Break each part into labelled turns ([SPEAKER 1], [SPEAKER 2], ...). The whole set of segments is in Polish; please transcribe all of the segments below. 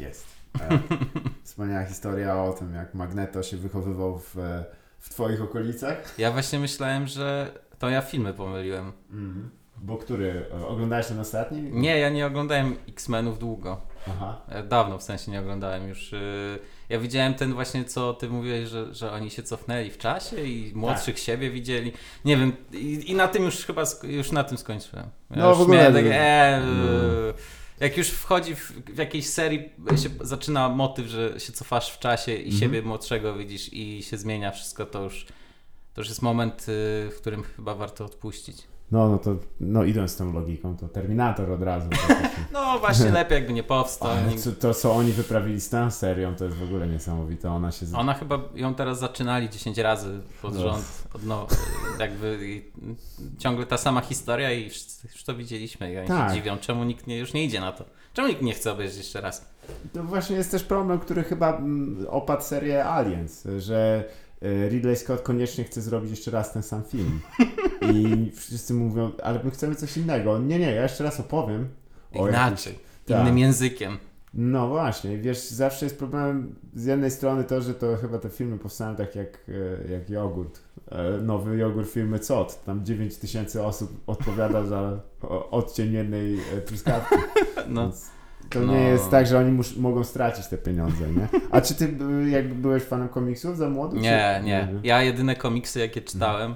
[SPEAKER 1] Tak jest. E, Wspaniała historia o tym, jak Magneto się wychowywał w, e, w twoich okolicach.
[SPEAKER 2] Ja właśnie myślałem, że to ja filmy pomyliłem.
[SPEAKER 1] Mhm. Bo który? e, Oglądałeś ten ostatni?
[SPEAKER 2] Nie, ja nie oglądałem X-Menów długo.
[SPEAKER 1] Aha.
[SPEAKER 2] Dawno w sensie nie oglądałem już. Ja widziałem ten właśnie, co ty mówiłeś, że, że oni się cofnęli w czasie i młodszych
[SPEAKER 1] Tak.
[SPEAKER 2] siebie widzieli. Nie wiem, i, i na tym już chyba, już na tym skończyłem. Ja
[SPEAKER 1] No,
[SPEAKER 2] już
[SPEAKER 1] w ogóle
[SPEAKER 2] miałem
[SPEAKER 1] nie-
[SPEAKER 2] takie, e. Jak już wchodzi w, w jakiejś serii, się zaczyna motyw, że się cofasz w czasie i
[SPEAKER 1] Mhm.
[SPEAKER 2] siebie młodszego widzisz i się zmienia wszystko, to już, to już jest moment, y, w którym chyba warto odpuścić.
[SPEAKER 1] No, no to, no idąc z tą logiką, to Terminator od razu.
[SPEAKER 2] No właśnie, lepiej jakby nie powstał.
[SPEAKER 1] Ale co, to, co oni wyprawili z tą serią, to jest w ogóle niesamowite. Ona się...
[SPEAKER 2] Ona chyba ją teraz zaczynali 10 razy pod rząd. Od no, jakby ciągle ta sama historia i wszyscy już to widzieliśmy. I oni
[SPEAKER 1] Tak.
[SPEAKER 2] się dziwią, czemu nikt nie, już nie idzie na to. Czemu nikt nie chce obejrzeć jeszcze raz?
[SPEAKER 1] To właśnie jest też problem, który chyba mm, opadł serię Aliens, że Ridley Scott koniecznie chce zrobić jeszcze raz ten sam film. I wszyscy mówią, ale my chcemy coś innego. Nie, nie, ja jeszcze raz opowiem. o
[SPEAKER 2] Inaczej,
[SPEAKER 1] jakimś-
[SPEAKER 2] innym językiem.
[SPEAKER 1] No właśnie, wiesz, zawsze jest problemem z jednej strony to, że to chyba te filmy powstają tak jak, e, jak jogurt. E, Nowy jogurt firmy COT. Tam 9 tysięcy osób odpowiada za odcień jednej e, truskawki.
[SPEAKER 2] No.
[SPEAKER 1] Więc to
[SPEAKER 2] No.
[SPEAKER 1] nie jest tak, że oni mus, mogą stracić te pieniądze, nie? A czy ty y, jakby byłeś fanem komiksów za młody?
[SPEAKER 2] Nie,
[SPEAKER 1] czy...
[SPEAKER 2] nie. Ja jedyne komiksy,
[SPEAKER 1] Mhm.
[SPEAKER 2] jakie czytałem,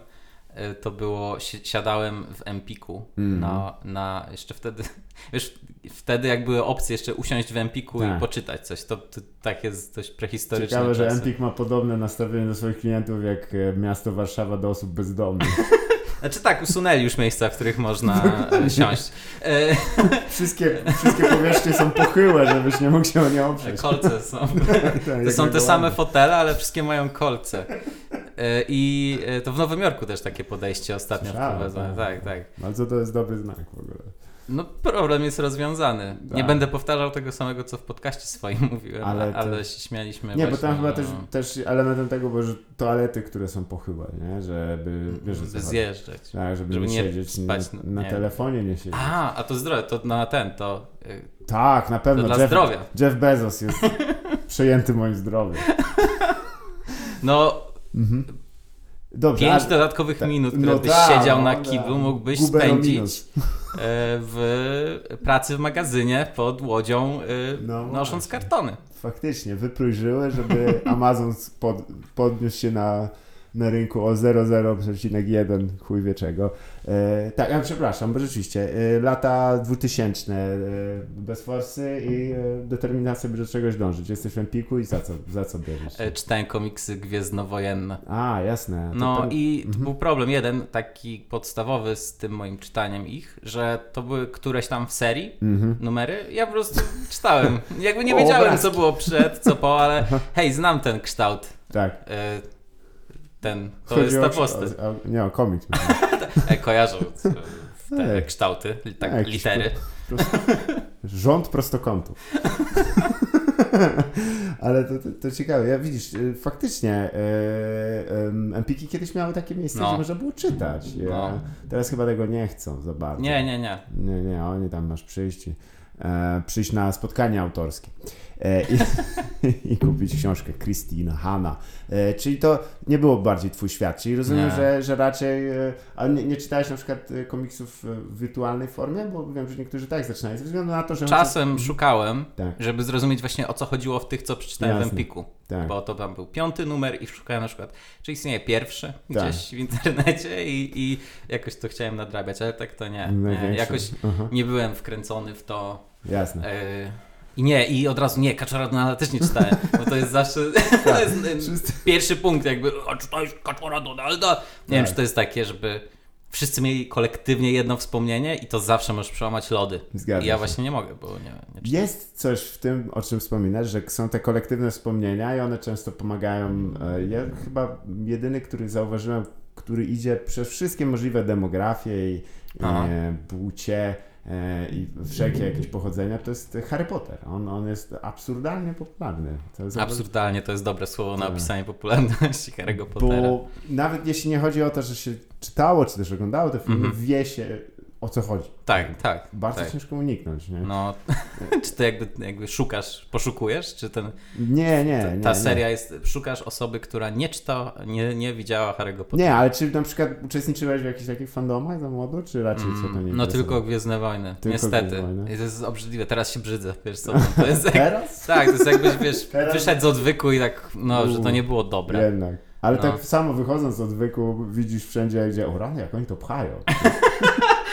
[SPEAKER 2] y, to było, si- siadałem w Empiku
[SPEAKER 1] Mhm.
[SPEAKER 2] na, na, jeszcze wtedy, wiesz, wtedy jak były opcje jeszcze usiąść w Empiku
[SPEAKER 1] Tak.
[SPEAKER 2] i poczytać coś, to, to tak jest dość prehistoryczne
[SPEAKER 1] Ciekawe, że
[SPEAKER 2] czasy.
[SPEAKER 1] Empik ma podobne nastawienie do swoich klientów jak e, miasto Warszawa do osób bezdomnych.
[SPEAKER 2] Znaczy tak, usunęli już miejsca, w których można siąść. E,
[SPEAKER 1] Wszystkie, wszystkie powierzchnie są pochyłe, żebyś nie mógł się o nie oprzeć.
[SPEAKER 2] kolce są.
[SPEAKER 1] Tak,
[SPEAKER 2] To
[SPEAKER 1] jak
[SPEAKER 2] są te same fotele, ale wszystkie mają kolce. E, I e, to w Nowym Jorku też takie podejście ostatnio
[SPEAKER 1] Słyszałem,
[SPEAKER 2] wprowadzone.
[SPEAKER 1] tak.
[SPEAKER 2] Tak, tak.
[SPEAKER 1] Bardzo to jest dobry znak w ogóle.
[SPEAKER 2] No problem jest rozwiązany. Nie
[SPEAKER 1] Tak.
[SPEAKER 2] będę powtarzał tego samego, co w podcaście swoim mówiłem,
[SPEAKER 1] Ale to-
[SPEAKER 2] ale się śmialiśmy
[SPEAKER 1] Nie, bo
[SPEAKER 2] właśnie,
[SPEAKER 1] tam chyba też,
[SPEAKER 2] no,
[SPEAKER 1] też elementem tego było, że toalety, które są pochyłe, nie? Żeby, wiesz, że
[SPEAKER 2] by zjeżdżać.
[SPEAKER 1] Tak, żeby,
[SPEAKER 2] żeby
[SPEAKER 1] nie
[SPEAKER 2] nie
[SPEAKER 1] siedzieć
[SPEAKER 2] spać,
[SPEAKER 1] na, na
[SPEAKER 2] nie.
[SPEAKER 1] telefonie, nie siedzieć.
[SPEAKER 2] A, a to zdrowie, to na ten, to... y,
[SPEAKER 1] Tak, na pewno.
[SPEAKER 2] To dla
[SPEAKER 1] Jeff,
[SPEAKER 2] zdrowia.
[SPEAKER 1] Jeff Bezos jest przejęty moim zdrowiem.
[SPEAKER 2] No,
[SPEAKER 1] Mhm. Dobrze.
[SPEAKER 2] pięć
[SPEAKER 1] a-
[SPEAKER 2] dodatkowych
[SPEAKER 1] tak,
[SPEAKER 2] minut,
[SPEAKER 1] no
[SPEAKER 2] które byś
[SPEAKER 1] tak,
[SPEAKER 2] siedział
[SPEAKER 1] no
[SPEAKER 2] na
[SPEAKER 1] tak.
[SPEAKER 2] kiblu, mógłbyś spędzić e, w pracy w magazynie pod łodzią, y,
[SPEAKER 1] No
[SPEAKER 2] nosząc
[SPEAKER 1] właśnie.
[SPEAKER 2] kartony.
[SPEAKER 1] Faktycznie, wyprój żyły, żeby Amazon pod, podniósł się na, na rynku o 0,0,1 chuj wie czego. E, tak, a przepraszam, bo rzeczywiście, e, lata 2000 e, bez forsy i e, determinacja, by do czegoś dążyć. Jesteś w Empiku i za co, za co bierzesz?
[SPEAKER 2] E, czytałem komiksy gwiezdnowojenne.
[SPEAKER 1] A, jasne. To
[SPEAKER 2] No
[SPEAKER 1] tam-
[SPEAKER 2] i
[SPEAKER 1] Mhm.
[SPEAKER 2] był problem jeden, taki podstawowy z tym moim czytaniem ich, że to były któreś tam w serii
[SPEAKER 1] Mhm.
[SPEAKER 2] numery. Ja po prostu czytałem. Jakby nie
[SPEAKER 1] O,
[SPEAKER 2] wiedziałem, co było przed, co po, ale hej, znam ten kształt.
[SPEAKER 1] Tak.
[SPEAKER 2] E, Ten, to
[SPEAKER 1] Chodzi
[SPEAKER 2] jest ta postać.
[SPEAKER 1] o- o- Nie, o myślę.
[SPEAKER 2] E, kojarzą te
[SPEAKER 1] Ej.
[SPEAKER 2] kształty, li- tak,
[SPEAKER 1] Tak,
[SPEAKER 2] litery.
[SPEAKER 1] Prosto, rząd prostokątów. Ale to, to, to ciekawe. Ja widzisz, y, faktycznie Empiki kiedyś miały takie miejsce,
[SPEAKER 2] No.
[SPEAKER 1] gdzie można było czytać. Ja,
[SPEAKER 2] No.
[SPEAKER 1] Teraz chyba tego nie chcą za bardzo.
[SPEAKER 2] Nie, nie, nie.
[SPEAKER 1] Nie, nie, oni tam masz przyjść, e, przyjść na spotkanie autorskie i, i kupić książkę Christina, Hanna. E, czyli to nie było bardziej twój świat. Czyli rozumiem,
[SPEAKER 2] Nie.
[SPEAKER 1] że, że raczej. E, a nie, nie czytałeś na przykład e, komiksów e, w wirtualnej formie? Bo wiem, że niektórzy tak zaczynają. Ze względu na to, że.
[SPEAKER 2] Czasem szukałem,
[SPEAKER 1] Tak,
[SPEAKER 2] żeby zrozumieć właśnie o co chodziło w tych, co przeczytałem w
[SPEAKER 1] Jasne.
[SPEAKER 2] Empiku.
[SPEAKER 1] tak.
[SPEAKER 2] Bo to tam był piąty numer i szukałem na przykład, czy istnieje pierwszy
[SPEAKER 1] Tak.
[SPEAKER 2] gdzieś w internecie i, i jakoś to chciałem nadrabiać, ale tak to nie. nie. Jakoś nie byłem wkręcony w to.
[SPEAKER 1] jasne.
[SPEAKER 2] e, I nie, i od razu nie, Kaczora Donalda też nie czytałem, bo to jest zawsze to jest, e,
[SPEAKER 1] Wszyscy-
[SPEAKER 2] pierwszy punkt jakby, a czytałeś Kaczora Donalda? Nie wiem,
[SPEAKER 1] Tak.
[SPEAKER 2] czy to jest takie, żeby wszyscy mieli kolektywnie jedno wspomnienie i to zawsze możesz przełamać lody.
[SPEAKER 1] Zgadza
[SPEAKER 2] I ja
[SPEAKER 1] się.
[SPEAKER 2] właśnie nie mogę, bo nie, nie czytam.
[SPEAKER 1] Jest coś w tym, o czym wspominasz, że są te kolektywne wspomnienia i one często pomagają. E, Ja chyba jedyny, który zauważyłem, który idzie przez wszystkie możliwe demografie i
[SPEAKER 2] Aha.
[SPEAKER 1] e, płcie i wszelkie jakieś pochodzenia, to jest Harry Potter. On, on jest absurdalnie popularny. To jest
[SPEAKER 2] Absurdalnie to jest dobre słowo na
[SPEAKER 1] Tak.
[SPEAKER 2] opisanie popularności Harry'ego Pottera.
[SPEAKER 1] Bo nawet jeśli nie chodzi o to, że się czytało, czy też oglądało te filmy,
[SPEAKER 2] Mhm.
[SPEAKER 1] wie się o co chodzi.
[SPEAKER 2] Tak, tak.
[SPEAKER 1] Bardzo
[SPEAKER 2] tak.
[SPEAKER 1] ciężko uniknąć, nie?
[SPEAKER 2] No, czy ty jakby, jakby szukasz, poszukujesz, czy ten,
[SPEAKER 1] Nie, nie, nie.
[SPEAKER 2] ta
[SPEAKER 1] nie.
[SPEAKER 2] seria jest, szukasz osoby, która nie czyta, nie, nie widziała Harry'ego Pottera?
[SPEAKER 1] Nie, ale czy na przykład uczestniczyłeś w jakichś takich fandomach za młodu, czy raczej co to nie
[SPEAKER 2] Mm, No
[SPEAKER 1] interesowało?
[SPEAKER 2] tylko Gwiezdne Wojny,
[SPEAKER 1] Tylko
[SPEAKER 2] niestety.
[SPEAKER 1] Gwiezdne Wojny.
[SPEAKER 2] I to jest obrzydliwe, teraz się brzydzę, wiesz co, to jest jak,
[SPEAKER 1] Teraz?
[SPEAKER 2] tak, to jest jakbyś, wiesz,
[SPEAKER 1] Teraz-
[SPEAKER 2] wyszedł z odwyku i tak, no, że to nie było dobre.
[SPEAKER 1] Jednak. Ale
[SPEAKER 2] No.
[SPEAKER 1] tak samo wychodząc z odwyku widzisz wszędzie, gdzie o rany, jak oni to pchają.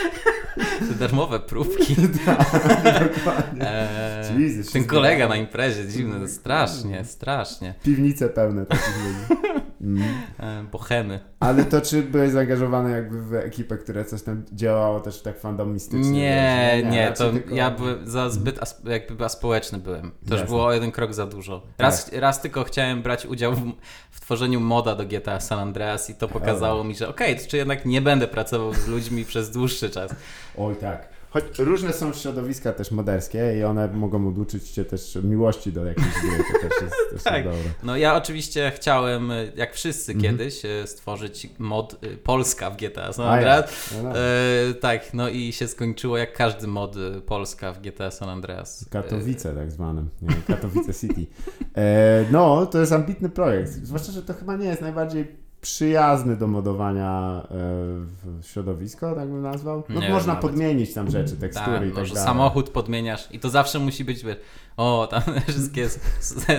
[SPEAKER 2] Darmowe próbki.
[SPEAKER 1] Dokładnie.
[SPEAKER 2] Eee,
[SPEAKER 1] Jesus,
[SPEAKER 2] ten kolega na imprezie, dziwne, to strasznie, strasznie.
[SPEAKER 1] Piwnice pełne takich ludzi. Mm.
[SPEAKER 2] Bohemy.
[SPEAKER 1] Ale to czy byłeś zaangażowany jakby w ekipę, która coś tam działało też tak fandomistycznie?
[SPEAKER 2] Nie,
[SPEAKER 1] wiesz?
[SPEAKER 2] nie,
[SPEAKER 1] raczej
[SPEAKER 2] to
[SPEAKER 1] tylko-
[SPEAKER 2] ja byłem za zbyt asp- jakby aspołeczny byłem. To już było o jeden krok za dużo. Raz, raz tylko chciałem brać udział w, w tworzeniu moda do GTA San Andreas i to pokazało mi, że okej, to czy jednak nie będę pracował z ludźmi przez dłuższy czas.
[SPEAKER 1] Oj tak. Choć różne są środowiska też moderskie i one mogą oduczyć cię też miłości do jakiejś gry, to też jest, też
[SPEAKER 2] Tak.
[SPEAKER 1] dobre.
[SPEAKER 2] No ja oczywiście chciałem, y, jak wszyscy
[SPEAKER 1] Mhm.
[SPEAKER 2] kiedyś, y, stworzyć mod y, Polska w GTA San
[SPEAKER 1] A ja.
[SPEAKER 2] Andreas.
[SPEAKER 1] No, no.
[SPEAKER 2] E, tak, no i się skończyło jak każdy mod Polska w GTA San Andreas.
[SPEAKER 1] Katowice tak zwanym, nie? Katowice City. E, no, to jest ambitny projekt, zwłaszcza, że to chyba nie jest najbardziej przyjazny do modowania e, w środowisko, tak bym nazwał. No
[SPEAKER 2] Nie
[SPEAKER 1] można
[SPEAKER 2] wiem
[SPEAKER 1] podmienić tam rzeczy, tekstury
[SPEAKER 2] Tak,
[SPEAKER 1] i tak dalej.
[SPEAKER 2] samochód podmieniasz i to zawsze musi być, wiesz, o, tam wszystkie,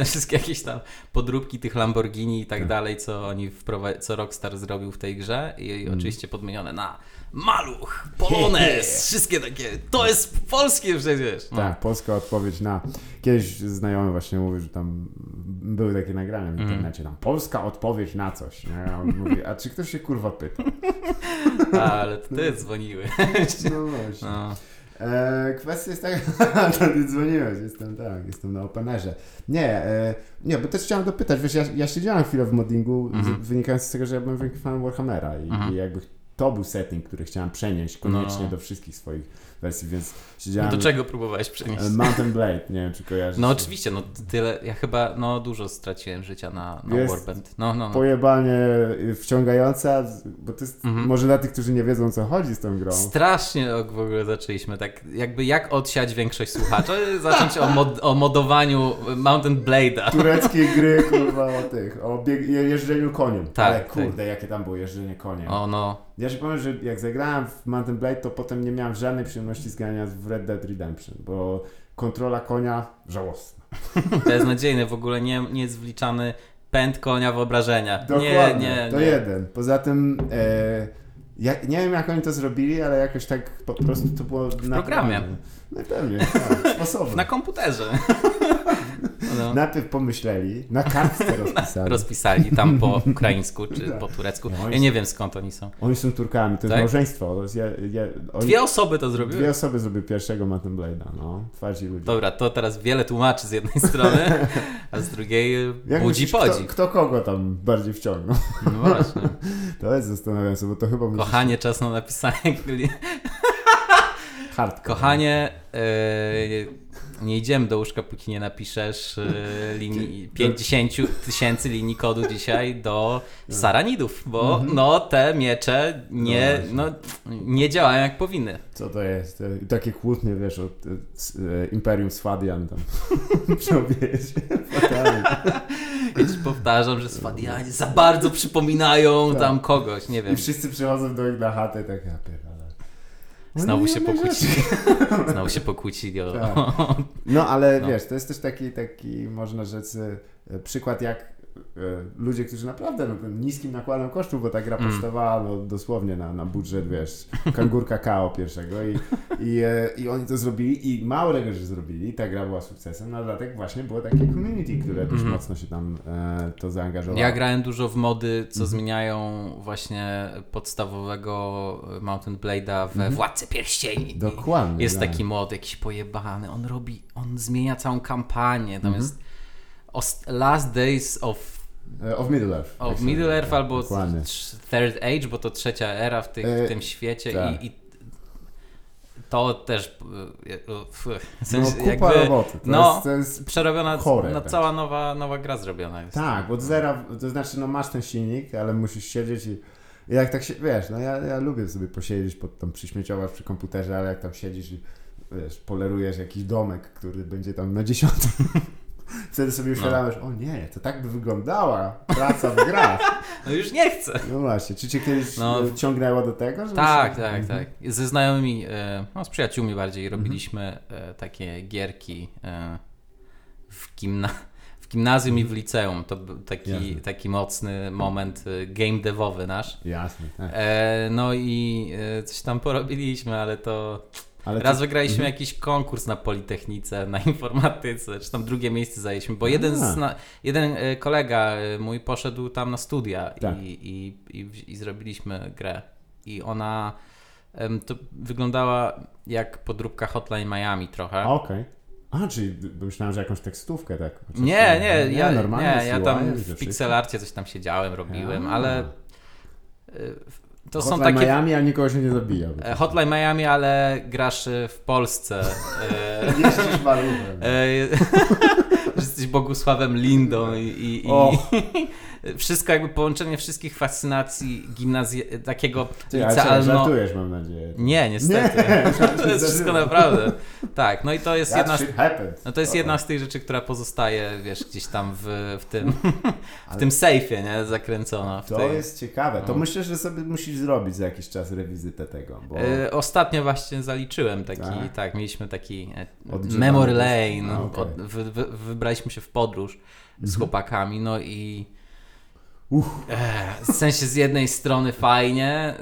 [SPEAKER 2] wszystkie jakieś tam podróbki tych Lamborghini i tak
[SPEAKER 1] Tak.
[SPEAKER 2] dalej, co oni wprowadzi, co Rockstar zrobił w tej grze i, i oczywiście podmienione na maluch, polonez, wszystkie takie, to jest polskie przecież. No.
[SPEAKER 1] Tak, polska odpowiedź na. Kiedyś znajomy właśnie mówił, że tam były takie nagrania w
[SPEAKER 2] Mhm.
[SPEAKER 1] internecie, tam polska odpowiedź na coś. Nie? A on mówi, a czy ktoś się kurwa pyta?
[SPEAKER 2] Ale to ty dzwoniły.
[SPEAKER 1] No właśnie.
[SPEAKER 2] No.
[SPEAKER 1] E, kwestia jest taka, to ty dzwoniłeś, jestem tak, jestem na openerze. Nie, e, nie, bo też chciałem dopytać, wiesz, ja, ja siedziałem chwilę w moddingu,
[SPEAKER 2] Mhm.
[SPEAKER 1] z, wynikając z tego, że ja byłem wielkim fanem Warhammera i,
[SPEAKER 2] Mhm.
[SPEAKER 1] i jakby to był setting, który chciałem przenieść koniecznie
[SPEAKER 2] No.
[SPEAKER 1] do wszystkich swoich wersji, więc
[SPEAKER 2] No
[SPEAKER 1] siedziałem...
[SPEAKER 2] do czego próbowałeś przenieść?
[SPEAKER 1] e, Mountain Blade, nie wiem czy kojarzysz.
[SPEAKER 2] No oczywiście, no tyle, ja chyba, no dużo straciłem życia na, na
[SPEAKER 1] Jest
[SPEAKER 2] Warband. No, no, no.
[SPEAKER 1] Pojebanie y, wciągająca, bo to jest
[SPEAKER 2] Mhm.
[SPEAKER 1] może dla tych, którzy nie wiedzą co chodzi z tą grą.
[SPEAKER 2] Strasznie w ogóle zaczęliśmy, tak jakby jak odsiać większość słuchaczy, zacząć o, mod, o modowaniu Mountain Blade'a.
[SPEAKER 1] Tureckie gry, kurwa, o tych, o bieg- je- jeżdżeniu koniem.
[SPEAKER 2] Tak,
[SPEAKER 1] Ale
[SPEAKER 2] tak.
[SPEAKER 1] kurde, jakie tam było jeżdżenie koniem.
[SPEAKER 2] O no,
[SPEAKER 1] Ja się powiem, że jak zagrałem w Mountain Blade, to potem nie miałem żadnej przyjemności z grania w Red Dead Redemption, bo kontrola konia żałosna.
[SPEAKER 2] beznadziejny, w ogóle nie, nie jest wliczany pęd konia wyobrażenia.
[SPEAKER 1] Dokładnie,
[SPEAKER 2] nie, nie,
[SPEAKER 1] to
[SPEAKER 2] nie.
[SPEAKER 1] jeden. Poza tym, e, ja, nie wiem jak oni to zrobili, ale jakoś tak po prostu to było w
[SPEAKER 2] programie.
[SPEAKER 1] No pewnie, tak, sposobem.
[SPEAKER 2] Na komputerze. No.
[SPEAKER 1] Najpierw pomyśleli, na kartce rozpisali.
[SPEAKER 2] Rozpisali tam po ukraińsku czy po turecku.
[SPEAKER 1] No
[SPEAKER 2] Ja nie wiem skąd oni są.
[SPEAKER 1] Oni są Turkami, to jest
[SPEAKER 2] Tak?
[SPEAKER 1] małżeństwo. To jest, ja, ja, oni,
[SPEAKER 2] Dwie osoby to zrobiły?
[SPEAKER 1] dwie osoby zrobiły pierwszego Mountain Blade'a, no. Twardzi ludzie.
[SPEAKER 2] Dobra, to teraz wiele tłumaczy z jednej strony, a z drugiej
[SPEAKER 1] Jak
[SPEAKER 2] budzi
[SPEAKER 1] myślisz, kto,
[SPEAKER 2] podzi.
[SPEAKER 1] kto kogo tam bardziej wciągnął?
[SPEAKER 2] No właśnie.
[SPEAKER 1] To jest zastanawiające, bo to chyba
[SPEAKER 2] Kochanie, czas na napisanie.
[SPEAKER 1] hardcore.
[SPEAKER 2] Kochanie, e, nie idziemy do łóżka, póki nie napiszesz e, linii, 50 tysięcy linii kodu dzisiaj do Saranidów, bo no te miecze nie, no, nie działają jak powinny.
[SPEAKER 1] Co to jest? Takie kłótnie, wiesz, od e, e, Imperium Swadian tam przeobiezie. Fatalnie.
[SPEAKER 2] Ja ci powtarzam, że Swadianie za bardzo przypominają
[SPEAKER 1] Tak.
[SPEAKER 2] tam kogoś, nie
[SPEAKER 1] I
[SPEAKER 2] wiem.
[SPEAKER 1] wszyscy przychodzą do nich na chatę, tak ja. No
[SPEAKER 2] Znowu się pokłócili. Znowu się pokłócili o...
[SPEAKER 1] Tak. No ale
[SPEAKER 2] No.
[SPEAKER 1] wiesz, to jest też taki, taki można rzec, e, przykład jak ludzie, którzy naprawdę no, niskim nakładem kosztów, bo ta gra
[SPEAKER 2] Mm.
[SPEAKER 1] powstawała no, dosłownie na, na budżet, wiesz, kangurka KO pierwszego i, i, e, i oni to zrobili i mało tego, że zrobili, ta gra była sukcesem, no dlatego właśnie było takie community, które dość
[SPEAKER 2] Mhm.
[SPEAKER 1] mocno się tam e, to zaangażowało.
[SPEAKER 2] Ja grałem dużo w mody, co zmieniają właśnie podstawowego Mountain Blade'a we
[SPEAKER 1] Mhm.
[SPEAKER 2] Władcy Pierścieni.
[SPEAKER 1] Dokładnie.
[SPEAKER 2] Jest
[SPEAKER 1] tak.
[SPEAKER 2] taki mod jakiś pojebany, on robi, on zmienia całą kampanię, tam
[SPEAKER 1] Mhm.
[SPEAKER 2] Last Days of,
[SPEAKER 1] E, Of Middle Earth.
[SPEAKER 2] of Middle. Earth albo
[SPEAKER 1] Dokładnie.
[SPEAKER 2] Third Age, bo to trzecia era w, tych,
[SPEAKER 1] E,
[SPEAKER 2] w tym świecie
[SPEAKER 1] tak.
[SPEAKER 2] i, i to też e, e, w
[SPEAKER 1] No,
[SPEAKER 2] sensie
[SPEAKER 1] kupa
[SPEAKER 2] jakby
[SPEAKER 1] roboty. To
[SPEAKER 2] no,
[SPEAKER 1] jest, to jest
[SPEAKER 2] przerobiona,
[SPEAKER 1] chore
[SPEAKER 2] no, cała nowa, nowa gra zrobiona jest.
[SPEAKER 1] Tak, od zera, to znaczy no masz ten silnik, ale musisz siedzieć i I jak tak się, wiesz, no ja, ja lubię sobie posiedzieć pod tam przyśmieciować przy komputerze, ale jak tam siedzisz i wiesz, polerujesz jakiś domek, który będzie tam na dziesiątym. Wtedy sobie uświadamiasz, o nie, to tak by wyglądała praca w grach.
[SPEAKER 2] No już nie chcę.
[SPEAKER 1] No właśnie, czy cię kiedyś
[SPEAKER 2] No.
[SPEAKER 1] no. ciągnęło do tego?
[SPEAKER 2] Tak,
[SPEAKER 1] się-
[SPEAKER 2] tak,
[SPEAKER 1] Mhm.
[SPEAKER 2] tak. Ze znajomymi, e, no z przyjaciółmi bardziej, robiliśmy e, takie gierki e, w, gimna w gimnazjum i w liceum. To był taki,
[SPEAKER 1] Jasne.
[SPEAKER 2] taki mocny moment e, game devowy nasz.
[SPEAKER 1] Jasne, tak.
[SPEAKER 2] E, no i e, coś tam porobiliśmy, ale to
[SPEAKER 1] Ale
[SPEAKER 2] raz
[SPEAKER 1] to-
[SPEAKER 2] wygraliśmy
[SPEAKER 1] Mhm.
[SPEAKER 2] jakiś konkurs na Politechnice, na informatyce, czy tam drugie miejsce zajęliśmy, bo jeden, z, na, jeden e, kolega e, mój poszedł tam na studia
[SPEAKER 1] Tak.
[SPEAKER 2] i, i, i, i zrobiliśmy grę. I ona to wyglądała jak podróbka Hotline Miami trochę.
[SPEAKER 1] Okej. A, czyli myślałem, że jakąś tekstówkę tak.
[SPEAKER 2] Nie,
[SPEAKER 1] to-
[SPEAKER 2] nie, ja,
[SPEAKER 1] normalnie
[SPEAKER 2] nie, ja tam w pixelarcie coś tam siedziałem, robiłem,
[SPEAKER 1] A.
[SPEAKER 2] ale to są
[SPEAKER 1] Hotline
[SPEAKER 2] takie
[SPEAKER 1] Miami, a nikogo się nie zabija.
[SPEAKER 2] e, Hotline Miami, ale grasz e, w Polsce. e,
[SPEAKER 1] Jeździsz
[SPEAKER 2] że jesteś Bogusławem Lindą i, i, i. wszystko jakby połączenie wszystkich fascynacji gimnazji, takiego
[SPEAKER 1] Ty,
[SPEAKER 2] licealno...
[SPEAKER 1] żartujesz mam nadzieję.
[SPEAKER 2] Nie, niestety.
[SPEAKER 1] Nie,
[SPEAKER 2] to jest wszystko naprawdę. Tak, no i to jest
[SPEAKER 1] That
[SPEAKER 2] jedna z, no to jest jedna z tych rzeczy, która pozostaje, wiesz, gdzieś tam w, w tym, w
[SPEAKER 1] Ale-
[SPEAKER 2] tym sejfie, nie, zakręcona.
[SPEAKER 1] To
[SPEAKER 2] tej...
[SPEAKER 1] jest ciekawe. To
[SPEAKER 2] No.
[SPEAKER 1] myślę, że sobie musisz zrobić za jakiś czas rewizytę tego, bo...
[SPEAKER 2] E, Ostatnio właśnie zaliczyłem taki,
[SPEAKER 1] Tak?
[SPEAKER 2] tak, mieliśmy taki e, memory lane,
[SPEAKER 1] A, okej.
[SPEAKER 2] od, wy, wy, wybraliśmy się w podróż z
[SPEAKER 1] Mhm.
[SPEAKER 2] chłopakami, no i
[SPEAKER 1] Uff.
[SPEAKER 2] e, w sensie z jednej strony fajnie, e,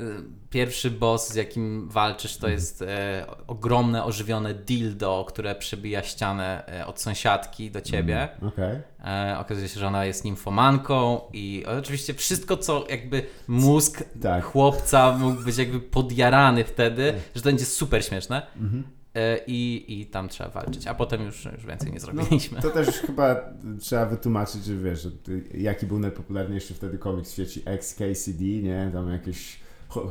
[SPEAKER 2] pierwszy boss z jakim walczysz
[SPEAKER 1] Mhm.
[SPEAKER 2] to jest e, ogromne, ożywione dildo, które przebija ścianę e, od sąsiadki do ciebie.
[SPEAKER 1] Okej.
[SPEAKER 2] E, okazuje się, że ona jest nimfomanką i oczywiście wszystko, co jakby mózg
[SPEAKER 1] Tak.
[SPEAKER 2] chłopca mógł być jakby podjarany wtedy, że to będzie super śmieszne.
[SPEAKER 1] Mhm.
[SPEAKER 2] E, I, I tam trzeba walczyć, a potem już, już więcej nie zrobiliśmy.
[SPEAKER 1] To też chyba trzeba wytłumaczyć, że wiesz, że jaki był najpopularniejszy wtedy komiks w sieci XKCD, nie? Tam jakieś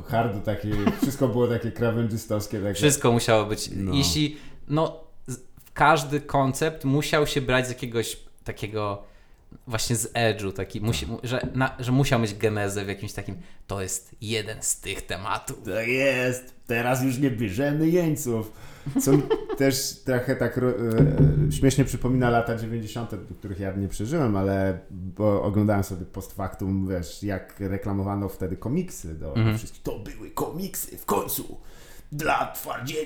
[SPEAKER 1] hardo takie, wszystko było takie krawędzystowskie. Takie.
[SPEAKER 2] Wszystko musiało być.
[SPEAKER 1] No.
[SPEAKER 2] Jeśli, no, każdy koncept musiał się brać z jakiegoś takiego właśnie z edge'u, taki, musi, mu- że, na, że musiał mieć genezę w jakimś takim, to jest jeden z tych tematów.
[SPEAKER 1] To jest, teraz już nie bierzemy jeńców. Co mi też trochę tak e, śmiesznie przypomina lata 90., do których ja nie przeżyłem, ale bo oglądałem sobie post factum, wiesz, jak reklamowano wtedy komiksy do
[SPEAKER 2] Mhm.
[SPEAKER 1] wszystkich. To były komiksy w końcu dla twardzieli.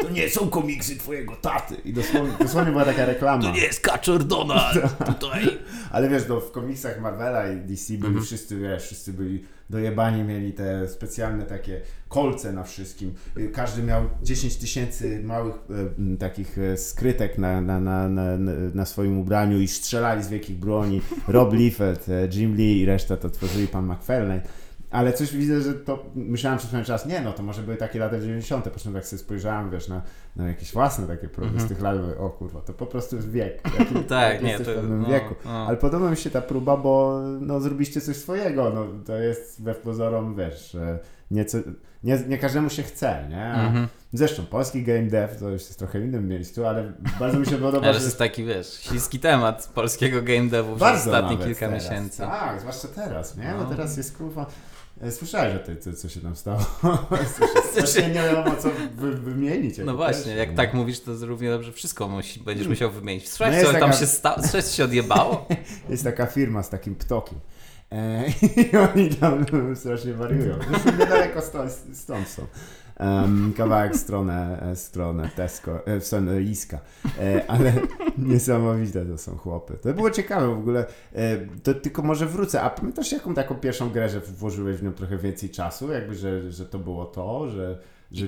[SPEAKER 1] To nie są komiksy twojego taty. I dosłownie, dosłownie była taka reklama.
[SPEAKER 2] jest Kaczor Donald tutaj.
[SPEAKER 1] Ale wiesz, no, w komiksach Marvela i DC byli
[SPEAKER 2] Mhm.
[SPEAKER 1] wszyscy, wiesz, wszyscy byli dojebani, mieli te specjalne takie kolce na wszystkim. Y, Każdy miał 10 tysięcy małych e, takich e, skrytek na, na, na, na, na- swoim ubraniu i strzelali z wielkich broni. Rob Liefeld, Jim Lee i reszta to tworzyli pan McFarlane. Ale coś widzę, że to myślałem przez pewien czas, nie no, to może były takie lata 90. Po czym tak sobie spojrzałem, wiesz, na, na jakieś własne takie próby z tych lat, o kurwa, to po prostu jest wiek. Jaki.
[SPEAKER 2] Tak, nie, to-
[SPEAKER 1] w pewnym
[SPEAKER 2] no,
[SPEAKER 1] wieku.
[SPEAKER 2] no.
[SPEAKER 1] Ale podoba mi się ta próba, bo no, zrobiliście coś swojego. No, to jest wbrew pozorom, wiesz, nieco, nie, nie każdemu się chce, nie? A
[SPEAKER 2] Mhm.
[SPEAKER 1] Zresztą polski game dev to już jest trochę w innym miejscu, ale bardzo mi się podoba,
[SPEAKER 2] Ale
[SPEAKER 1] że
[SPEAKER 2] jest taki, wiesz, śliski temat polskiego game devu przez ostatnie kilka
[SPEAKER 1] teraz.
[SPEAKER 2] miesięcy.
[SPEAKER 1] Tak, zwłaszcza teraz, nie? No
[SPEAKER 2] No.
[SPEAKER 1] teraz jest kurwa... e, Słyszałeś o tej, co, co się tam stało. Strasznie nie wiadomo, co wy, wymienić.
[SPEAKER 2] No właśnie, jak
[SPEAKER 1] nie?
[SPEAKER 2] tak mówisz, to równie dobrze wszystko musi, będziesz musiał wymienić. Słuchaj,
[SPEAKER 1] No
[SPEAKER 2] co
[SPEAKER 1] jest
[SPEAKER 2] tam
[SPEAKER 1] taka-
[SPEAKER 2] się stało? Słuchaj, co się odjebało?
[SPEAKER 1] Jest taka firma z takim ptokiem. E, I oni tam strasznie wariują. Zresztą niedaleko stąd, stąd są. Um, kawałek w stronę, e, stronę Tesco, e, w stronę Liska. E, ale niesamowite to są chłopy. To było ciekawe w ogóle. To tylko może wrócę. A pamiętasz jaką taką pierwszą grę, że włożyłeś w nią trochę więcej czasu? Jakby, że, że to było to, że, że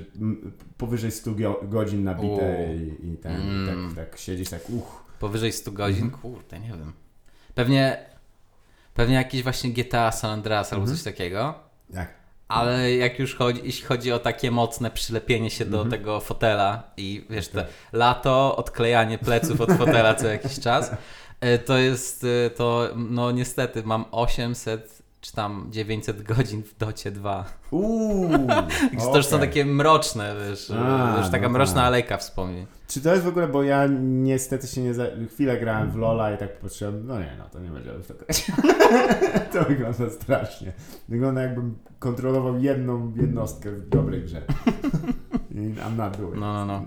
[SPEAKER 1] powyżej 100 gio- godzin nabite
[SPEAKER 2] U.
[SPEAKER 1] i, i, ten, i
[SPEAKER 2] Mm.
[SPEAKER 1] tak, tak siedzisz tak uch.
[SPEAKER 2] Powyżej 100 godzin?
[SPEAKER 1] Mhm.
[SPEAKER 2] Kurde, nie wiem. Pewnie, pewnie jakieś właśnie GTA San Andreas albo
[SPEAKER 1] Mhm.
[SPEAKER 2] coś takiego.
[SPEAKER 1] Jak?
[SPEAKER 2] Ale jak już chodzi, jeśli chodzi o takie mocne przylepienie się do tego fotela i wiesz, te lato, odklejanie pleców od fotela co jakiś czas, e, to jest, e, to no niestety mam czy tam 900 godzin w Docie 2.
[SPEAKER 1] Uuu,
[SPEAKER 2] To już są takie mroczne, wiesz,
[SPEAKER 1] A,
[SPEAKER 2] już taka
[SPEAKER 1] no
[SPEAKER 2] mroczna
[SPEAKER 1] tak.
[SPEAKER 2] alejka wspomnień.
[SPEAKER 1] Czy to jest w ogóle, bo ja niestety się nie... Za... Chwilę grałem w Lola i tak patrzyłem, no nie, no to nie będziemy w to grać. to wygląda strasznie. Wygląda jakbym kontrolował jedną jednostkę w dobrej grze. I I'm not doing.
[SPEAKER 2] No, no, no.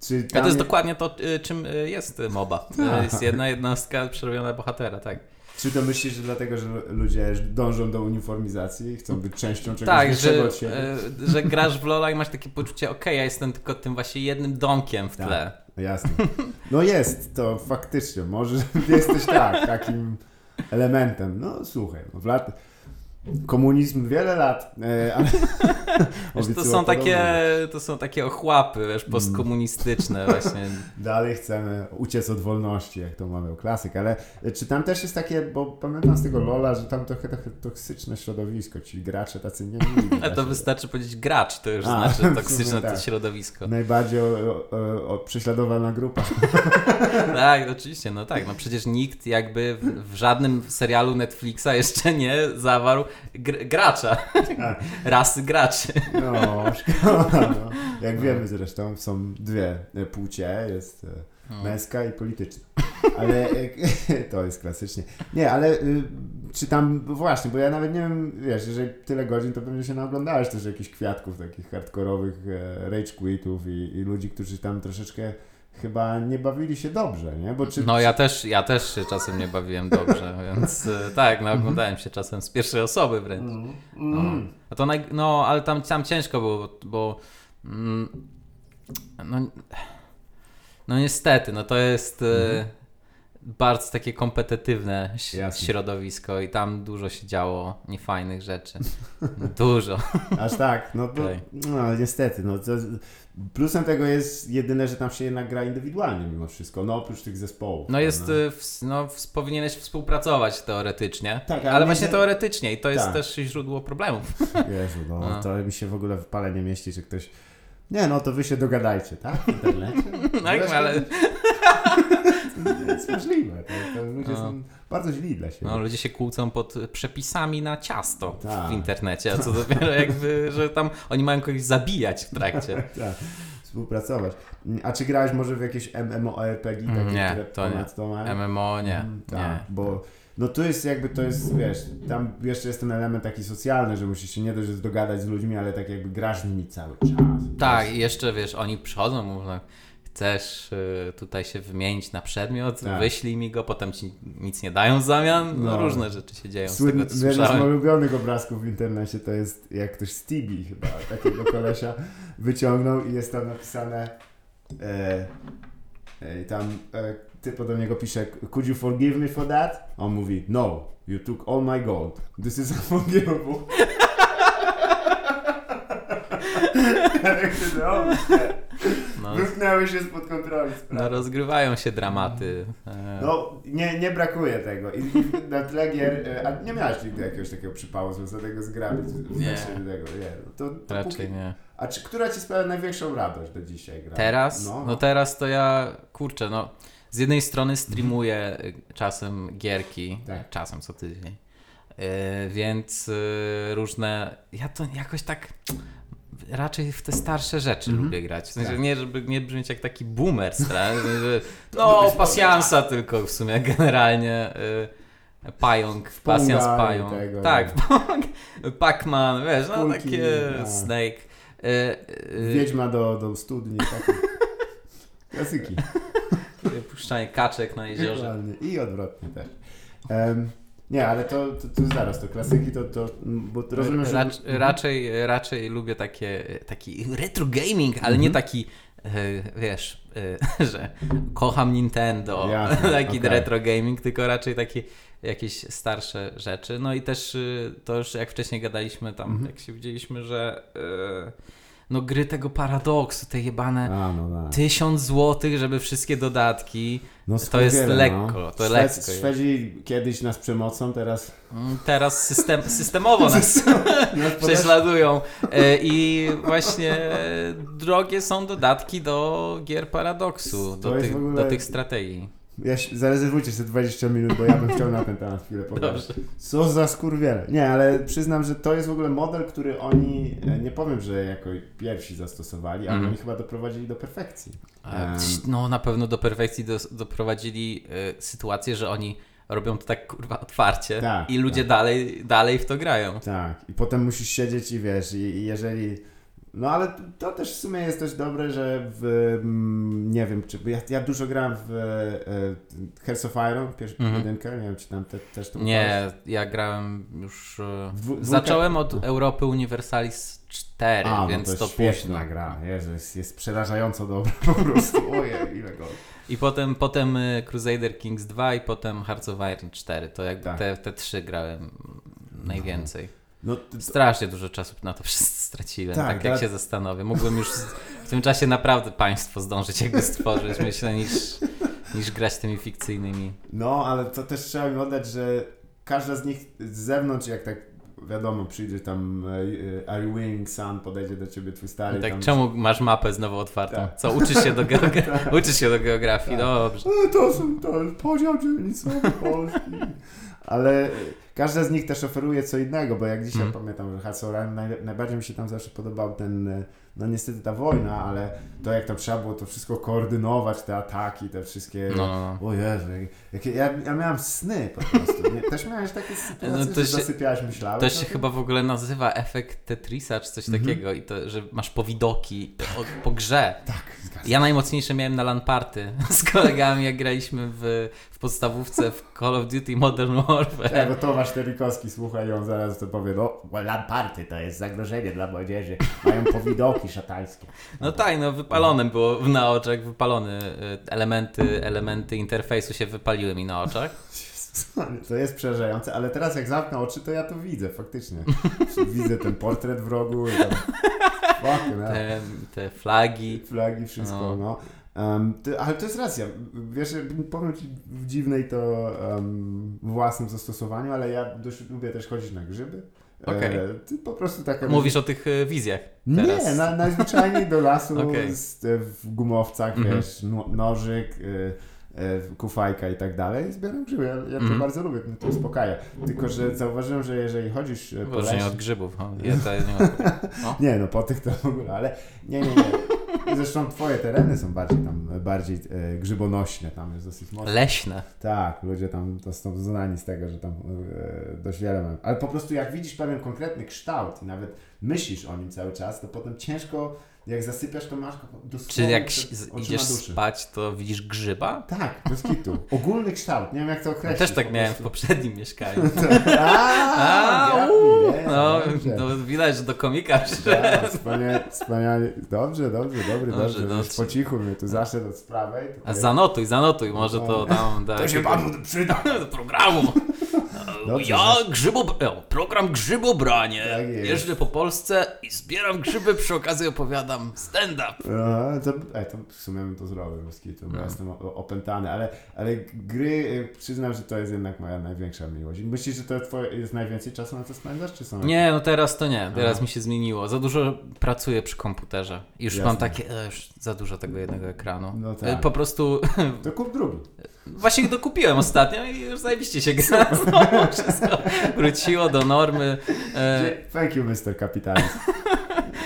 [SPEAKER 1] Czy
[SPEAKER 2] to jest dokładnie to, y, czym y, jest MOBA. To
[SPEAKER 1] Tak.
[SPEAKER 2] jest jedna jednostka przerobiona bohatera, tak.
[SPEAKER 1] Czy to myślisz, że dlatego, że ludzie dążą do uniformizacji i chcą być częścią czegoś
[SPEAKER 2] Tak, że,
[SPEAKER 1] od siebie?
[SPEAKER 2] y, że grasz w Lola i masz takie poczucie, okej, ja jestem tylko tym właśnie jednym domkiem w
[SPEAKER 1] Tak.
[SPEAKER 2] tle.
[SPEAKER 1] No jasne. No jest to faktycznie. Może jesteś tak, takim elementem. No słuchaj, no w lat... Komunizm wiele lat, e, ale
[SPEAKER 2] Wiesz, to są takie, to są takie ochłapy, wiesz, postkomunistyczne właśnie.
[SPEAKER 1] Dalej chcemy uciec od wolności, jak to mawiał klasyk, ale e, czy tam też jest takie, bo pamiętam z tego Lola, że tam trochę, trochę toksyczne środowisko, ci gracze tacy nie.
[SPEAKER 2] A to wystarczy powiedzieć gracz, to już
[SPEAKER 1] A,
[SPEAKER 2] znaczy toksyczne to
[SPEAKER 1] tak.
[SPEAKER 2] środowisko.
[SPEAKER 1] Najbardziej o, o, o, prześladowana grupa.
[SPEAKER 2] Tak, oczywiście, no tak, no przecież nikt jakby w, w żadnym serialu Netflixa jeszcze nie zawarł gr gracza,
[SPEAKER 1] Tak.
[SPEAKER 2] rasy graczy.
[SPEAKER 1] No, szkoda. No. Jak wiemy zresztą, są dwie płcie, jest e, męska i polityczna. Ale e, to jest klasycznie. Nie, ale y, czy tam, właśnie, bo ja nawet nie wiem, wiesz, jeżeli tyle godzin, to pewnie się naoglądałeś też jakichś kwiatków takich hardkorowych e, rage quitów i, i ludzi, którzy tam troszeczkę chyba nie bawili się dobrze, nie? Bo czy,
[SPEAKER 2] No ja też, ja też się czasem nie bawiłem dobrze, więc e, tak, no oglądałem się czasem z pierwszej osoby wręcz. No,
[SPEAKER 1] Mm.
[SPEAKER 2] A to naj... no ale tam, tam ciężko było, bo mm, no, no niestety, no to jest e, bardzo takie kompetytywne
[SPEAKER 1] Jasne.
[SPEAKER 2] środowisko i tam dużo się działo niefajnych rzeczy. Dużo.
[SPEAKER 1] Aż tak, no to, no niestety, no to, plusem tego jest jedyne, że tam się jednak gra indywidualnie mimo wszystko, no oprócz tych zespołów.
[SPEAKER 2] No jest, w, no w, powinieneś współpracować teoretycznie,
[SPEAKER 1] Tak, ale
[SPEAKER 2] ale,
[SPEAKER 1] nie-
[SPEAKER 2] właśnie teoretycznie i to jest
[SPEAKER 1] Tak.
[SPEAKER 2] też źródło problemów.
[SPEAKER 1] Jezu, no
[SPEAKER 2] No.
[SPEAKER 1] to mi się w ogóle w pale nie mieści, że ktoś... Nie, no to wy się dogadajcie, tak? W internecie.
[SPEAKER 2] Tak, ale
[SPEAKER 1] To jest możliwe, to, to ludzie
[SPEAKER 2] No.
[SPEAKER 1] są bardzo źli dla siebie.
[SPEAKER 2] no, ludzie się kłócą pod przepisami na ciasto
[SPEAKER 1] Tak.
[SPEAKER 2] w internecie, a co dopiero jakby, że tam oni mają kogoś zabijać w trakcie.
[SPEAKER 1] Tak, współpracować. A czy grałeś może w jakieś MMORPG takie,
[SPEAKER 2] Nie,
[SPEAKER 1] które
[SPEAKER 2] to nie.
[SPEAKER 1] to mają?
[SPEAKER 2] MMO nie,
[SPEAKER 1] Mm, Tak,
[SPEAKER 2] nie.
[SPEAKER 1] bo no tu jest jakby, to jest, wiesz, tam jeszcze jest ten element taki socjalny, że musisz się nie dość dogadać z ludźmi, ale tak jakby grasz z nimi cały czas.
[SPEAKER 2] Tak, i jeszcze wiesz, oni przychodzą, mówią, chcesz y, tutaj się wymienić na przedmiot,
[SPEAKER 1] Tak.
[SPEAKER 2] wyślij mi go, potem ci nic nie dają w zamian. No,
[SPEAKER 1] No.
[SPEAKER 2] różne rzeczy się dzieją z
[SPEAKER 1] Słynny,
[SPEAKER 2] tego, co
[SPEAKER 1] jeden z moich ulubionych obrazków w internecie to jest jak ktoś Stevie chyba, takiego kolesia wyciągnął i jest tam napisane e, e, i tam e, typ do niego pisze Could you forgive me for that? On mówi No, you took all my gold. This is unforgivable. no,
[SPEAKER 2] No,
[SPEAKER 1] Wymknęły się spod kontroli
[SPEAKER 2] no,
[SPEAKER 1] sprawy.
[SPEAKER 2] rozgrywają się dramaty. e,
[SPEAKER 1] No, nie, nie brakuje tego. I, i na tle gier, e, a nie miałeś nigdy jakiegoś takiego przypału związanego z grami?
[SPEAKER 2] Nie.
[SPEAKER 1] Tego, nie. No To, to
[SPEAKER 2] Raczej
[SPEAKER 1] póki...
[SPEAKER 2] nie.
[SPEAKER 1] A czy, która ci sprawia największą radość do dzisiaj gra?
[SPEAKER 2] Teraz?
[SPEAKER 1] No,
[SPEAKER 2] No teraz to ja, kurczę, no z jednej strony streamuję y, czasem gierki,
[SPEAKER 1] Tak.
[SPEAKER 2] czasem co tydzień, Y, więc y, różne, ja to jakoś tak raczej w te starsze rzeczy
[SPEAKER 1] Mhm.
[SPEAKER 2] lubię grać, w sensie
[SPEAKER 1] Tak.
[SPEAKER 2] nie, żeby nie brzmieć jak taki boomer, że no pasjansa tylko w sumie generalnie, y, Pająk, pasjans Pająk,
[SPEAKER 1] tego,
[SPEAKER 2] tak, Pong, Pac-Man, wiesz, no
[SPEAKER 1] Kulki,
[SPEAKER 2] takie
[SPEAKER 1] tak.
[SPEAKER 2] Snake. Y, y,
[SPEAKER 1] Wiedźma do, do studni. Takie. Klasyki.
[SPEAKER 2] Puszczanie kaczek na jeziorze.
[SPEAKER 1] I odwrotnie też. Em, nie, ale to, to, to zaraz, to klasyki to, to bo to rozumiem, że...
[SPEAKER 2] Rac, raczej, raczej lubię takie, taki retro gaming, ale nie
[SPEAKER 1] Mhm.
[SPEAKER 2] taki, e, wiesz, e, że kocham Nintendo,
[SPEAKER 1] Jasne,
[SPEAKER 2] taki
[SPEAKER 1] okej.
[SPEAKER 2] retro gaming, tylko raczej takie jakieś starsze rzeczy. No i też y, to już jak wcześniej gadaliśmy tam,
[SPEAKER 1] Mhm.
[SPEAKER 2] jak się widzieliśmy, że e, no gry tego paradoksu, te jebane
[SPEAKER 1] A, no tak.
[SPEAKER 2] tysiąc złotych, żeby wszystkie dodatki,
[SPEAKER 1] No,
[SPEAKER 2] to jest
[SPEAKER 1] spokojnie,
[SPEAKER 2] lekko, to
[SPEAKER 1] Szwed-
[SPEAKER 2] lekko.
[SPEAKER 1] Szwedzi kiedyś nas przemocą, teraz...
[SPEAKER 2] Mm, Teraz system, systemowo nas prześladują. E, I właśnie drogie są dodatki do gier paradoksu, do tych, do tych strategii.
[SPEAKER 1] Ja się, zarezerwujcie sobie 20 minut, bo ja bym chciał na ten temat chwilę pogadać. Co za skurwiele. Nie, ale przyznam, że to jest w ogóle model, który oni, e, nie powiem, że jako pierwsi zastosowali, ale
[SPEAKER 2] Mhm.
[SPEAKER 1] oni chyba doprowadzili do perfekcji.
[SPEAKER 2] No na pewno do perfekcji dos- doprowadzili y, sytuację, że oni robią to tak kurwa otwarcie
[SPEAKER 1] Tak,
[SPEAKER 2] i ludzie
[SPEAKER 1] tak.
[SPEAKER 2] dalej, dalej w to grają.
[SPEAKER 1] Tak, i potem musisz siedzieć i wiesz, i, i jeżeli. No ale to też w sumie jest też dobre, że w. mm, Nie wiem, czy. Ja, ja dużo grałem w e, Hearts of Iron, pierwszą
[SPEAKER 2] Mhm.
[SPEAKER 1] jedynkę, nie wiem, czy tam te, też to
[SPEAKER 2] Nie, ja grałem już.
[SPEAKER 1] dwu- dwójka-
[SPEAKER 2] Zacząłem od Europy Universalis 4,
[SPEAKER 1] A,
[SPEAKER 2] więc
[SPEAKER 1] no to
[SPEAKER 2] to, późno.
[SPEAKER 1] gra. Jezu, jest, jest przerażająco dobra po prostu. Ojej, ile go.
[SPEAKER 2] I potem, potem y, Crusader Kings 2 i potem Hearts of Iron 4. To jakby
[SPEAKER 1] Tak.
[SPEAKER 2] te, te trzy grałem najwięcej.
[SPEAKER 1] No, to, to,
[SPEAKER 2] Strasznie dużo czasu na to straciłem,
[SPEAKER 1] Tak,
[SPEAKER 2] tak, jak
[SPEAKER 1] tak.
[SPEAKER 2] się zastanowię. Mógłbym już w tym czasie naprawdę państwo zdążyć jakby stworzyć, myślę, niż, niż grać tymi fikcyjnymi.
[SPEAKER 1] no, ale to też trzeba mi oddać, że każda z nich z zewnątrz, jak tak wiadomo, przyjdzie tam e, e, winning, son, podejdzie do ciebie twój stary.
[SPEAKER 2] tak,
[SPEAKER 1] tam,
[SPEAKER 2] czemu masz mapę znowu otwartą?
[SPEAKER 1] Tak.
[SPEAKER 2] Co, uczysz się do, geogra- uczysz się do geografii?
[SPEAKER 1] Tak.
[SPEAKER 2] Dobrze.
[SPEAKER 1] E, To są to podział dzielnicowy Polski. Ale każda z nich też oferuje co innego, bo jak dzisiaj
[SPEAKER 2] Mhm.
[SPEAKER 1] pamiętam, że Iron naj, najbardziej mi się tam zawsze podobał ten, e, no niestety ta wojna, ale to jak tam trzeba było to wszystko koordynować, te ataki, te wszystkie...
[SPEAKER 2] No, no, no.
[SPEAKER 1] O Jezu, jak- ja, ja miałem sny po prostu. Nie? Też miałeś takie sytuacje,
[SPEAKER 2] No to
[SPEAKER 1] że
[SPEAKER 2] się-
[SPEAKER 1] zasypiałeś, myślałeś
[SPEAKER 2] To się
[SPEAKER 1] tym?
[SPEAKER 2] chyba w ogóle nazywa efekt Tetrisa czy coś
[SPEAKER 1] Mhm.
[SPEAKER 2] takiego i to, że masz powidoki o, po grze.
[SPEAKER 1] Tak, zgadzam
[SPEAKER 2] Ja najmocniejsze miałem na LAN party z kolegami, jak graliśmy w, w podstawówce w Call of Duty Modern
[SPEAKER 1] Tak,
[SPEAKER 2] Warfare.
[SPEAKER 1] bo Tomasz Terlikowski słucha i on zaraz to powie, no Lamparty to jest zagrożenie dla młodzieży, mają powidoki szatańskie.
[SPEAKER 2] No tak, no wypalone było na oczach, wypalone y, elementy, elementy interfejsu się wypaliły mi na oczach.
[SPEAKER 1] To jest przerażające, ale teraz jak zamknę oczy, to ja to widzę faktycznie. Widzę ten portret w rogu i tam, fuck, no.
[SPEAKER 2] Te, te flagi.
[SPEAKER 1] flagi, wszystko, no.
[SPEAKER 2] No.
[SPEAKER 1] Em, ty, ale to jest racja. Wiesz, powiem Ci w dziwnej to em, własnym zastosowaniu, ale ja dość lubię też chodzić na grzyby.
[SPEAKER 2] Okej.
[SPEAKER 1] E, ty po prostu taka...
[SPEAKER 2] Mówisz o tych y, wizjach teraz.
[SPEAKER 1] Nie, na, najzwyczajniej do lasu
[SPEAKER 2] Okej.
[SPEAKER 1] z, e, w gumowcach,
[SPEAKER 2] Mhm.
[SPEAKER 1] wiesz, no, nożyk, y, y, kufajka i tak dalej. Zbieram grzyby, ja, ja to
[SPEAKER 2] Mhm.
[SPEAKER 1] bardzo lubię, mnie to uspokaja. Tylko, że zauważyłem, że jeżeli chodzisz e, po lesie...
[SPEAKER 2] od grzybów. O, ja to nie od...
[SPEAKER 1] Nie, no po tych to w ogóle, ale nie, nie, nie. Zresztą twoje tereny są bardziej tam, bardziej e, grzybonośne, tam jest dosyć mocno.
[SPEAKER 2] Leśne.
[SPEAKER 1] Tak, ludzie tam to są znani z tego, że tam e, dość wiele mają. Ale po prostu jak widzisz pewien konkretny kształt i nawet myślisz o nim cały czas, to potem ciężko, jak zasypiasz, to masz go dosłownie
[SPEAKER 2] Czy jak
[SPEAKER 1] przed
[SPEAKER 2] idziesz
[SPEAKER 1] duszy.
[SPEAKER 2] spać, to widzisz grzyba?
[SPEAKER 1] Tak, bez kitu. Ogólny kształt, nie wiem jak to
[SPEAKER 2] Ja
[SPEAKER 1] określić.
[SPEAKER 2] też tak
[SPEAKER 1] po
[SPEAKER 2] miałem w poprzednim mieszkaniu.
[SPEAKER 1] A,
[SPEAKER 2] A, no, no widać, że do komika
[SPEAKER 1] Tak, wspaniale, wspaniale. Dobrze, dobrze, dobry,
[SPEAKER 2] Dobrze,
[SPEAKER 1] dobrze. po cichu mnie tu zaszedł od prawej.
[SPEAKER 2] A zanotuj, zanotuj, może to tam da
[SPEAKER 1] To się
[SPEAKER 2] jakiegoś-
[SPEAKER 1] panu przyda.
[SPEAKER 2] do programu.
[SPEAKER 1] Dobrze,
[SPEAKER 2] ja
[SPEAKER 1] że-
[SPEAKER 2] grzybob... o, program Grzybobranie.
[SPEAKER 1] Tak jest.
[SPEAKER 2] Jeżdżę po Polsce i zbieram grzyby, przy okazji opowiadam stand-up.
[SPEAKER 1] Aha, to, e, to w sumie bym to zrobił, bez kitu, bo
[SPEAKER 2] No.
[SPEAKER 1] ja jestem o- opętany, ale, ale gry, e, przyznam, że to jest jednak moja największa miłość. Myślisz, że to twoje, jest najwięcej czasu na to spędzasz, czy są
[SPEAKER 2] Nie, no teraz to nie. Teraz mi się zmieniło. Za dużo pracuję przy komputerze. I Już
[SPEAKER 1] Jasne.
[SPEAKER 2] mam takie, e, już za dużo tego jednego ekranu.
[SPEAKER 1] No tak.
[SPEAKER 2] E, Po prostu
[SPEAKER 1] To kup drugi.
[SPEAKER 2] Właśnie go dokupiłem ostatnio i już zajebiście się gra. Znowu wszystko wróciło do normy. E,
[SPEAKER 1] Thank you, Mr. Kapitalizm.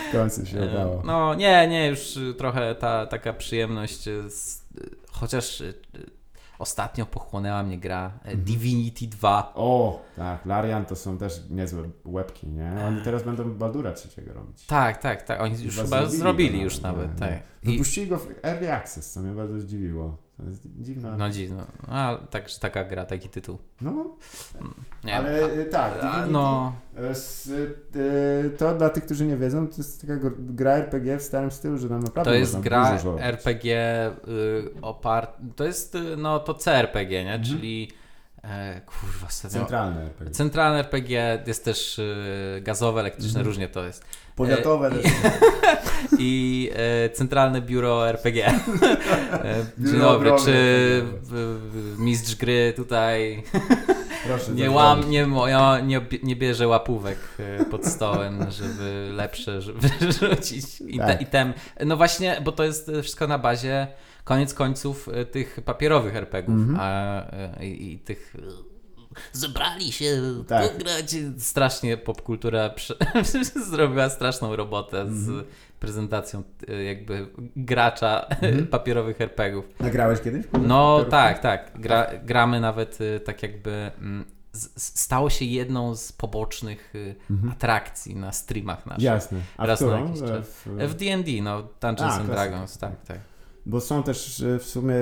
[SPEAKER 1] W końcu się
[SPEAKER 2] e,
[SPEAKER 1] udało.
[SPEAKER 2] no nie, nie, już trochę ta taka przyjemność, y, z, y, chociaż ostatnio pochłonęła mnie gra
[SPEAKER 1] Mhm.
[SPEAKER 2] e, Divinity 2.
[SPEAKER 1] O, tak, Larian to są też niezłe łebki, nie? Oni teraz będą Baldura trzeciego robić.
[SPEAKER 2] Tak, tak, tak. Oni już chyba zrobili,
[SPEAKER 1] go
[SPEAKER 2] już nawet.
[SPEAKER 1] nie,
[SPEAKER 2] tak.
[SPEAKER 1] Wypuścili go w Early Access, co mnie bardzo zdziwiło. To jest dziwna.
[SPEAKER 2] no dziwno. A, także taka gra, taki tytuł.
[SPEAKER 1] No,
[SPEAKER 2] Nie,
[SPEAKER 1] ale e, tak,
[SPEAKER 2] a, no,
[SPEAKER 1] e, s- e, to dla tych, którzy nie wiedzą, to jest taka gr- gra RPG w starym stylu, że tam naprawdę
[SPEAKER 2] To jest gra. RPG y, opart... To jest y, no to CRPG, nie?
[SPEAKER 1] Mhm.
[SPEAKER 2] Czyli e, kurwa, ostatnio...
[SPEAKER 1] Centralne RPG.
[SPEAKER 2] Centralne RPG jest też y, gazowe, elektryczne,
[SPEAKER 1] Mhm.
[SPEAKER 2] różnie to jest.
[SPEAKER 1] Powiatowe też.
[SPEAKER 2] I e, centralne biuro RPG. E, Dzień
[SPEAKER 1] Biuro
[SPEAKER 2] dobry,
[SPEAKER 1] obrony
[SPEAKER 2] czy mistrz gry tutaj
[SPEAKER 1] Proszę.
[SPEAKER 2] nie, łam, nie, mo- nie, nie bierze łapówek e, pod stołem, żeby lepsze żeby rzucić
[SPEAKER 1] Tak.
[SPEAKER 2] i tem. No właśnie, bo to jest wszystko na bazie koniec końców e, tych papierowych RPGów
[SPEAKER 1] Mhm.
[SPEAKER 2] a, e, i, i tych e, zebrali się
[SPEAKER 1] Tak.
[SPEAKER 2] pograć. Strasznie popkultura zrobiła straszną robotę z
[SPEAKER 1] Mhm.
[SPEAKER 2] prezentacją jakby gracza
[SPEAKER 1] Mhm.
[SPEAKER 2] papierowych RPGów.
[SPEAKER 1] Nagrałeś kiedyś?
[SPEAKER 2] No tak, tak. Gra, gramy nawet tak jakby. mm, Stało się jedną z pobocznych y, atrakcji na streamach naszych.
[SPEAKER 1] Jasne. A
[SPEAKER 2] Raz na
[SPEAKER 1] którą?
[SPEAKER 2] jakiś czas.
[SPEAKER 1] W-
[SPEAKER 2] D&D, no Dungeons
[SPEAKER 1] A,
[SPEAKER 2] and. Dragons, tak, tak.
[SPEAKER 1] Bo są też w sumie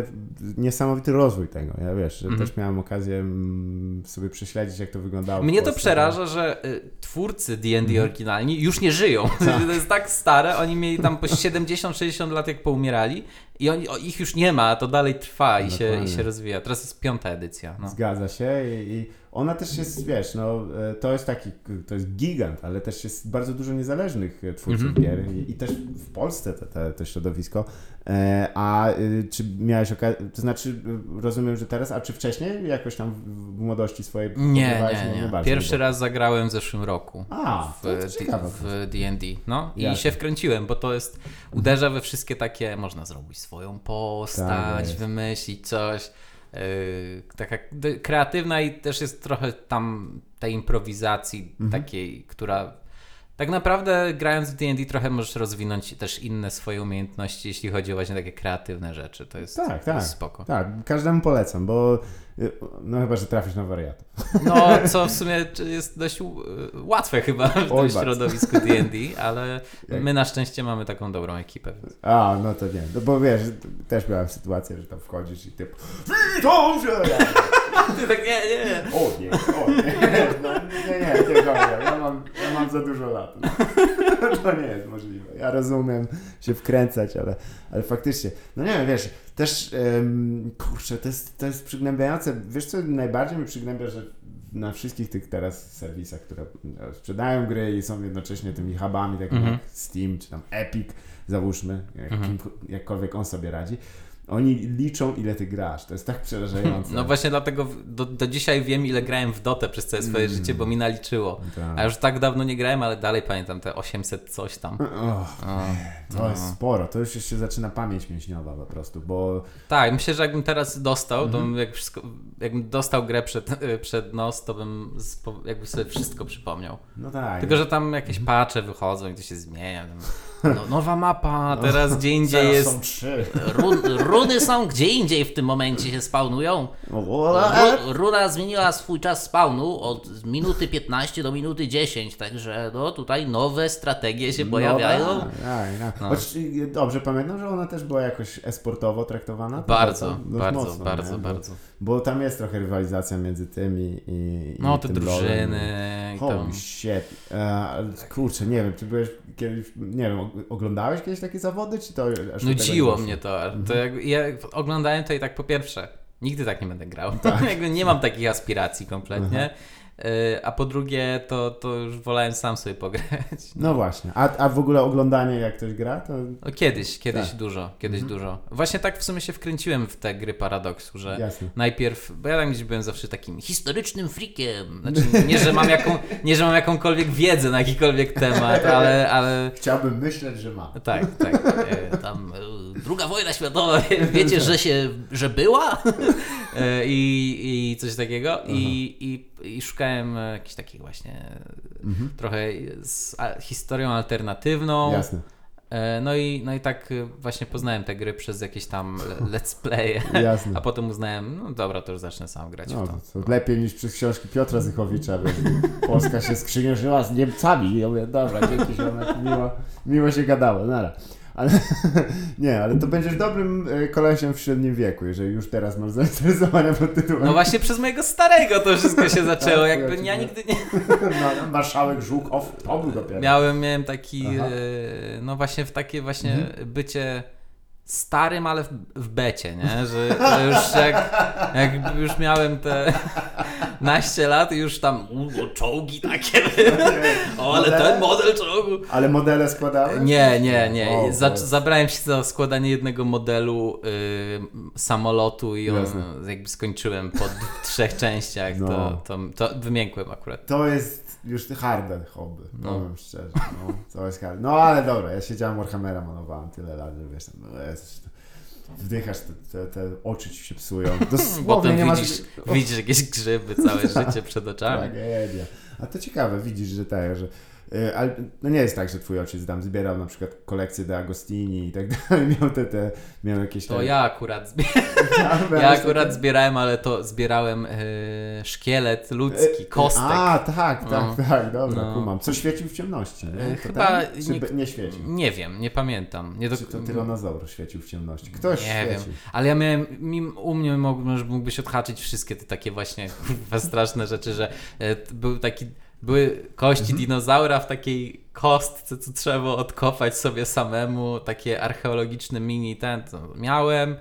[SPEAKER 1] niesamowity rozwój tego. Ja wiesz, że
[SPEAKER 2] Mhm.
[SPEAKER 1] też miałem okazję mm, sobie prześledzić, jak to wyglądało.
[SPEAKER 2] Mnie to przeraża, że y, twórcy D&D
[SPEAKER 1] Mhm.
[SPEAKER 2] oryginalni już nie żyją. to jest tak stare, oni mieli tam po 70-60 lat jak poumierali i oni, o, ich już nie ma, a to dalej trwa i się, i się rozwija. Teraz jest piąta edycja. No.
[SPEAKER 1] Zgadza się i, i ona też jest, wiesz, no e, to jest taki, to jest gigant, ale też jest bardzo dużo niezależnych e, twórców
[SPEAKER 2] Mhm.
[SPEAKER 1] gier i, i też w Polsce te, te, to środowisko. E, a y, czy miałeś okazję, to znaczy y, rozumiem, że teraz, a czy wcześniej jakoś tam w, w młodości swojej
[SPEAKER 2] Nie,
[SPEAKER 1] próbowałeś?
[SPEAKER 2] nie, nie.
[SPEAKER 1] bardzo
[SPEAKER 2] Pierwszy raz zagrałem w zeszłym roku.
[SPEAKER 1] A,
[SPEAKER 2] w, w D&D. No i
[SPEAKER 1] Jasne.
[SPEAKER 2] się wkręciłem, bo to jest, uderza we wszystkie takie, można zrobić swoją postać,
[SPEAKER 1] Tak
[SPEAKER 2] wymyślić coś. Yy, taka kreatywna i też jest trochę tam tej improwizacji
[SPEAKER 1] Mhm.
[SPEAKER 2] takiej, która tak naprawdę grając w D&D trochę możesz rozwinąć też inne swoje umiejętności, jeśli chodzi o właśnie takie kreatywne rzeczy. To jest,
[SPEAKER 1] Tak,
[SPEAKER 2] to
[SPEAKER 1] tak.
[SPEAKER 2] jest spoko.
[SPEAKER 1] Tak, każdemu polecam, bo no chyba, że trafisz na wariata.
[SPEAKER 2] No, co w sumie jest dość u- łatwe chyba w
[SPEAKER 1] Oj,
[SPEAKER 2] tym środowisku D&D, ale
[SPEAKER 1] Jak-
[SPEAKER 2] my na szczęście mamy taką dobrą ekipę. Więc...
[SPEAKER 1] A, no to nie, no bo wiesz, też miałem sytuację, że tam wchodzisz i typ Witam się!
[SPEAKER 2] Ty tak, nie, nie.
[SPEAKER 1] O nie, o nie, no, nie, nie, nie, dobra, ja mam, ja mam za dużo lat. To nie jest możliwe. Ja rozumiem się wkręcać, ale, ale faktycznie, no nie wiem, wiesz, też, em, kurczę, to jest, to jest przygnębiające. Wiesz co najbardziej mi przygnębia, że na wszystkich tych teraz serwisach, które e, sprzedają gry i są jednocześnie tymi hubami, takimi
[SPEAKER 2] Mhm.
[SPEAKER 1] jak Steam czy tam Epic, załóżmy, jak,
[SPEAKER 2] Mhm.
[SPEAKER 1] jakkolwiek on sobie radzi, oni liczą ile ty grasz. To jest tak przerażające.
[SPEAKER 2] No właśnie dlatego do, do dzisiaj wiem, ile grałem w Dotę przez całe swoje
[SPEAKER 1] Mm.
[SPEAKER 2] życie, bo mi naliczyło.
[SPEAKER 1] Tak.
[SPEAKER 2] A już tak dawno nie grałem, ale dalej pamiętam te 800 coś tam.
[SPEAKER 1] Och,
[SPEAKER 2] O,
[SPEAKER 1] to
[SPEAKER 2] no.
[SPEAKER 1] jest sporo, to już się zaczyna pamięć mięśniowa po prostu, bo
[SPEAKER 2] Tak, myślę, że jakbym teraz dostał, to
[SPEAKER 1] Mhm.
[SPEAKER 2] jak wszystko, jakbym dostał grę przed, przed nos, to bym jakby sobie wszystko przypomniał.
[SPEAKER 1] no tak.
[SPEAKER 2] Tylko, że tam jakieś patche wychodzą i to się zmienia. No, nowa mapa, teraz gdzie indziej
[SPEAKER 1] Teraz
[SPEAKER 2] jest.
[SPEAKER 1] są trzy.
[SPEAKER 2] Run, runy są gdzie indziej w tym momencie się spawnują.
[SPEAKER 1] O,
[SPEAKER 2] Ru, runa zmieniła swój czas spawnu od minuty 15 do minuty 10, także no tutaj nowe strategie się pojawiają.
[SPEAKER 1] No, tak, tak, tak.
[SPEAKER 2] No.
[SPEAKER 1] Choć y, dobrze pamiętam, że ona też była jakoś esportowo traktowana. To
[SPEAKER 2] Bardzo,
[SPEAKER 1] dość
[SPEAKER 2] bardzo,
[SPEAKER 1] mocno,
[SPEAKER 2] bardzo,
[SPEAKER 1] nie?
[SPEAKER 2] bardzo.
[SPEAKER 1] Bo, bo tam jest trochę rywalizacja między tym i, i
[SPEAKER 2] No te drużyny
[SPEAKER 1] lorem. Holy
[SPEAKER 2] tam.
[SPEAKER 1] shit. E, ale kurczę, nie wiem, czy byłeś kiedyś, nie wiem, oglądałeś kiedyś takie zawody, czy to aż
[SPEAKER 2] Nudziło
[SPEAKER 1] nie
[SPEAKER 2] mnie to.
[SPEAKER 1] Mhm.
[SPEAKER 2] to jak, ja oglądałem to i tak po pierwsze, nigdy tak nie będę grał.
[SPEAKER 1] Tak.
[SPEAKER 2] Nie mam takich aspiracji kompletnie. Y, A po drugie, to, to już wolałem sam sobie pograć.
[SPEAKER 1] No właśnie. A, a w ogóle oglądanie, jak ktoś gra, to
[SPEAKER 2] No kiedyś, kiedyś
[SPEAKER 1] Tak.
[SPEAKER 2] dużo, kiedyś dużo. Właśnie tak w sumie się wkręciłem w te gry paradoksu, że
[SPEAKER 1] jasne.
[SPEAKER 2] najpierw, bo ja tam gdzieś byłem zawsze takim historycznym freakiem. Znaczy, nie, że mam, jaką, nie, że mam jakąkolwiek wiedzę na jakikolwiek temat, ale, ale
[SPEAKER 1] Chciałbym myśleć, że ma.
[SPEAKER 2] tak, tak. E, tam e, druga wojna światowa, wiecie, że się, że była? E, I, i coś takiego. I, i, I szukałem e, jakichś takich właśnie
[SPEAKER 1] Mhm.
[SPEAKER 2] trochę z historią alternatywną.
[SPEAKER 1] Jasne.
[SPEAKER 2] E, No i, no i tak e, właśnie poznałem te gry przez jakieś tam le- let's play,
[SPEAKER 1] Jasne.
[SPEAKER 2] a potem uznałem, no dobra, to już zacznę sam grać
[SPEAKER 1] No,
[SPEAKER 2] w to.
[SPEAKER 1] to lepiej niż przez książki Piotra Zychowicza, bo Polska się skrzynierzyła z Niemcami. I ja mówię, dobra, dzięki ziomek, miło, miło się gadało, nara. Ale nie, ale to będziesz dobrym e, kolesiem w średnim wieku, jeżeli już teraz masz zainteresowania pod tytułem.
[SPEAKER 2] No właśnie przez mojego starego to wszystko się zaczęło,
[SPEAKER 1] Tak,
[SPEAKER 2] jakby
[SPEAKER 1] ja
[SPEAKER 2] nigdy nie...
[SPEAKER 1] no, marszałek Żukow, to był dopiero.
[SPEAKER 2] Miałem, miałem taki,
[SPEAKER 1] Aha.
[SPEAKER 2] e, no właśnie w takie właśnie bycie starym, ale w, w becie, nie? Że, że już jak, jak już miałem te naście lat i już tam u, o, czołgi takie o, ale
[SPEAKER 1] Modele?
[SPEAKER 2] ten model czołgu
[SPEAKER 1] Ale modele składałeś?
[SPEAKER 2] nie, nie, nie.
[SPEAKER 1] O,
[SPEAKER 2] Za, zabrałem się za składanie jednego modelu y, samolotu i on
[SPEAKER 1] Jasne.
[SPEAKER 2] jakby skończyłem po trzech częściach,
[SPEAKER 1] No.
[SPEAKER 2] to, to, to wymiękłem akurat.
[SPEAKER 1] To jest już harde hobby,
[SPEAKER 2] No.
[SPEAKER 1] powiem szczerze. No, to jest harde. No ale dobra, ja siedziałem Warhammera malowałem tyle lat, że wiesz, no jest... wdychasz, te, te, te oczy ci się psują. Dosłownie
[SPEAKER 2] Potem
[SPEAKER 1] nie masz...
[SPEAKER 2] widzisz, widzisz jakieś grzyby całe życie przed oczami.
[SPEAKER 1] Tragedia. A to ciekawe, widzisz, że tak, że ale no nie jest tak, że twój ojciec tam zbierał na przykład kolekcję De Agostini i tak dalej, miał te, te miał jakieś
[SPEAKER 2] To
[SPEAKER 1] te...
[SPEAKER 2] ja akurat zbierałem.
[SPEAKER 1] Ja,
[SPEAKER 2] akurat zbierałem, ale to zbierałem e, szkielet ludzki, kostek.
[SPEAKER 1] A, tak, tak,
[SPEAKER 2] No.
[SPEAKER 1] tak, dobra,
[SPEAKER 2] No.
[SPEAKER 1] kumam. Co świecił w ciemności, nie?
[SPEAKER 2] E, chyba
[SPEAKER 1] ten? Czy
[SPEAKER 2] nie-
[SPEAKER 1] nie świecił?
[SPEAKER 2] Nie wiem, nie pamiętam. Nie, do...
[SPEAKER 1] Czy to tyranozaur świecił w ciemności? Ktoś
[SPEAKER 2] nie wiem,
[SPEAKER 1] świecił.
[SPEAKER 2] ale ja miałem, mi, u mnie mógłbyś odhaczyć wszystkie te takie właśnie straszne rzeczy, że e, był taki, były kości
[SPEAKER 1] Mhm.
[SPEAKER 2] dinozaura w takiej kostce, co trzeba było odkopać sobie samemu, takie archeologiczne mini ten, miałem.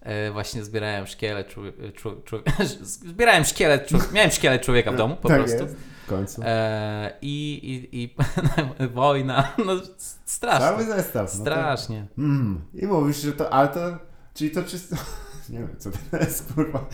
[SPEAKER 2] E, właśnie zbierałem szkielet człowieka, czł, czł, zbierałem szkielet, miałem szkielet człowieka w domu po
[SPEAKER 1] tak
[SPEAKER 2] prostu.
[SPEAKER 1] Jest. W końcu.
[SPEAKER 2] E, I, i, i wojna, no strasznie.
[SPEAKER 1] Cały zestaw. No
[SPEAKER 2] Strasznie.
[SPEAKER 1] Mm. I mówisz, że to, ale to, czyli to czysto, nie wiem, co to jest, kurwa,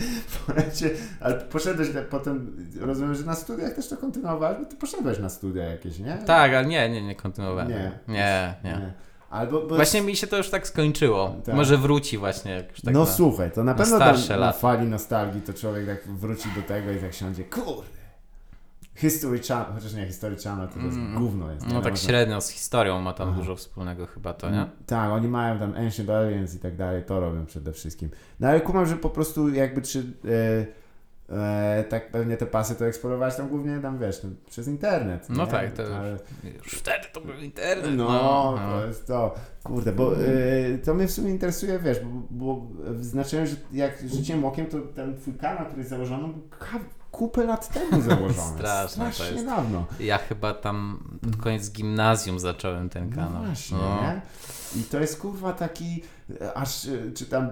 [SPEAKER 1] Powiecie, ale poszedłeś na- potem, rozumiem, że na studiach też to kontynuowałeś, bo ty poszedłeś na studia jakieś, nie?
[SPEAKER 2] Tak, ale nie, nie, nie kontynuowałem.
[SPEAKER 1] Nie.
[SPEAKER 2] Nie, nie.
[SPEAKER 1] Albo, bo
[SPEAKER 2] Właśnie mi się to już tak skończyło.
[SPEAKER 1] Tak.
[SPEAKER 2] Może wróci właśnie jak już tak
[SPEAKER 1] no
[SPEAKER 2] na...
[SPEAKER 1] słuchaj, to na
[SPEAKER 2] na
[SPEAKER 1] pewno na
[SPEAKER 2] lata.
[SPEAKER 1] fali nostalgii to człowiek tak wróci do tego i tak siądzie, kurde. History Channel, chociaż nie, History Channel to jest
[SPEAKER 2] Mm.
[SPEAKER 1] gówno jest.
[SPEAKER 2] No tak średnio z historią ma tam
[SPEAKER 1] Aha.
[SPEAKER 2] dużo wspólnego chyba to, nie?
[SPEAKER 1] Tak, oni mają tam Ancient Aliens i tak dalej, to robią przede wszystkim. No ale kumam, że po prostu jakby czy e, e, tak pewnie te pasy to eksplorowałeś tam głównie tam wiesz, no, przez internet.
[SPEAKER 2] No
[SPEAKER 1] nie?
[SPEAKER 2] tak, to
[SPEAKER 1] ale,
[SPEAKER 2] już wtedy to był internet.
[SPEAKER 1] No,
[SPEAKER 2] no.
[SPEAKER 1] to jest to. Kurde, bo e, to mnie w sumie interesuje, wiesz, bo, bo znaczyłem, że jak rzuciłem okiem, to ten twój kanał, który jest założony, był kupę lat temu założony.
[SPEAKER 2] Straszne to
[SPEAKER 1] Strasznie
[SPEAKER 2] jest.
[SPEAKER 1] dawno.
[SPEAKER 2] Ja chyba tam pod koniec gimnazjum zacząłem ten
[SPEAKER 1] No
[SPEAKER 2] kanał.
[SPEAKER 1] właśnie,
[SPEAKER 2] No.
[SPEAKER 1] nie? I to jest kurwa taki, e, aż e, czy tam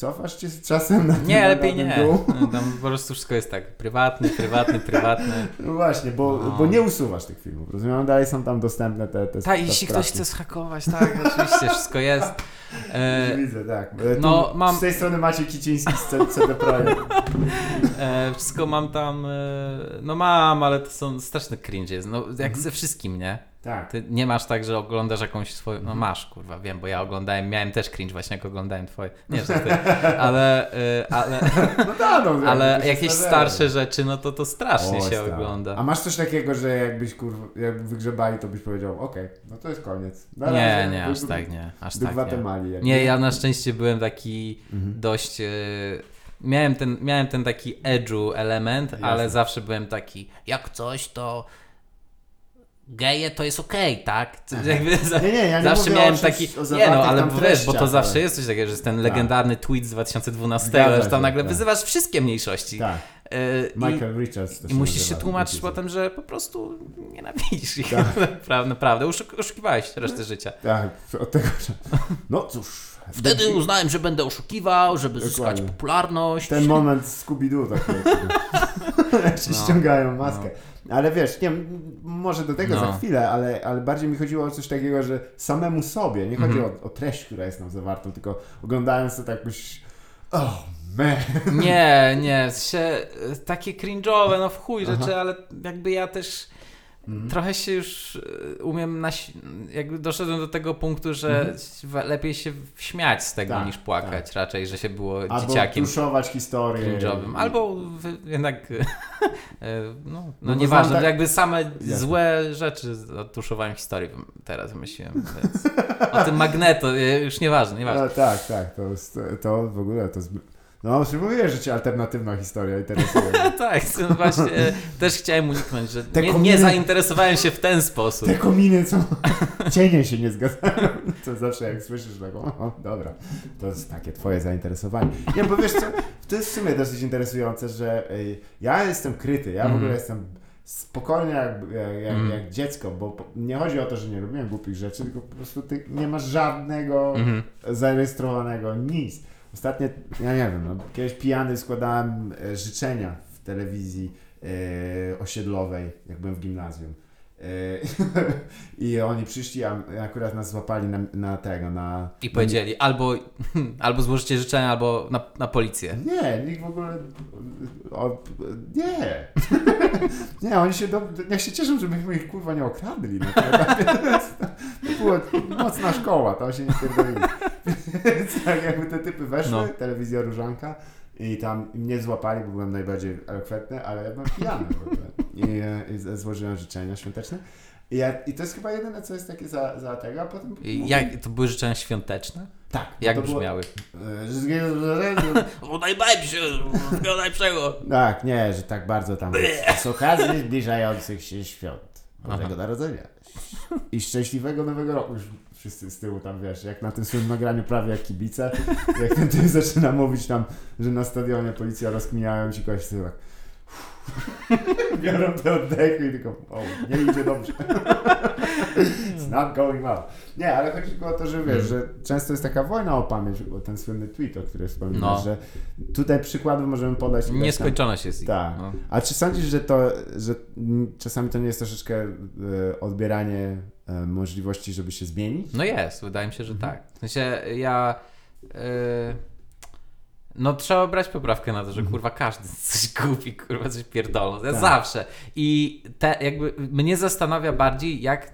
[SPEAKER 1] cofasz cię z czasem na
[SPEAKER 2] Nie, lepiej nie.
[SPEAKER 1] dół?
[SPEAKER 2] Tam po prostu wszystko jest tak prywatny, prywatny, prywatny.
[SPEAKER 1] No właśnie, bo,
[SPEAKER 2] No.
[SPEAKER 1] bo nie usuwasz tych filmów, rozumiem? Dalej są tam dostępne te, te
[SPEAKER 2] Tak, jeśli ktoś chce schakować, tak, oczywiście, wszystko jest. E,
[SPEAKER 1] Widzę, tak. E, Tu
[SPEAKER 2] no, mam-
[SPEAKER 1] Z tej strony Maciej Kiciński z CD Projekt.
[SPEAKER 2] E, wszystko mam tam, e, no mam, ale to są straszne cringe jest, no jak ze wszystkim, nie?
[SPEAKER 1] Tak.
[SPEAKER 2] Ty nie masz tak, że oglądasz jakąś swoją, no masz, kurwa, wiem, bo ja oglądałem, miałem też cringe właśnie jak oglądałem twoje, nie, że ty, ale, e, ale,
[SPEAKER 1] No tak, no,
[SPEAKER 2] ale jakieś starsze rzeczy, no to to strasznie się ogląda.
[SPEAKER 1] A masz coś takiego, że jakbyś kurwa, jakby wygrzebali, to byś powiedział, okej, no to jest koniec. Na
[SPEAKER 2] Nie,
[SPEAKER 1] razie,
[SPEAKER 2] nie, aż
[SPEAKER 1] do-
[SPEAKER 2] tak nie, aż
[SPEAKER 1] Do
[SPEAKER 2] tak nie.
[SPEAKER 1] Gwatemali. jak
[SPEAKER 2] Nie, ja na szczęście byłem taki
[SPEAKER 1] Mhm.
[SPEAKER 2] dość. E, miałem, ten, miałem ten taki edge'u element,
[SPEAKER 1] Jasne.
[SPEAKER 2] ale zawsze byłem taki, jak coś to. Geje to jest okej, tak? To Jakby
[SPEAKER 1] Nie, nie, ja nie
[SPEAKER 2] zawsze miałem taki. Nie no, ale wiesz, bo to zawsze
[SPEAKER 1] ale-
[SPEAKER 2] jest coś takiego, że jest ten
[SPEAKER 1] Tak.
[SPEAKER 2] legendarny tweet z 2012,
[SPEAKER 1] Zgadza
[SPEAKER 2] że tam nagle
[SPEAKER 1] tak.
[SPEAKER 2] wyzywasz wszystkie mniejszości.
[SPEAKER 1] Tak,
[SPEAKER 2] i,
[SPEAKER 1] Michael Richards. to
[SPEAKER 2] I musisz się tłumaczyć
[SPEAKER 1] napisał.
[SPEAKER 2] potem, że po prostu nienawidzisz ich.
[SPEAKER 1] Tak.
[SPEAKER 2] Naprawdę, naprawdę. Oszuk- oszukiwałeś resztę życia.
[SPEAKER 1] Tak, od tego, że... No cóż.
[SPEAKER 2] Wtedy uznałem, że będę oszukiwał, żeby zyskać
[SPEAKER 1] Dokładnie.
[SPEAKER 2] popularność.
[SPEAKER 1] Ten moment Scooby-Doo taki. Jak się
[SPEAKER 2] No.
[SPEAKER 1] ściągają maskę. Ale wiesz, nie może do tego
[SPEAKER 2] No.
[SPEAKER 1] za chwilę, ale, ale bardziej mi chodziło o coś takiego, że samemu sobie, nie chodzi
[SPEAKER 2] Mhm.
[SPEAKER 1] o, o treść, która jest tam zawartą, tylko oglądając to tak byś... Oh, man.
[SPEAKER 2] Nie, nie, się, takie cringe'owe, no w chuj
[SPEAKER 1] Aha.
[SPEAKER 2] rzeczy, ale jakby ja też
[SPEAKER 1] Mhm.
[SPEAKER 2] trochę się już e, umiem, naś... jakby doszedłem do tego punktu, że
[SPEAKER 1] Mhm.
[SPEAKER 2] lepiej się śmiać z tego
[SPEAKER 1] Tak,
[SPEAKER 2] niż płakać, raczej, że się było
[SPEAKER 1] Albo
[SPEAKER 2] dzieciakiem
[SPEAKER 1] tuszować historię.
[SPEAKER 2] cringe'owym, albo jednak, e, no, no,
[SPEAKER 1] bo
[SPEAKER 2] nieważne,
[SPEAKER 1] tak-
[SPEAKER 2] jakby same
[SPEAKER 1] Jasne.
[SPEAKER 2] złe rzeczy odtuszowałem historii teraz myśliłem, więc o tym magneto, e, już nieważne, nieważne.
[SPEAKER 1] No, tak, tak, to, to w ogóle to jest... No, już mówiłeś, że cię alternatywna historia interesuje.
[SPEAKER 2] Tak, właśnie e, też chciałem uniknąć, że nie,
[SPEAKER 1] kominy-
[SPEAKER 2] nie zainteresowałem się w ten sposób.
[SPEAKER 1] Te kominy, co cienie się nie zgadzają. To zawsze jak słyszysz taką, o, dobra, to jest takie twoje zainteresowanie. Nie, bo wiesz co, to jest w sumie dosyć interesujące, że y, ja jestem kryty, ja w
[SPEAKER 2] Mhm.
[SPEAKER 1] ogóle jestem spokojny jak, jak,
[SPEAKER 2] Mhm.
[SPEAKER 1] jak dziecko, bo nie chodzi o to, że nie robiłem głupich rzeczy, tylko po prostu ty nie masz żadnego
[SPEAKER 2] Mhm.
[SPEAKER 1] zarejestrowanego, nic. Ostatnio, ja nie wiem, no, kiedyś pijany składałem e, życzenia w telewizji e, osiedlowej, jak byłem w gimnazjum. E, I oni przyszli, a akurat nas złapali na, na tego, na...
[SPEAKER 2] I powiedzieli albo, albo złożycie życzenia, albo na, na policję.
[SPEAKER 1] Nie, nikt w ogóle... O, nie. nie, oni się, do, niech się cieszą, że myśmy ich kurwa nie okradli. No, to, była mocna szkoła, to się nie pierdolili. Więc tak jakby te typy weszły,
[SPEAKER 2] No.
[SPEAKER 1] telewizja Różanka i tam mnie złapali, bo byłem najbardziej elokwentny, ale ja byłem pijany w ogóle. I, e, i złożyłem życzenia świąteczne. I, ja, I to jest chyba jedyne, co jest takie za, za tego, a potem...
[SPEAKER 2] I Jak, to były życzenia świąteczne?
[SPEAKER 1] Tak.
[SPEAKER 2] Jak
[SPEAKER 1] to było-
[SPEAKER 2] brzmiały?
[SPEAKER 1] e, że-
[SPEAKER 2] O najlepsze, wszystkiego najlepszego.
[SPEAKER 1] Tak, nie, że tak bardzo tam z okazji zbliżających się świąt Bożego
[SPEAKER 2] Aha.
[SPEAKER 1] Narodzenia i szczęśliwego Nowego Roku. Wszyscy z tyłu tam, wiesz, jak na tym swoim nagraniu prawie jak kibice, jak ten typ zaczyna mówić tam, że na stadionie policja rozkminiają ci kogoś, to tak biorą te oddechy i tylko, o, nie idzie dobrze. It's not going well. Nie, ale chodzi tylko o to, że wiesz, że często jest taka wojna o pamięć, bo ten słynny tweet, o którym wspominasz,
[SPEAKER 2] No.
[SPEAKER 1] że tutaj przykładów możemy podać.
[SPEAKER 2] Nieskończoność jest.
[SPEAKER 1] Tak.
[SPEAKER 2] No.
[SPEAKER 1] A czy sądzisz, że to, że czasami to nie jest troszeczkę e, odbieranie możliwości, żeby się zmienić?
[SPEAKER 2] No jest, wydaje mi się, że
[SPEAKER 1] Mhm.
[SPEAKER 2] tak. W sensie ja. Yy, no trzeba brać poprawkę na to, że kurwa każdy coś kupi, kurwa coś pierdolą. Ja
[SPEAKER 1] Mhm. Tak.
[SPEAKER 2] zawsze. I te jakby mnie zastanawia bardziej, jak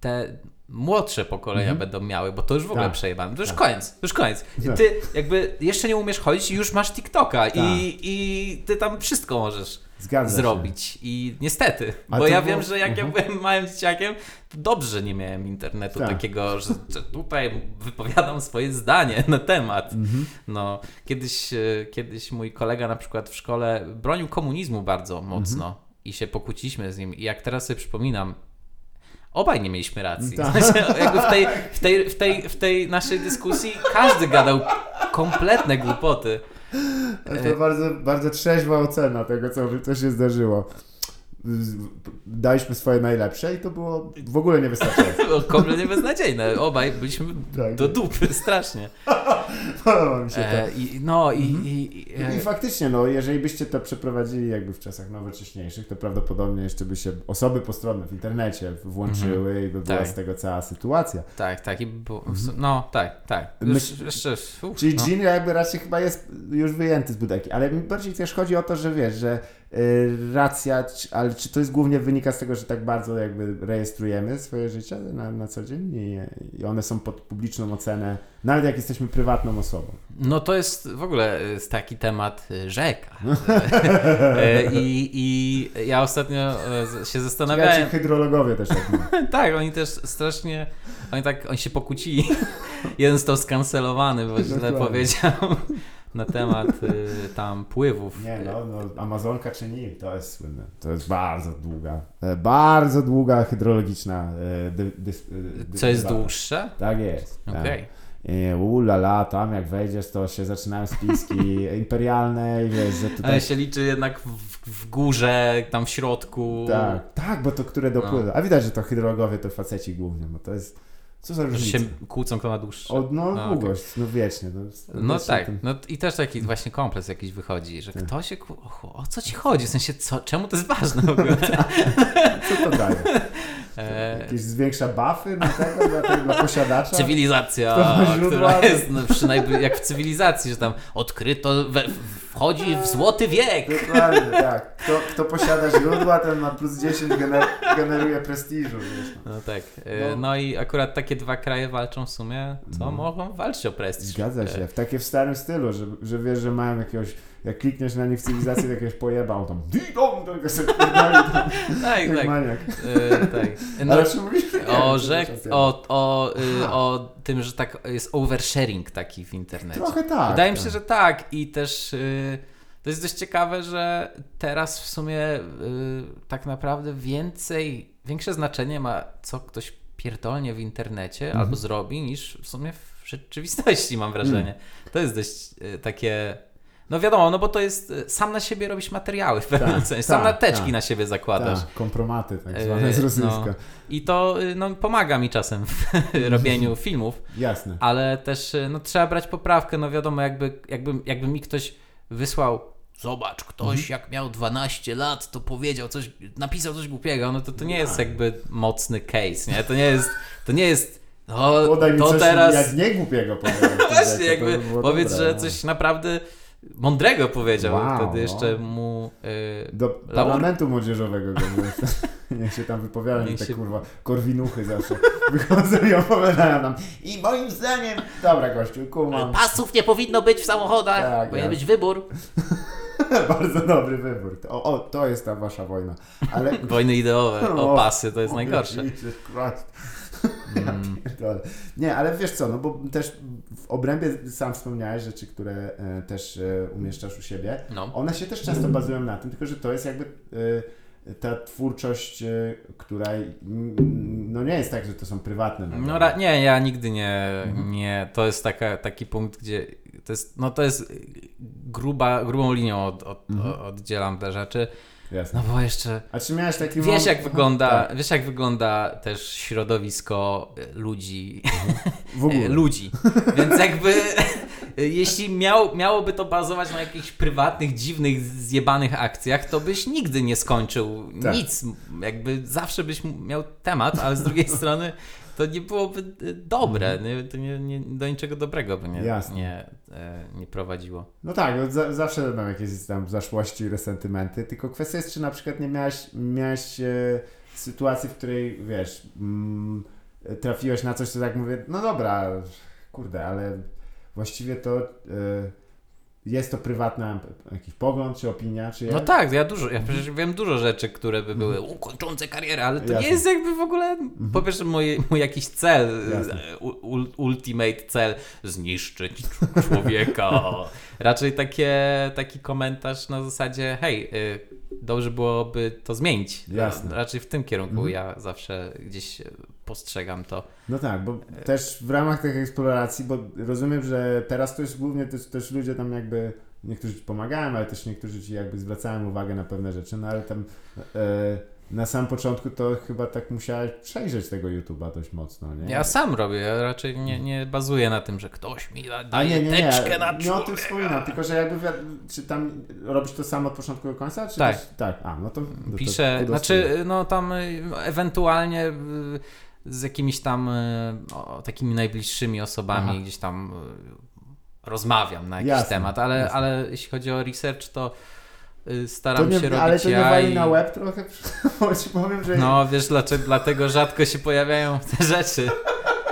[SPEAKER 2] te młodsze pokolenia będą miały, bo to już w ogóle
[SPEAKER 1] Tak.
[SPEAKER 2] przejebane. To już
[SPEAKER 1] Tak.
[SPEAKER 2] koniec, to już koniec.
[SPEAKER 1] Tak.
[SPEAKER 2] Ty jakby jeszcze nie umiesz chodzić i już masz TikToka
[SPEAKER 1] Tak.
[SPEAKER 2] i, i ty tam wszystko możesz
[SPEAKER 1] Zgadza się.
[SPEAKER 2] zrobić. I niestety,
[SPEAKER 1] A
[SPEAKER 2] bo ja
[SPEAKER 1] było-
[SPEAKER 2] wiem, że jak ja
[SPEAKER 1] Mhm.
[SPEAKER 2] byłem małym dzieciakiem, to dobrze nie miałem internetu
[SPEAKER 1] Tak.
[SPEAKER 2] takiego, że, że tutaj wypowiadam swoje zdanie na temat.
[SPEAKER 1] Mhm.
[SPEAKER 2] No, kiedyś, e, kiedyś mój kolega na przykład w szkole bronił komunizmu bardzo mocno
[SPEAKER 1] Mhm.
[SPEAKER 2] i się pokłóciliśmy z nim. I jak teraz sobie przypominam, obaj nie mieliśmy racji.
[SPEAKER 1] Tak.
[SPEAKER 2] W sensie, jakby w, tej, w, tej, w, tej, w tej naszej dyskusji każdy gadał kompletne głupoty.
[SPEAKER 1] To bardzo, bardzo trzeźwa ocena tego, co, co się zdarzyło. Daliśmy swoje najlepsze i to było w ogóle niewystarczające.
[SPEAKER 2] Było kompletnie beznadziejne. Obaj byliśmy
[SPEAKER 1] Tak.
[SPEAKER 2] do dupy strasznie.
[SPEAKER 1] Podoba mi się to.
[SPEAKER 2] E, i, no i, i, i,
[SPEAKER 1] I
[SPEAKER 2] e,
[SPEAKER 1] faktycznie, no, jeżeli byście to przeprowadzili jakby w czasach nowocześniejszych, to prawdopodobnie jeszcze by się osoby postronne w internecie włączyły i by była
[SPEAKER 2] Tak.
[SPEAKER 1] z tego cała sytuacja.
[SPEAKER 2] tak, tak. I było, no, tak, tak. Już, jeszcze, uf,
[SPEAKER 1] Czyli
[SPEAKER 2] no.
[SPEAKER 1] Jakby raczej chyba jest już wyjęty z budeki, ale mi bardziej też chodzi o to, że wiesz, że racja, czy- ale czy to jest głównie wynika z tego, że tak bardzo jakby rejestrujemy swoje życie na, na co dzień i, i one są pod publiczną ocenę, nawet jak jesteśmy prywatną osobą.
[SPEAKER 2] No to jest w ogóle jest taki temat e, rzeka. I, I ja ostatnio się zastanawiałem.
[SPEAKER 1] czy hydrologowie też tak.
[SPEAKER 2] Tak, oni też strasznie. Oni tak, oni się pokłócili. Jeden został skancelowany, bo źle powiedział na temat y, tam pływów.
[SPEAKER 1] Nie no, no, Amazonka czy Nil, to jest słynne. To jest bardzo długa, e, bardzo długa hydrologiczna e, dy, dys, e, dy,
[SPEAKER 2] Co jest dłuższe?
[SPEAKER 1] Tak jest. tak.
[SPEAKER 2] Okej.
[SPEAKER 1] I ulala, tam jak wejdziesz, to się zaczynają spiski imperialne i wiesz, że tutaj...
[SPEAKER 2] Ale się liczy jednak w, w górze, tam w środku.
[SPEAKER 1] Tak, tak, bo to które dopływa. A widać, że to hydrologowie to faceci głównie, bo to jest... Co za
[SPEAKER 2] Że
[SPEAKER 1] różnica?
[SPEAKER 2] się kłócą kto ma dłuższe.
[SPEAKER 1] O, no
[SPEAKER 2] A,
[SPEAKER 1] długość, no wiecznie. No,
[SPEAKER 2] No tak,
[SPEAKER 1] ten-
[SPEAKER 2] no i też taki właśnie kompleks jakiś wychodzi, że
[SPEAKER 1] Tak.
[SPEAKER 2] kto się, o, o co ci chodzi, w sensie co, czemu to jest ważne w ogóle?
[SPEAKER 1] Co to daje?
[SPEAKER 2] E,
[SPEAKER 1] Jakieś zwiększa buffy na tego, dla, tego, dla posiadacza?
[SPEAKER 2] Cywilizacja, która jest no, przynajmniej jak w cywilizacji, że tam odkryto, we, wchodzi w złoty wiek.
[SPEAKER 1] Dokładnie, tak. Kto, kto posiada źródła, ten ma plus 10 gener generuje prestiżu. Wiesz, no.
[SPEAKER 2] No tak, e,
[SPEAKER 1] No.
[SPEAKER 2] no i akurat takie dwa kraje walczą w sumie, co
[SPEAKER 1] No.
[SPEAKER 2] mogą walczyć o prestiż.
[SPEAKER 1] Zgadza się.
[SPEAKER 2] E,
[SPEAKER 1] W takie w starym stylu, że, że wiesz, że mają jakiegoś, jak klikniesz na nich w cywilizacji, to jakiegoś pojeba, on tam tam,
[SPEAKER 2] Tak,
[SPEAKER 1] jak
[SPEAKER 2] tak.
[SPEAKER 1] maniak.
[SPEAKER 2] E, tak. No,
[SPEAKER 1] Ale czy mówisz?
[SPEAKER 2] o, rzek, o, o, y, o tym, że tak jest oversharing taki w internecie.
[SPEAKER 1] Trochę tak.
[SPEAKER 2] Wydaje mi
[SPEAKER 1] tak.
[SPEAKER 2] się, że tak i też y, to jest dość ciekawe, że teraz w sumie y, tak naprawdę więcej, większe znaczenie ma co ktoś pierdolnie w internecie
[SPEAKER 1] Mhm.
[SPEAKER 2] albo zrobi niż w sumie w rzeczywistości mam wrażenie. To jest dość y, takie no wiadomo, no bo to jest y, sam na siebie robisz materiały w pewnym
[SPEAKER 1] Tak,
[SPEAKER 2] sensie, sam
[SPEAKER 1] tak,
[SPEAKER 2] na teczki
[SPEAKER 1] tak.
[SPEAKER 2] na siebie zakładasz.
[SPEAKER 1] Tak, kompromaty tak
[SPEAKER 2] E,
[SPEAKER 1] zwane z rosyjska.
[SPEAKER 2] no. I to y, no, pomaga mi czasem w robieniu filmów,
[SPEAKER 1] Jasne.
[SPEAKER 2] ale też no, trzeba brać poprawkę. No wiadomo, jakby, jakby, jakby mi ktoś wysłał. Zobacz, ktoś
[SPEAKER 1] Mhm.
[SPEAKER 2] jak miał 12 lat, to powiedział coś, napisał coś głupiego, no to to nie jest jakby mocny case, nie? To nie jest, to nie jest, no
[SPEAKER 1] Podaj mi
[SPEAKER 2] to
[SPEAKER 1] coś
[SPEAKER 2] teraz,
[SPEAKER 1] jak nie głupiego powiem.
[SPEAKER 2] właśnie jakby powiedz, że coś naprawdę mądrego powiedział.
[SPEAKER 1] Wow,
[SPEAKER 2] Wtedy jeszcze mu... y,
[SPEAKER 1] Do
[SPEAKER 2] Laur-
[SPEAKER 1] parlamentu młodzieżowego go Niech się tam wypowiadają
[SPEAKER 2] Niech
[SPEAKER 1] te
[SPEAKER 2] się-
[SPEAKER 1] kurwa korwinuchy zawsze wychodzą i opowiadają nam. I moim zdaniem... Dobra gościu, kumam.
[SPEAKER 2] Pasów nie powinno być w samochodach,
[SPEAKER 1] Tak,
[SPEAKER 2] powinien
[SPEAKER 1] jasne.
[SPEAKER 2] być wybór.
[SPEAKER 1] Bardzo dobry wybór. O, o, to jest ta wasza wojna. Ale...
[SPEAKER 2] Wojny ideowe,
[SPEAKER 1] O,
[SPEAKER 2] o pasy, to jest
[SPEAKER 1] o,
[SPEAKER 2] najgorsze.
[SPEAKER 1] Jesus Christ. Pierdolę. Nie, ale wiesz co, no bo też w obrębie sam wspomniałeś rzeczy, które e, też e, umieszczasz u siebie.
[SPEAKER 2] No.
[SPEAKER 1] One się też często bazują na tym, tylko że to jest jakby e, ta twórczość, która no nie jest tak, że to są prywatne.
[SPEAKER 2] No ra- nie, ja nigdy nie, nie, to jest taka, taki punkt, gdzie to jest, no to jest gruba, grubą linią od, od,
[SPEAKER 1] Mhm.
[SPEAKER 2] oddzielam te rzeczy,
[SPEAKER 1] Jasne.
[SPEAKER 2] no bo jeszcze
[SPEAKER 1] A czy miałeś taki
[SPEAKER 2] wiesz jak wygląda,
[SPEAKER 1] Tak,
[SPEAKER 2] wiesz jak wygląda też środowisko e, ludzi,
[SPEAKER 1] w ogóle.
[SPEAKER 2] e, ludzi, więc jakby jeśli miał, miałoby to bazować na jakichś prywatnych, dziwnych, zjebanych akcjach, to byś nigdy nie skończył
[SPEAKER 1] Tak.
[SPEAKER 2] nic, jakby zawsze byś miał temat, ale z drugiej strony to nie byłoby e, dobre, nie, to nie, nie, do niczego dobrego by nie,
[SPEAKER 1] Mhm. Jasne.
[SPEAKER 2] nie, e, nie prowadziło.
[SPEAKER 1] No tak, no za, zawsze będą jakieś tam zaszłości i resentymenty, tylko kwestia jest, czy na przykład nie miałeś, miałeś e, sytuacji, w której, wiesz, mm, trafiłeś na coś, co tak mówię, no dobra, kurde, ale właściwie to e, jest to prywatna jakiś pogląd, czy opinia, czy
[SPEAKER 2] No tak, ja dużo, ja przecież wiem dużo rzeczy, które by były ukończące karierę, ale to
[SPEAKER 1] Mhm. Jasne.
[SPEAKER 2] nie jest jakby w ogóle, po pierwsze mój, mój jakiś cel, u- ul- ultimate cel, zniszczyć człowieka. Raczej takie, taki komentarz na zasadzie, hej, y, dobrze byłoby to zmienić.
[SPEAKER 1] Jasne.
[SPEAKER 2] Raczej w tym kierunku
[SPEAKER 1] Mhm.
[SPEAKER 2] ja zawsze gdzieś postrzegam to.
[SPEAKER 1] No tak, bo też w ramach tych eksploracji, bo rozumiem, że teraz to jest głównie też, też ludzie tam jakby, niektórzy ci pomagają, ale też niektórzy ci jakby zwracają uwagę na pewne rzeczy, no ale tam e, na samym początku to chyba tak musiałeś przejrzeć tego YouTube'a dość mocno, nie?
[SPEAKER 2] Ja sam robię, ja raczej nie, nie bazuję na tym, że ktoś mi da-
[SPEAKER 1] A
[SPEAKER 2] daje
[SPEAKER 1] nie, nie, nie,
[SPEAKER 2] teczkę na
[SPEAKER 1] nie o tym
[SPEAKER 2] człowieka.
[SPEAKER 1] wspominam, tylko że jakby, czy tam robisz to samo od początku do końca, czy
[SPEAKER 2] Tak.
[SPEAKER 1] Też, tak, a no to... no to
[SPEAKER 2] Piszę,
[SPEAKER 1] kudos
[SPEAKER 2] znaczy, no tam y, ewentualnie y, z jakimiś tam y, o, takimi najbliższymi osobami
[SPEAKER 1] Aha.
[SPEAKER 2] gdzieś tam rozmawiam na jakiś
[SPEAKER 1] Jasne,
[SPEAKER 2] temat, ale,
[SPEAKER 1] jasne.
[SPEAKER 2] ale jeśli chodzi o research, to
[SPEAKER 1] to
[SPEAKER 2] staram
[SPEAKER 1] nie,
[SPEAKER 2] się robić
[SPEAKER 1] Ale to nie
[SPEAKER 2] ja i...
[SPEAKER 1] na łeb trochę, ci powiem, że...
[SPEAKER 2] No wiesz, dlaczego, dlatego rzadko się pojawiają te rzeczy.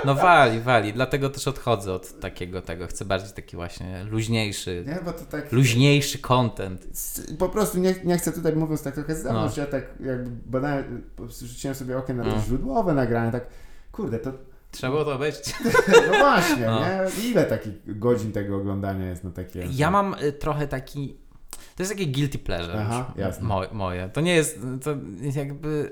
[SPEAKER 2] No wali, wali, dlatego też odchodzę od takiego tego, chcę bardziej taki właśnie luźniejszy,
[SPEAKER 1] Nie, bo to tak...
[SPEAKER 2] luźniejszy content.
[SPEAKER 1] Po prostu nie, nie chcę tutaj mówiąc tak trochę z zewnątrz,
[SPEAKER 2] No.
[SPEAKER 1] ja tak jakby badałem, rzuciłem sobie okiem na te
[SPEAKER 2] No.
[SPEAKER 1] źródłowe nagrania, tak kurde, to
[SPEAKER 2] Trzeba było to być.
[SPEAKER 1] no właśnie,
[SPEAKER 2] No.
[SPEAKER 1] nie? Ile takich godzin tego oglądania jest na takie...
[SPEAKER 2] Ja mam y, trochę taki. To jest takie guilty pleasure.
[SPEAKER 1] Aha, jasne.
[SPEAKER 2] Mo, moje. To nie jest. To jakby.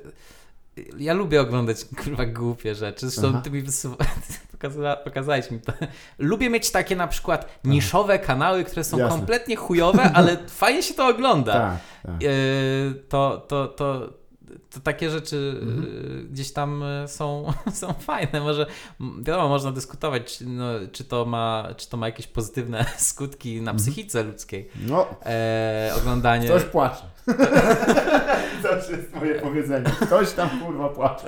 [SPEAKER 2] Ja lubię oglądać kurwa głupie rzeczy. Zresztą
[SPEAKER 1] Aha.
[SPEAKER 2] ty mi wysu... pokaza... pokazałeś mi to. Lubię mieć takie na przykład niszowe kanały, które są
[SPEAKER 1] Jasne.
[SPEAKER 2] kompletnie chujowe, ale fajnie się to ogląda.
[SPEAKER 1] Tak, tak.
[SPEAKER 2] Yy, to, to, to, to takie rzeczy
[SPEAKER 1] Mhm.
[SPEAKER 2] yy, gdzieś tam yy, są, są fajne. Może wiadomo, można dyskutować, czy, no, czy, to, ma, czy to ma jakieś pozytywne skutki na psychice ludzkiej.
[SPEAKER 1] No,
[SPEAKER 2] E, oglądanie.
[SPEAKER 1] ktoś płacze. Zawsze jest moje powiedzenie. Ktoś tam kurwa płacze.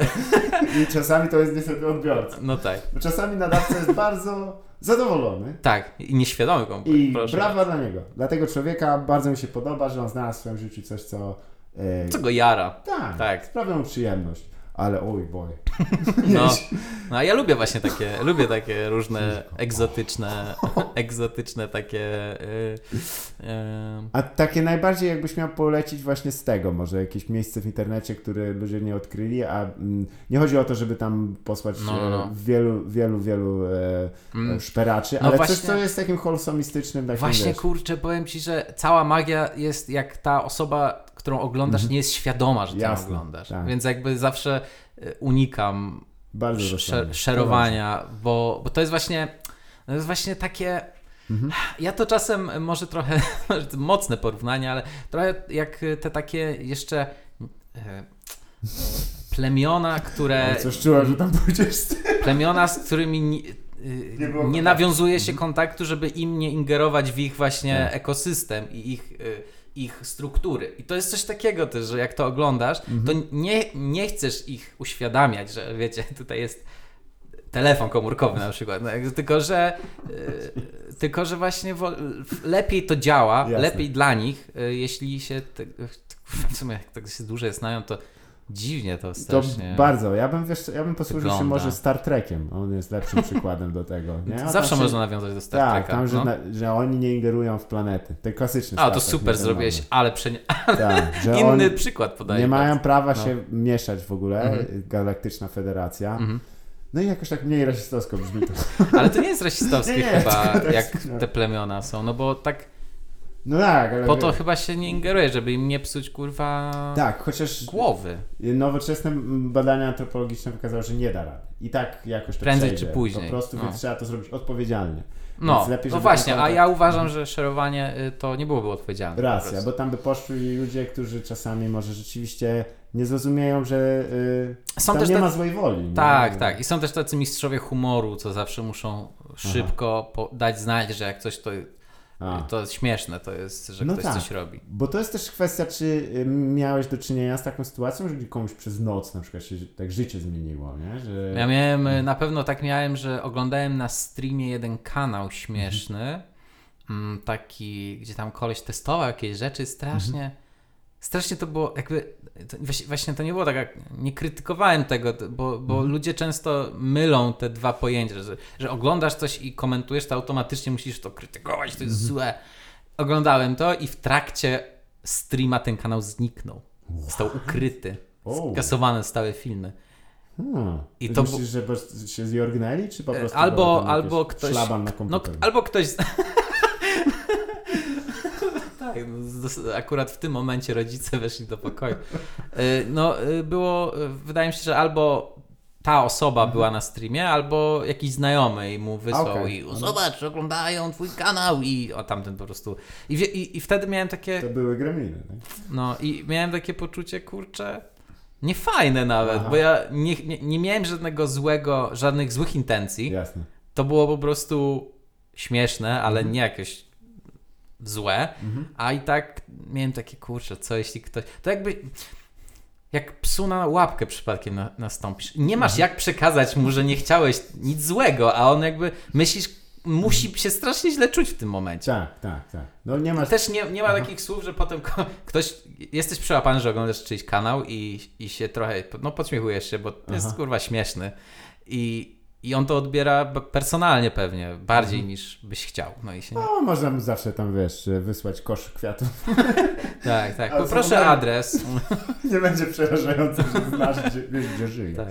[SPEAKER 1] I czasami to jest niestety odbiorca.
[SPEAKER 2] No tak.
[SPEAKER 1] Bo czasami nadawca jest bardzo zadowolony.
[SPEAKER 2] Tak, i nieświadomy kompletnie.
[SPEAKER 1] I
[SPEAKER 2] proszę.
[SPEAKER 1] brawa dla niego. Dla tego człowieka bardzo mi się podoba, że on znalazł w swoim życiu coś, co... E,
[SPEAKER 2] Co go jara.
[SPEAKER 1] tak,
[SPEAKER 2] Tak.
[SPEAKER 1] sprawia mu przyjemność. Ale oj boj.
[SPEAKER 2] No, no a ja lubię właśnie takie, lubię takie różne egzotyczne, egzotyczne takie. Yy, yy,
[SPEAKER 1] A takie najbardziej jakbyś miał polecić właśnie z tego, może jakieś miejsce w internecie, które ludzie nie odkryli, a mm, nie chodzi o to, żeby tam posłać
[SPEAKER 2] No, no, no.
[SPEAKER 1] e, wielu, wielu, wielu e,
[SPEAKER 2] Mm.
[SPEAKER 1] e, szperaczy,
[SPEAKER 2] No
[SPEAKER 1] ale
[SPEAKER 2] właśnie-
[SPEAKER 1] coś, co jest takim holsomistycznym, takim
[SPEAKER 2] Właśnie
[SPEAKER 1] wiesz,
[SPEAKER 2] kurczę, powiem ci, że cała magia jest jak ta osoba, którą oglądasz, nie jest świadoma, że ty ją
[SPEAKER 1] Mhm. Jasne,
[SPEAKER 2] oglądasz.
[SPEAKER 1] tak.
[SPEAKER 2] Więc jakby zawsze y, unikam
[SPEAKER 1] bardzo
[SPEAKER 2] sz- szerowania, bo, bo to jest właśnie. To jest właśnie takie.
[SPEAKER 1] Mhm.
[SPEAKER 2] Ja to czasem może trochę mocne porównanie, ale trochę jak te takie jeszcze e, plemiona, które
[SPEAKER 1] Ale Coś czułem, że tam pójdziesz
[SPEAKER 2] plemiona, z którymi nie, y,
[SPEAKER 1] Nie
[SPEAKER 2] nie, nawiązuje się kontaktu, żeby im nie ingerować w ich właśnie
[SPEAKER 1] Tak.
[SPEAKER 2] ekosystem i ich, ich struktury. I to jest coś takiego też, że jak to oglądasz,
[SPEAKER 1] Mhm.
[SPEAKER 2] to nie, nie chcesz ich uświadamiać, że wiecie, tutaj jest telefon komórkowy na przykład. No, tylko, że y, tylko, że właśnie lepiej to działa,
[SPEAKER 1] Jasne.
[SPEAKER 2] lepiej dla nich, y, jeśli się te, w sumie jak tak się dłużej znają, to dziwnie to
[SPEAKER 1] To
[SPEAKER 2] strasznie.
[SPEAKER 1] bardzo. Ja bym, wiesz, ja bym posłużył się
[SPEAKER 2] Wygląda.
[SPEAKER 1] może Star Trekiem. On jest lepszym przykładem do tego. Nie? On
[SPEAKER 2] Zawsze
[SPEAKER 1] się-
[SPEAKER 2] można nawiązać do Star
[SPEAKER 1] Tak,
[SPEAKER 2] Treka.
[SPEAKER 1] tam, że,
[SPEAKER 2] no.
[SPEAKER 1] na, że oni nie ingerują w planety. Ten klasyczny
[SPEAKER 2] A,
[SPEAKER 1] Star
[SPEAKER 2] to
[SPEAKER 1] Trek,
[SPEAKER 2] super zrobiłeś,
[SPEAKER 1] nowy.
[SPEAKER 2] ale przenie...
[SPEAKER 1] Tak,
[SPEAKER 2] inny
[SPEAKER 1] oni
[SPEAKER 2] przykład podaję.
[SPEAKER 1] nie mają
[SPEAKER 2] bardzo.
[SPEAKER 1] prawa
[SPEAKER 2] No.
[SPEAKER 1] się mieszać w ogóle.
[SPEAKER 2] Mhm.
[SPEAKER 1] Galaktyczna Federacja.
[SPEAKER 2] Mhm.
[SPEAKER 1] No i jakoś tak mniej rasistowsko brzmi to.
[SPEAKER 2] Ale to nie jest rasistowskie
[SPEAKER 1] Nie,
[SPEAKER 2] chyba,
[SPEAKER 1] to jest-
[SPEAKER 2] jak
[SPEAKER 1] no.
[SPEAKER 2] te plemiona są, no bo tak
[SPEAKER 1] No tak, ale...
[SPEAKER 2] po to chyba się nie ingeruje, żeby im nie psuć kurwa
[SPEAKER 1] Tak, chociaż
[SPEAKER 2] głowy.
[SPEAKER 1] nowoczesne badania antropologiczne wykazały, że nie da rady. I tak jakoś to
[SPEAKER 2] Prędzej
[SPEAKER 1] przejdzie.
[SPEAKER 2] czy później.
[SPEAKER 1] Po prostu
[SPEAKER 2] No.
[SPEAKER 1] więc trzeba to zrobić odpowiedzialnie.
[SPEAKER 2] No,
[SPEAKER 1] lepiej,
[SPEAKER 2] no właśnie,
[SPEAKER 1] ten
[SPEAKER 2] a ja uważam, że szerowanie y, to nie byłoby odpowiedzialne. po
[SPEAKER 1] Racja, bo tam by poszli ludzie, którzy czasami może rzeczywiście nie zrozumieją, że y,
[SPEAKER 2] Są
[SPEAKER 1] tam nie
[SPEAKER 2] tacy-
[SPEAKER 1] ma złej woli. nie?
[SPEAKER 2] Tak, tak. I są też tacy mistrzowie humoru, co zawsze muszą szybko po- dać znać, że jak coś to,
[SPEAKER 1] A.
[SPEAKER 2] to jest śmieszne, to jest, że
[SPEAKER 1] No
[SPEAKER 2] ktoś
[SPEAKER 1] tak.
[SPEAKER 2] coś robi.
[SPEAKER 1] Bo to jest też kwestia, czy y, miałeś do czynienia z taką sytuacją, że komuś przez noc na przykład się tak życie zmieniło, nie? Że...
[SPEAKER 2] Ja miałem, y, na pewno tak miałem, że oglądałem na streamie jeden kanał śmieszny, mm, taki, gdzie tam koleś testował jakieś rzeczy, strasznie, strasznie to było jakby, to, właśnie- to nie było tak, jak, nie krytykowałem tego, bo, bo ludzie często mylą te dwa pojęcia, że, że oglądasz coś i komentujesz, to automatycznie musisz to krytykować, to jest złe. Oglądałem to i w trakcie streama ten kanał zniknął. Został ukryty. Skasowane stałe filmy.
[SPEAKER 1] Hmm.
[SPEAKER 2] I
[SPEAKER 1] Ty
[SPEAKER 2] to
[SPEAKER 1] myślisz, że się zjorgnęli, czy po prostu
[SPEAKER 2] Albo-
[SPEAKER 1] tam
[SPEAKER 2] albo ktoś-
[SPEAKER 1] szlaban na
[SPEAKER 2] No,
[SPEAKER 1] komputer?
[SPEAKER 2] k- albo ktoś. tak, z- akurat w tym momencie rodzice weszli do pokoju. Y, No, y, było, y, wydaje mi się, że albo ta osoba była na streamie, albo jakiś znajomy i mu wysłał
[SPEAKER 1] Okej.
[SPEAKER 2] i zobacz, oglądają twój kanał i o tamten po prostu. I, i, i wtedy miałem takie,
[SPEAKER 1] To były gremliny, tak?
[SPEAKER 2] no i miałem takie poczucie, kurczę, niefajne nawet,
[SPEAKER 1] Aha.
[SPEAKER 2] bo ja nie, nie, nie miałem żadnego złego, żadnych złych intencji
[SPEAKER 1] Jasne.
[SPEAKER 2] to było po prostu śmieszne, ale nie jakieś złe, a i tak miałem takie kurczę, co jeśli ktoś. To jakby. Jak psu na łapkę przypadkiem na, nastąpisz. Nie masz jak przekazać mu, że nie chciałeś nic złego, a on jakby myślisz, musi się strasznie źle czuć w tym momencie.
[SPEAKER 1] Tak, tak, tak. No nie masz...
[SPEAKER 2] Też nie, nie ma takich słów, że potem ktoś, jesteś przełapany, że oglądasz czyjś kanał i, i się trochę, no podśmiechujesz się, bo jest
[SPEAKER 1] Aha.
[SPEAKER 2] kurwa śmieszny i, i on to odbiera personalnie pewnie, bardziej
[SPEAKER 1] Mhm.
[SPEAKER 2] niż byś chciał. No i się...
[SPEAKER 1] No, można mu zawsze tam, wiesz, wysłać kosz kwiatów.
[SPEAKER 2] Tak, tak,
[SPEAKER 1] Ale
[SPEAKER 2] poproszę adres.
[SPEAKER 1] nie będzie przerażające, że znasz, gdzie, wiesz, gdzie żyje.
[SPEAKER 2] tak.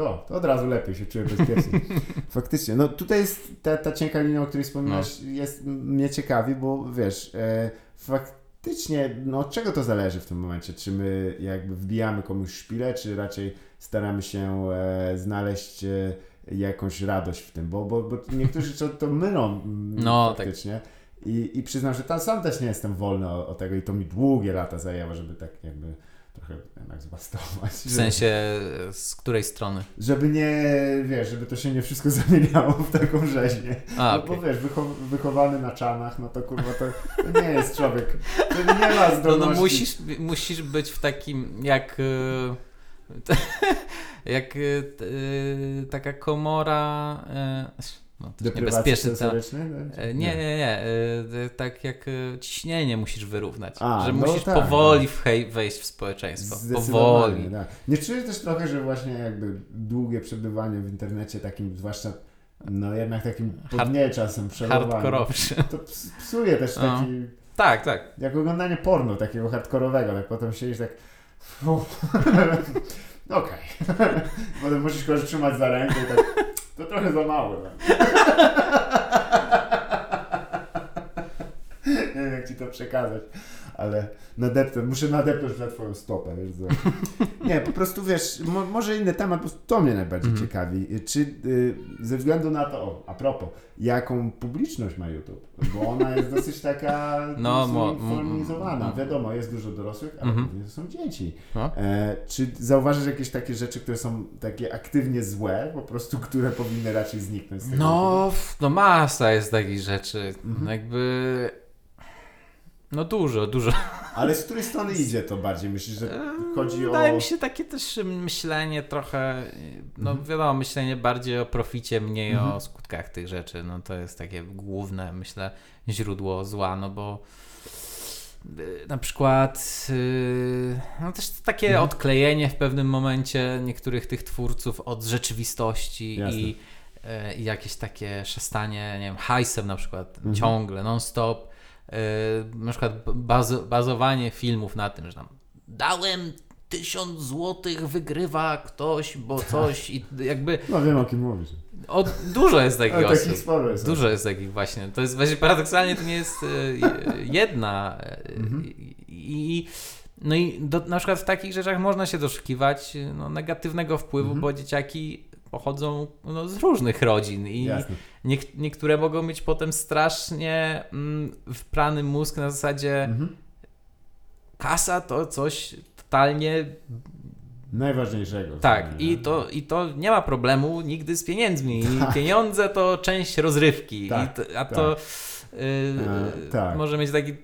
[SPEAKER 1] O, to od razu lepiej się czuję bezpiecznie. Faktycznie. No tutaj jest ta, ta cienka linia, o której wspominasz,
[SPEAKER 2] No.
[SPEAKER 1] jest mnie ciekawi, bo wiesz, e, faktycznie, no od czego to zależy w tym momencie? Czy my jakby wbijamy komuś szpilę, czy raczej staramy się e, znaleźć e, jakąś radość w tym? Bo, bo, bo niektórzy to, to mylą mm,
[SPEAKER 2] No, tak.
[SPEAKER 1] faktycznie. I, I przyznam, że tam sam też nie jestem wolny o, o tego i to mi długie lata zajęło, żeby tak jakby trochę jednak zbastować.
[SPEAKER 2] W sensie e, z której strony?
[SPEAKER 1] Żeby nie, wiesz, żeby to się nie wszystko zamieniało w taką rzeźnię.
[SPEAKER 2] A,
[SPEAKER 1] no
[SPEAKER 2] okej.
[SPEAKER 1] bo wiesz, wycho- wychowany na czanach, no to kurwa to, to nie jest człowiek, to nie ma
[SPEAKER 2] No,
[SPEAKER 1] zdolności.
[SPEAKER 2] no musisz, musisz być w takim jak e, jak t- e, taka komora e, no, niebezpieczny
[SPEAKER 1] sensorycznej? No,
[SPEAKER 2] E, Nie, nie, nie. e, Tak jak e, ciśnienie musisz wyrównać.
[SPEAKER 1] A,
[SPEAKER 2] że
[SPEAKER 1] no
[SPEAKER 2] musisz
[SPEAKER 1] tak,
[SPEAKER 2] powoli whej- wejść w społeczeństwo. Powoli.
[SPEAKER 1] tak. Nie czujesz też trochę, że właśnie jakby długie przebywanie w internecie takim, zwłaszcza no jednak takim podnie czasem.
[SPEAKER 2] Hardkorowszy.
[SPEAKER 1] To ps- psuje też
[SPEAKER 2] No.
[SPEAKER 1] taki,
[SPEAKER 2] Tak, tak.
[SPEAKER 1] jak oglądanie porno takiego hardkorowego, tak potem siedzisz tak okej. potem musisz kogoś trzymać za rękę i tak, to trochę za mało. Nie wiem jak ci to przekazać, ale nadepnę, muszę nadepnąć na twoją stopę, wiesz co. Nie, po prostu wiesz, mo, może inny temat, bo to mnie najbardziej
[SPEAKER 2] Mhm.
[SPEAKER 1] ciekawi. Czy y, ze względu na to, o, a propos, jaką publiczność ma YouTube? Bo ona jest dosyć taka
[SPEAKER 2] No,
[SPEAKER 1] no,
[SPEAKER 2] m-
[SPEAKER 1] Wiadomo, jest dużo dorosłych, ale głównie to są dzieci.
[SPEAKER 2] No.
[SPEAKER 1] E, czy zauważysz jakieś takie rzeczy, które są takie aktywnie złe, po prostu, które powinny raczej zniknąć z tego
[SPEAKER 2] No, no masa jest takich rzeczy.
[SPEAKER 1] Mhm.
[SPEAKER 2] Jakby No dużo, dużo.
[SPEAKER 1] Ale z której strony idzie to bardziej? Myślisz, że chodzi o...
[SPEAKER 2] Wydaje mi się takie też myślenie trochę, no
[SPEAKER 1] Mhm.
[SPEAKER 2] wiadomo, myślenie bardziej o proficie, mniej
[SPEAKER 1] Mhm.
[SPEAKER 2] o skutkach tych rzeczy. No to jest takie główne, myślę, źródło zła, no bo y, na przykład y, no też takie
[SPEAKER 1] Mhm.
[SPEAKER 2] odklejenie w pewnym momencie niektórych tych twórców od rzeczywistości
[SPEAKER 1] Jasne.
[SPEAKER 2] i, y, i jakieś takie szastanie, nie wiem, hajsem na przykład
[SPEAKER 1] Mhm.
[SPEAKER 2] ciągle, non-stop. Y, Na przykład bazo, bazowanie filmów na tym, że tam dałem tysiąc złotych, wygrywa ktoś, bo coś i jakby
[SPEAKER 1] No wiem o kim mówisz.
[SPEAKER 2] o, dużo jest takich
[SPEAKER 1] Ale
[SPEAKER 2] osób.
[SPEAKER 1] takich sporo jest.
[SPEAKER 2] Dużo jest takich właśnie. To jest właśnie paradoksalnie to nie jest e, jedna. e,
[SPEAKER 1] Mhm.
[SPEAKER 2] I, i no i do, na przykład w takich rzeczach można się doszukiwać no, negatywnego wpływu,
[SPEAKER 1] Mhm.
[SPEAKER 2] bo dzieciaki pochodzą no, z różnych rodzin i
[SPEAKER 1] Jasne.
[SPEAKER 2] Niek- niektóre mogą mieć potem strasznie mm, wprany mózg na zasadzie
[SPEAKER 1] Mhm.
[SPEAKER 2] kasa to coś totalnie
[SPEAKER 1] Najważniejszego.
[SPEAKER 2] tak, i to, i to nie ma problemu nigdy z pieniędzmi. I pieniądze to część rozrywki.
[SPEAKER 1] Tak,
[SPEAKER 2] to, a to y,
[SPEAKER 1] E, tak.
[SPEAKER 2] może mieć taki y,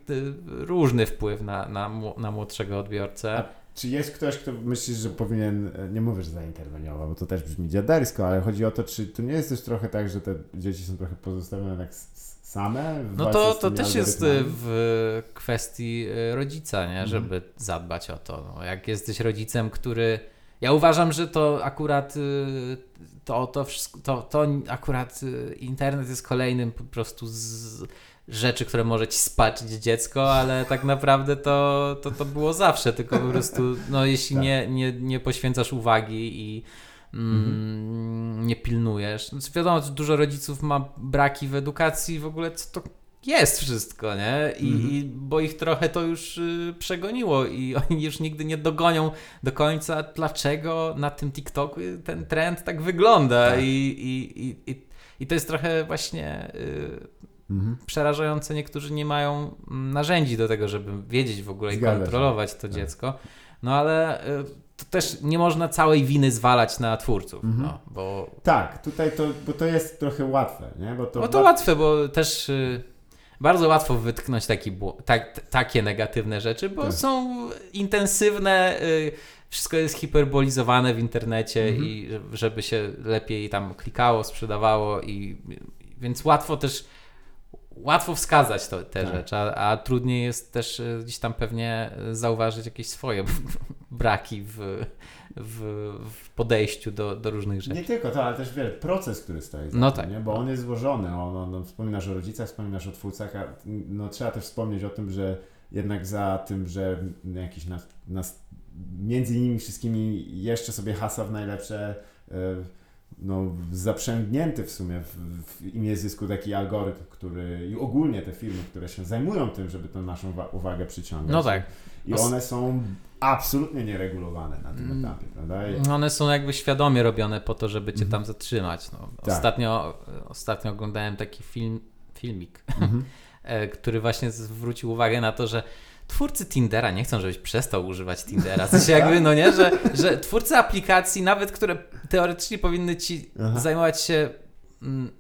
[SPEAKER 2] różny wpływ na, na, na młodszego odbiorcę.
[SPEAKER 1] A Czy jest ktoś, kto myślisz, że powinien, e, nie mówię, że zainterweniował, bo to też brzmi dziadersko, ale chodzi o to, czy to nie jest też trochę tak, że te dzieci są trochę pozostawione tak same?
[SPEAKER 2] No to, to też jest
[SPEAKER 1] algorytmami?
[SPEAKER 2] w kwestii y, rodzica, nie?
[SPEAKER 1] Mhm.
[SPEAKER 2] żeby zadbać o to. No, jak jesteś rodzicem, który. Ja uważam, że to akurat to, to wszystko, to, to akurat internet jest kolejnym po prostu z rzeczy, które może ci spaczyć dziecko, ale tak naprawdę to, to, to było zawsze, tylko po prostu no, jeśli
[SPEAKER 1] Tak.
[SPEAKER 2] nie, nie, nie poświęcasz uwagi i mm, nie pilnujesz. Znaczy wiadomo, że dużo rodziców ma braki w edukacji w ogóle, co to jest wszystko, nie? I,
[SPEAKER 1] Mhm.
[SPEAKER 2] i bo ich trochę to już y, przegoniło i oni już nigdy nie dogonią do końca, dlaczego na tym TikToku ten trend tak wygląda
[SPEAKER 1] Tak.
[SPEAKER 2] I, i, i, i, i to jest trochę właśnie y,
[SPEAKER 1] Mhm.
[SPEAKER 2] przerażające. Niektórzy nie mają mm, narzędzi do tego, żeby wiedzieć w ogóle
[SPEAKER 1] Zgadza
[SPEAKER 2] i
[SPEAKER 1] się.
[SPEAKER 2] kontrolować to
[SPEAKER 1] Tak.
[SPEAKER 2] dziecko. No ale y, to też nie można całej winy zwalać na twórców,
[SPEAKER 1] Mhm.
[SPEAKER 2] no, bo
[SPEAKER 1] Tak, tutaj to, bo to jest trochę łatwe, nie? Bo to,
[SPEAKER 2] no to
[SPEAKER 1] łat-
[SPEAKER 2] łatwe, bo też y, bardzo łatwo wytknąć taki, tak, takie negatywne rzeczy, bo
[SPEAKER 1] Tak.
[SPEAKER 2] są intensywne, y, wszystko jest hiperbolizowane w internecie
[SPEAKER 1] Mhm.
[SPEAKER 2] i żeby się lepiej tam klikało, sprzedawało i więc łatwo też łatwo wskazać to, te
[SPEAKER 1] Tak.
[SPEAKER 2] rzeczy, a, a trudniej jest też y, gdzieś tam pewnie y, zauważyć jakieś swoje braki w, w, w podejściu do, do różnych rzeczy.
[SPEAKER 1] Nie tylko to, ale też wiele, proces, który stoi za
[SPEAKER 2] No
[SPEAKER 1] tym,
[SPEAKER 2] tak.
[SPEAKER 1] nie? bo on jest złożony. On, on, on, wspominasz o rodzicach, wspominasz o twórcach, a no, trzeba też wspomnieć o tym, że jednak za tym, że jakiś nas, nas między nimi wszystkimi jeszcze sobie hasa w najlepsze e, no, zaprzęgnięty w sumie w, w imię zysku taki algorytm, który i ogólnie te firmy, które się zajmują tym, żeby tę naszą wa- uwagę przyciągać.
[SPEAKER 2] No tak.
[SPEAKER 1] I one są absolutnie nieregulowane na tym
[SPEAKER 2] Mm.
[SPEAKER 1] etapie, prawda? I,
[SPEAKER 2] One są jakby świadomie robione po to, żeby cię
[SPEAKER 1] Mhm.
[SPEAKER 2] tam zatrzymać. No,
[SPEAKER 1] Tak.
[SPEAKER 2] ostatnio, ostatnio oglądałem taki film, filmik,
[SPEAKER 1] Mhm.
[SPEAKER 2] e, który właśnie zwrócił uwagę na to, że twórcy Tindera nie chcą, żebyś przestał używać Tindera. W sensie jakby, no nie, że, że twórcy aplikacji, nawet które teoretycznie powinny ci
[SPEAKER 1] Aha.
[SPEAKER 2] zajmować się mm,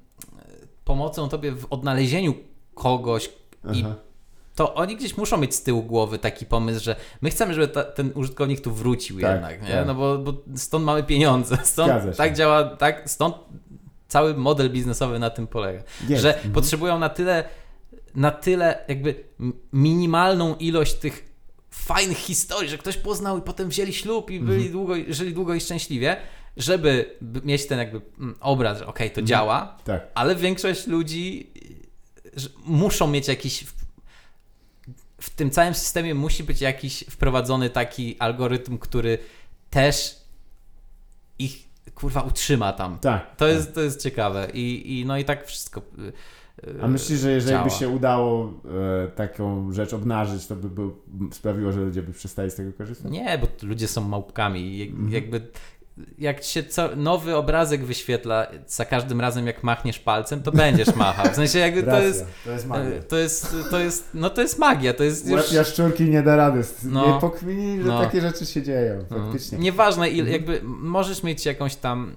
[SPEAKER 2] pomocą tobie w odnalezieniu kogoś i
[SPEAKER 1] Aha.
[SPEAKER 2] to oni gdzieś muszą mieć z tyłu głowy taki pomysł, że my chcemy, żeby ta, ten użytkownik tu wrócił
[SPEAKER 1] Tak,
[SPEAKER 2] jednak, nie?
[SPEAKER 1] tak.
[SPEAKER 2] No bo, bo stąd mamy pieniądze, stąd tak działa, tak, stąd cały model biznesowy na tym polega,
[SPEAKER 1] Jest.
[SPEAKER 2] że
[SPEAKER 1] Mhm.
[SPEAKER 2] potrzebują na tyle, na tyle jakby minimalną ilość tych fajnych historii, że ktoś poznał i potem wzięli ślub i byli
[SPEAKER 1] Mhm.
[SPEAKER 2] długo, żyli długo i szczęśliwie, żeby mieć ten jakby mm, obraz, że okej, to
[SPEAKER 1] Mhm.
[SPEAKER 2] działa,
[SPEAKER 1] Tak.
[SPEAKER 2] ale większość ludzi y, muszą mieć jakiś. W, tym całym systemie musi być jakiś wprowadzony taki algorytm, który też ich kurwa utrzyma tam.
[SPEAKER 1] Tak.
[SPEAKER 2] To jest, to jest ciekawe. I, i no i tak wszystko.
[SPEAKER 1] A myślisz, że jeżeli by
[SPEAKER 2] działa.
[SPEAKER 1] się udało e, taką rzecz obnażyć, to by był, sprawiło, że ludzie by przestali z tego korzystać?
[SPEAKER 2] Nie, bo ludzie są małpkami. jak-
[SPEAKER 1] Mhm.
[SPEAKER 2] Jakby jak się co, nowy obrazek wyświetla za każdym razem, jak machniesz palcem, to będziesz machał. W sensie jakby to jest.
[SPEAKER 1] to jest magia.
[SPEAKER 2] y, To jest, to jest, no to jest magia, to jest
[SPEAKER 1] Łeb
[SPEAKER 2] już...
[SPEAKER 1] jaszczurki nie da rady.
[SPEAKER 2] No.
[SPEAKER 1] Nie pokmini, że
[SPEAKER 2] No.
[SPEAKER 1] takie rzeczy się dzieją,
[SPEAKER 2] Mm.
[SPEAKER 1] faktycznie.
[SPEAKER 2] Nieważne, ile,
[SPEAKER 1] Mhm.
[SPEAKER 2] jakby możesz mieć jakąś tam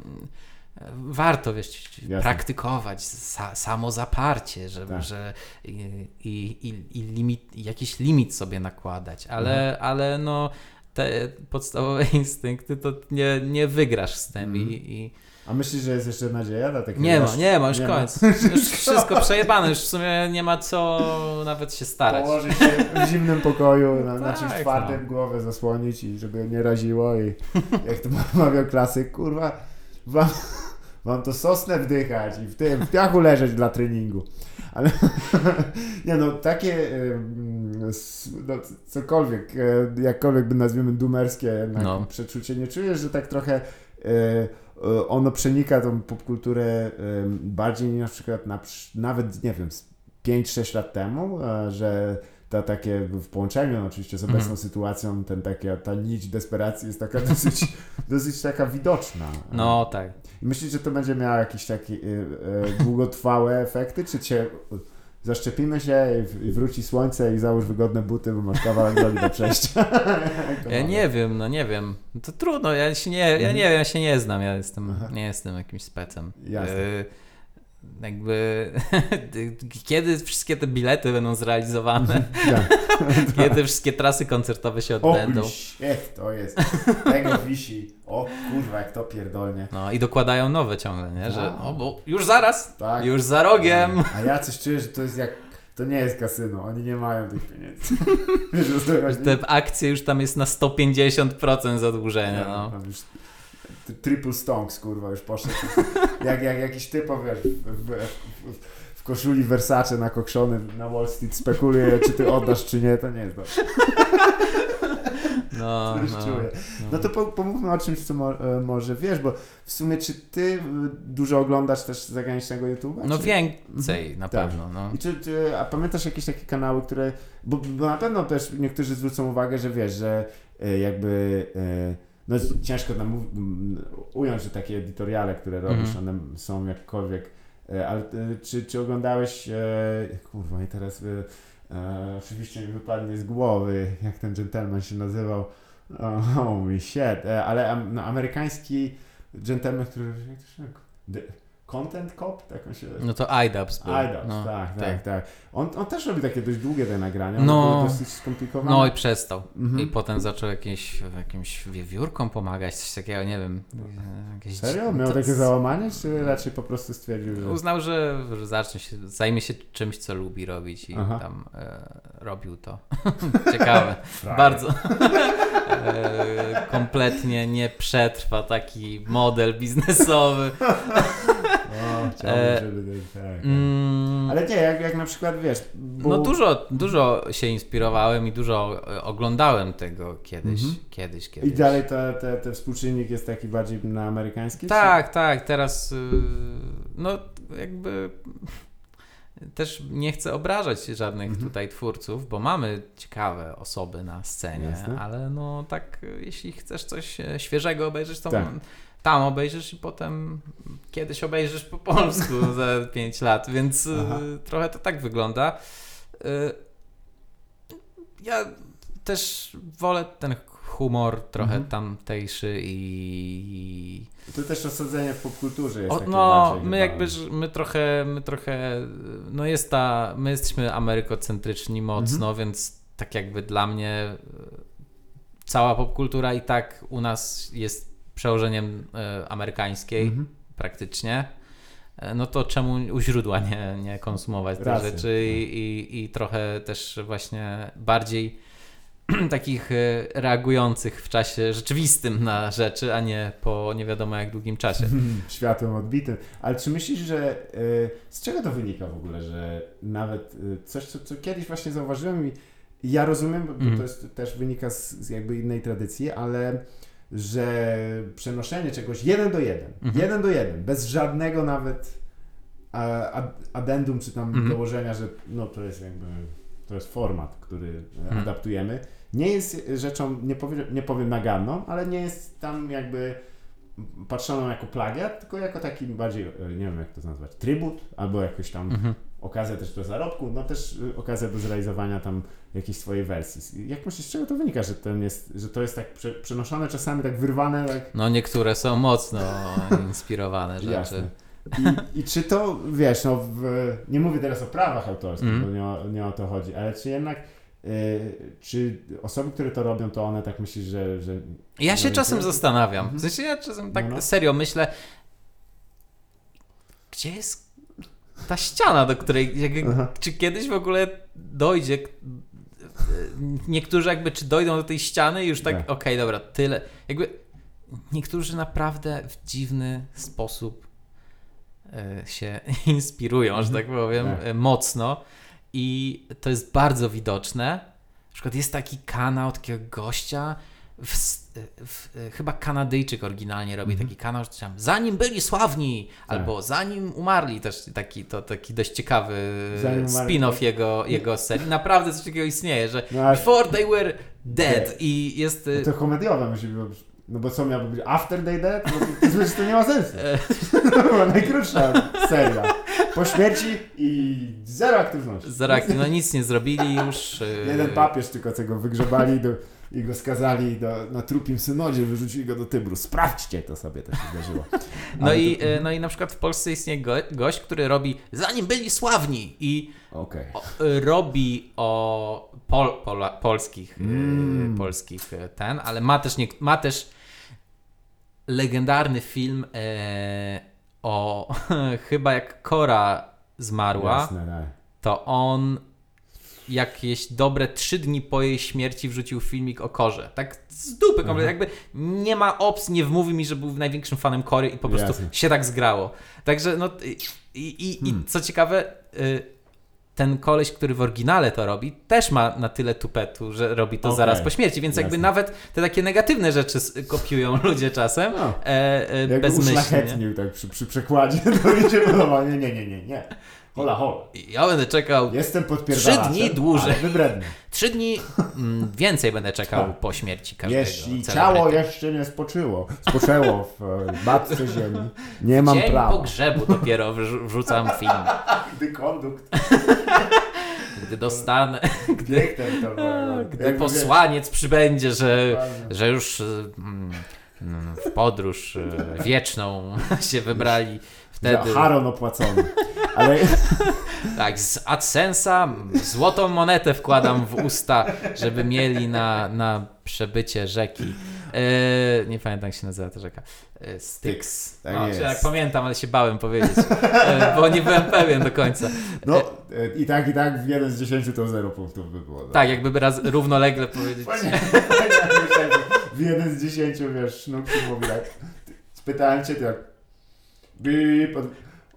[SPEAKER 2] warto wiesz,
[SPEAKER 1] Jasne.
[SPEAKER 2] praktykować sa, samozaparcie, żeby,
[SPEAKER 1] Tak.
[SPEAKER 2] że i, i, i, limit, jakiś limit sobie nakładać, ale,
[SPEAKER 1] Mhm.
[SPEAKER 2] ale no te podstawowe instynkty to nie, nie wygrasz z tym
[SPEAKER 1] Mhm.
[SPEAKER 2] i, i
[SPEAKER 1] A myślisz, że jest jeszcze nadzieja dla takiego?
[SPEAKER 2] nie ma, nie ma, już
[SPEAKER 1] Nie ma.
[SPEAKER 2] koniec. Już wszystko przejebane, już w sumie nie ma co nawet się starać.
[SPEAKER 1] Położyć się w zimnym pokoju, na,
[SPEAKER 2] Tak,
[SPEAKER 1] czymś
[SPEAKER 2] no.
[SPEAKER 1] twardym głowę zasłonić i żeby nie raziło i jak to mawiał klasyk, kurwa, wam, wam to sosnę wdychać i w tym, w piachu leżeć dla treningu. Ale nie no, takie no, cokolwiek, e, jakkolwiek by nazwiemy dumerskie
[SPEAKER 2] No.
[SPEAKER 1] przeczucie, nie czujesz, że tak trochę e, e, ono przenika tą popkulturę bardziej niż na przykład na, nawet, nie wiem, z 5-6 lat temu, że ta takie w połączeniu no, oczywiście z obecną
[SPEAKER 2] Mhm.
[SPEAKER 1] sytuacją, ten taka, ta nić desperacji jest taka dosyć, dosyć taka widoczna.
[SPEAKER 2] No tak.
[SPEAKER 1] I Myślisz, że to będzie miało jakieś takie y, y, długotrwałe efekty, czy cię zaszczepimy się i, wróci słońce i załóż wygodne buty, bo masz kawałek drogi do przejścia? To
[SPEAKER 2] Ja nie wiem, no nie wiem. To trudno, ja się nie, ja
[SPEAKER 1] Mhm.
[SPEAKER 2] nie wiem, ja się nie znam, ja jestem, nie jestem jakimś specem.
[SPEAKER 1] Jasne.
[SPEAKER 2] Y, jakby kiedy wszystkie te bilety będą zrealizowane,
[SPEAKER 1] Tak.
[SPEAKER 2] kiedy wszystkie trasy koncertowe się
[SPEAKER 1] O,
[SPEAKER 2] odbędą.
[SPEAKER 1] shit, to jest, tego wisi, o kurwa, jak to pierdolnie.
[SPEAKER 2] No i dokładają nowe ciągle, nie? Że
[SPEAKER 1] Tak.
[SPEAKER 2] o, bo już zaraz,
[SPEAKER 1] Tak.
[SPEAKER 2] już za rogiem.
[SPEAKER 1] A ja coś czuję, że to jest jak, to nie jest kasyno, oni nie mają tych pieniędzy. Wiesz, o?
[SPEAKER 2] Te akcje już tam jest na 150% zadłużenia, no.
[SPEAKER 1] Triple stonks, kurwa, już poszedł. jak, jak jakiś typo, wiesz, w, w, w, koszuli Versace nakokszony na Wall Street spekuluje, czy ty oddasz, czy nie, to nie jest dobrze.
[SPEAKER 2] No, no,
[SPEAKER 1] czuję.
[SPEAKER 2] no.
[SPEAKER 1] No to po, pomówmy o czymś, co mo, e, może wiesz, bo w sumie czy ty y, dużo oglądasz też zagranicznego YouTube'a?
[SPEAKER 2] No
[SPEAKER 1] czy...
[SPEAKER 2] więcej na
[SPEAKER 1] Tak.
[SPEAKER 2] pewno, no.
[SPEAKER 1] I czy, czy, a pamiętasz jakieś takie kanały, które. Bo, bo na pewno też niektórzy zwrócą uwagę, że wiesz, że e, jakby. e, No ciężko nam ująć, że takie editoriale, które robisz,
[SPEAKER 2] Mhm.
[SPEAKER 1] one są jakkolwiek. e, Ale e, czy, czy oglądałeś. E, kurwa, i teraz. E, e, oczywiście mi wypadnie z głowy, jak ten gentleman się nazywał. Oh, holy shit. Ale no, amerykański gentleman, który. Jak to się Content Cop? Tak on się.
[SPEAKER 2] No to IDubbbz był.
[SPEAKER 1] iDubbbz,
[SPEAKER 2] no,
[SPEAKER 1] tak, tak, tak. On, on też robi takie dość długie te nagrania,
[SPEAKER 2] No.
[SPEAKER 1] dosyć skomplikowane.
[SPEAKER 2] No i przestał.
[SPEAKER 1] Mhm.
[SPEAKER 2] I potem zaczął jakieś, jakimś wiewiórkom pomagać, coś takiego, nie wiem. Jakieś
[SPEAKER 1] Serio? Miał
[SPEAKER 2] to-
[SPEAKER 1] takie załamanie, czy raczej po prostu stwierdził, że...
[SPEAKER 2] Uznał, że że zacznie się, zajmie się czymś, co lubi robić i
[SPEAKER 1] Aha.
[SPEAKER 2] tam e, robił to. Ciekawe. Bardzo. e, kompletnie nie przetrwa taki model biznesowy.
[SPEAKER 1] O, chciałbym,
[SPEAKER 2] E,
[SPEAKER 1] żeby... Tak, tak.
[SPEAKER 2] Mm,
[SPEAKER 1] Ale nie, jak, jak na przykład, wiesz...
[SPEAKER 2] No dużo, dużo się inspirowałem i dużo e, oglądałem tego kiedyś,
[SPEAKER 1] Mhm.
[SPEAKER 2] kiedyś, kiedyś.
[SPEAKER 1] I dalej te, te, ten współczynnik jest taki bardziej na amerykański?
[SPEAKER 2] Tak, tak, teraz y, no jakby też nie chcę obrażać żadnych
[SPEAKER 1] Mhm.
[SPEAKER 2] tutaj twórców, bo mamy ciekawe osoby na scenie,
[SPEAKER 1] Jasne.
[SPEAKER 2] ale no tak jeśli chcesz coś e, świeżego obejrzeć, to
[SPEAKER 1] Tak.
[SPEAKER 2] Tam obejrzysz i potem kiedyś obejrzysz po polsku za 5 lat, więc y,
[SPEAKER 1] Aha.
[SPEAKER 2] trochę to tak wygląda. Y, Ja też wolę ten humor trochę
[SPEAKER 1] Mhm.
[SPEAKER 2] tamtejszy i
[SPEAKER 1] To też osadzenie w popkulturze jest
[SPEAKER 2] o,
[SPEAKER 1] takie
[SPEAKER 2] no, my
[SPEAKER 1] chyba-
[SPEAKER 2] jakby, my trochę, my trochę, no jest ta, my jesteśmy amerykocentryczni mocno,
[SPEAKER 1] Mhm.
[SPEAKER 2] więc tak jakby dla mnie e, cała popkultura i tak u nas jest przełożeniem e, amerykańskiej
[SPEAKER 1] Mhm.
[SPEAKER 2] praktycznie. E, No to czemu u źródła nie, nie konsumować tych rzeczy i, i, i trochę też właśnie bardziej takich e, reagujących w czasie rzeczywistym na rzeczy, a nie po nie wiadomo jak długim czasie.
[SPEAKER 1] światłem odbitym. Ale czy myślisz, że z czego to wynika w ogóle, że nawet coś, co, co kiedyś właśnie zauważyłem i ja rozumiem, bo
[SPEAKER 2] Mhm.
[SPEAKER 1] to jest, też wynika z, z jakby innej tradycji, ale że przenoszenie czegoś jeden do jeden,
[SPEAKER 2] Mhm.
[SPEAKER 1] jeden do jeden, bez żadnego nawet addendum czy tam
[SPEAKER 2] Mhm.
[SPEAKER 1] dołożenia, że no to jest jakby, to jest format, który e,
[SPEAKER 2] Mhm.
[SPEAKER 1] adaptujemy, nie jest rzeczą, nie powiem, nie powiem naganną, ale nie jest tam jakby patrzoną jako plagiat, tylko jako taki bardziej, e, nie wiem jak to nazwać, trybut, albo jakoś tam
[SPEAKER 2] Mhm.
[SPEAKER 1] Okazja też do zarobku, no też y, okazja do zrealizowania tam jakiejś swojej wersji. Jak myślisz, z czego to wynika, że, ten jest, że to jest tak prze, przenoszone czasami, tak wyrwane, tak
[SPEAKER 2] No niektóre są mocno inspirowane rzeczy.
[SPEAKER 1] Jasne. I, I czy to, wiesz, no w, nie mówię teraz o prawach autorskich,
[SPEAKER 2] Mm.
[SPEAKER 1] bo nie o, nie o to chodzi, ale czy jednak, y, czy osoby, które to robią, to one tak myślisz, że... że
[SPEAKER 2] Ja się
[SPEAKER 1] no,
[SPEAKER 2] czasem
[SPEAKER 1] to-
[SPEAKER 2] zastanawiam.
[SPEAKER 1] Mhm.
[SPEAKER 2] W sensie ja czasem tak
[SPEAKER 1] No, no.
[SPEAKER 2] serio myślę, gdzie jest ta ściana, do której. Jak,
[SPEAKER 1] Aha.
[SPEAKER 2] czy kiedyś w ogóle dojdzie. Niektórzy jakby czy dojdą do tej ściany i już tak,
[SPEAKER 1] Tak.
[SPEAKER 2] okej, dobra, tyle. Jakby niektórzy naprawdę w dziwny sposób e, się inspirują, że tak powiem,
[SPEAKER 1] Tak.
[SPEAKER 2] e, mocno. I to jest bardzo widoczne. Na przykład jest taki kanał takiego gościa, w, chyba Kanadyjczyk oryginalnie robi
[SPEAKER 1] Mhm.
[SPEAKER 2] taki kanał, że tam zanim byli sławni,
[SPEAKER 1] Tak.
[SPEAKER 2] albo zanim umarli, też taki, to taki dość ciekawy spin-off
[SPEAKER 1] tak.
[SPEAKER 2] jego, jego serii. Naprawdę coś takiego istnieje, że
[SPEAKER 1] No,
[SPEAKER 2] before they were dead
[SPEAKER 1] Dead.
[SPEAKER 2] i jest... y,
[SPEAKER 1] No to komediowe musi być, no bo co miałby być after they dead? No, to, to, to nie ma sensu.
[SPEAKER 2] E.
[SPEAKER 1] To była najkrótsza seria. Po śmierci i zero aktywności.
[SPEAKER 2] z reakcji, no nic nie zrobili już.
[SPEAKER 1] Jeden papież tylko co go wygrzebali do, i go skazali do, na trupim synodzie, wyrzucili go do Tybru. Sprawdźcie, to sobie to się zdarzyło.
[SPEAKER 2] No
[SPEAKER 1] Ale
[SPEAKER 2] i,
[SPEAKER 1] to-
[SPEAKER 2] y, no i na przykład w Polsce istnieje go, gość, który robi zanim byli sławni i
[SPEAKER 1] Okej.
[SPEAKER 2] o, robi o pol, pola, polskich, y,
[SPEAKER 1] Mm.
[SPEAKER 2] polskich y, ten, ale ma też, nie, ma też legendarny film e, o chyba jak Kora zmarła,
[SPEAKER 1] Jasne, tak.
[SPEAKER 2] to on jakieś dobre trzy dni po jej śmierci wrzucił filmik o Korze. Tak z dupy kompletnie, jakby nie ma opcji, nie wmówi mi, że był największym fanem Kory i po prostu
[SPEAKER 1] Jasne.
[SPEAKER 2] się tak zgrało. Także no i, i, i,
[SPEAKER 1] Hmm.
[SPEAKER 2] co ciekawe, y, ten koleś, który w oryginale to robi, też ma na tyle tupetu, że robi to
[SPEAKER 1] Okej.
[SPEAKER 2] zaraz po śmierci, więc jakby
[SPEAKER 1] Jasne.
[SPEAKER 2] nawet te takie negatywne rzeczy kopiują ludzie czasem,
[SPEAKER 1] No.
[SPEAKER 2] e, e,
[SPEAKER 1] Jakby
[SPEAKER 2] bezmyślnie.
[SPEAKER 1] tak przy, przy przekładzie, to mi się podoba. Nie, nie, nie, nie, nie. Hola, hola.
[SPEAKER 2] Ja będę czekał
[SPEAKER 1] Jestem podpierdalaczem,
[SPEAKER 2] Trzy dni dłużej.
[SPEAKER 1] wybredny.
[SPEAKER 2] Trzy dni mm, więcej będę czekał
[SPEAKER 1] Tak.
[SPEAKER 2] po śmierci każdego.
[SPEAKER 1] Jeśli
[SPEAKER 2] celebryty.
[SPEAKER 1] ciało jeszcze nie spoczyło, spoczęło w e, matce ziemi, nie mam
[SPEAKER 2] Dzień
[SPEAKER 1] prawa.
[SPEAKER 2] pogrzebu dopiero wrzu- wrzucam film.
[SPEAKER 1] Gdy kondukt,
[SPEAKER 2] Gdy dostanę, gdy
[SPEAKER 1] Jakby,
[SPEAKER 2] posłaniec przybędzie, że, że już mm, w podróż y, wieczną się wybrali
[SPEAKER 1] wiesz,
[SPEAKER 2] wtedy.
[SPEAKER 1] Za Haron opłacony. Ale
[SPEAKER 2] Tak, z AdSense'a złotą monetę wkładam w usta, żeby mieli na, na przebycie rzeki. E, nie pamiętam jak się nazywa ta rzeka. E, Styx.
[SPEAKER 1] Tak
[SPEAKER 2] no,
[SPEAKER 1] jest.
[SPEAKER 2] czy jak pamiętam, ale się bałem powiedzieć, e, bo nie byłem pewien do końca.
[SPEAKER 1] no e, i tak, i tak w 1 z 10 to 0 punktów by było.
[SPEAKER 2] Tak, jakby raz równolegle powiedzieć.
[SPEAKER 1] Właśnie, tak myślałem, że w 1 z 10 wiesz, się mówi tak. Spytałem cię, ty jak bip, on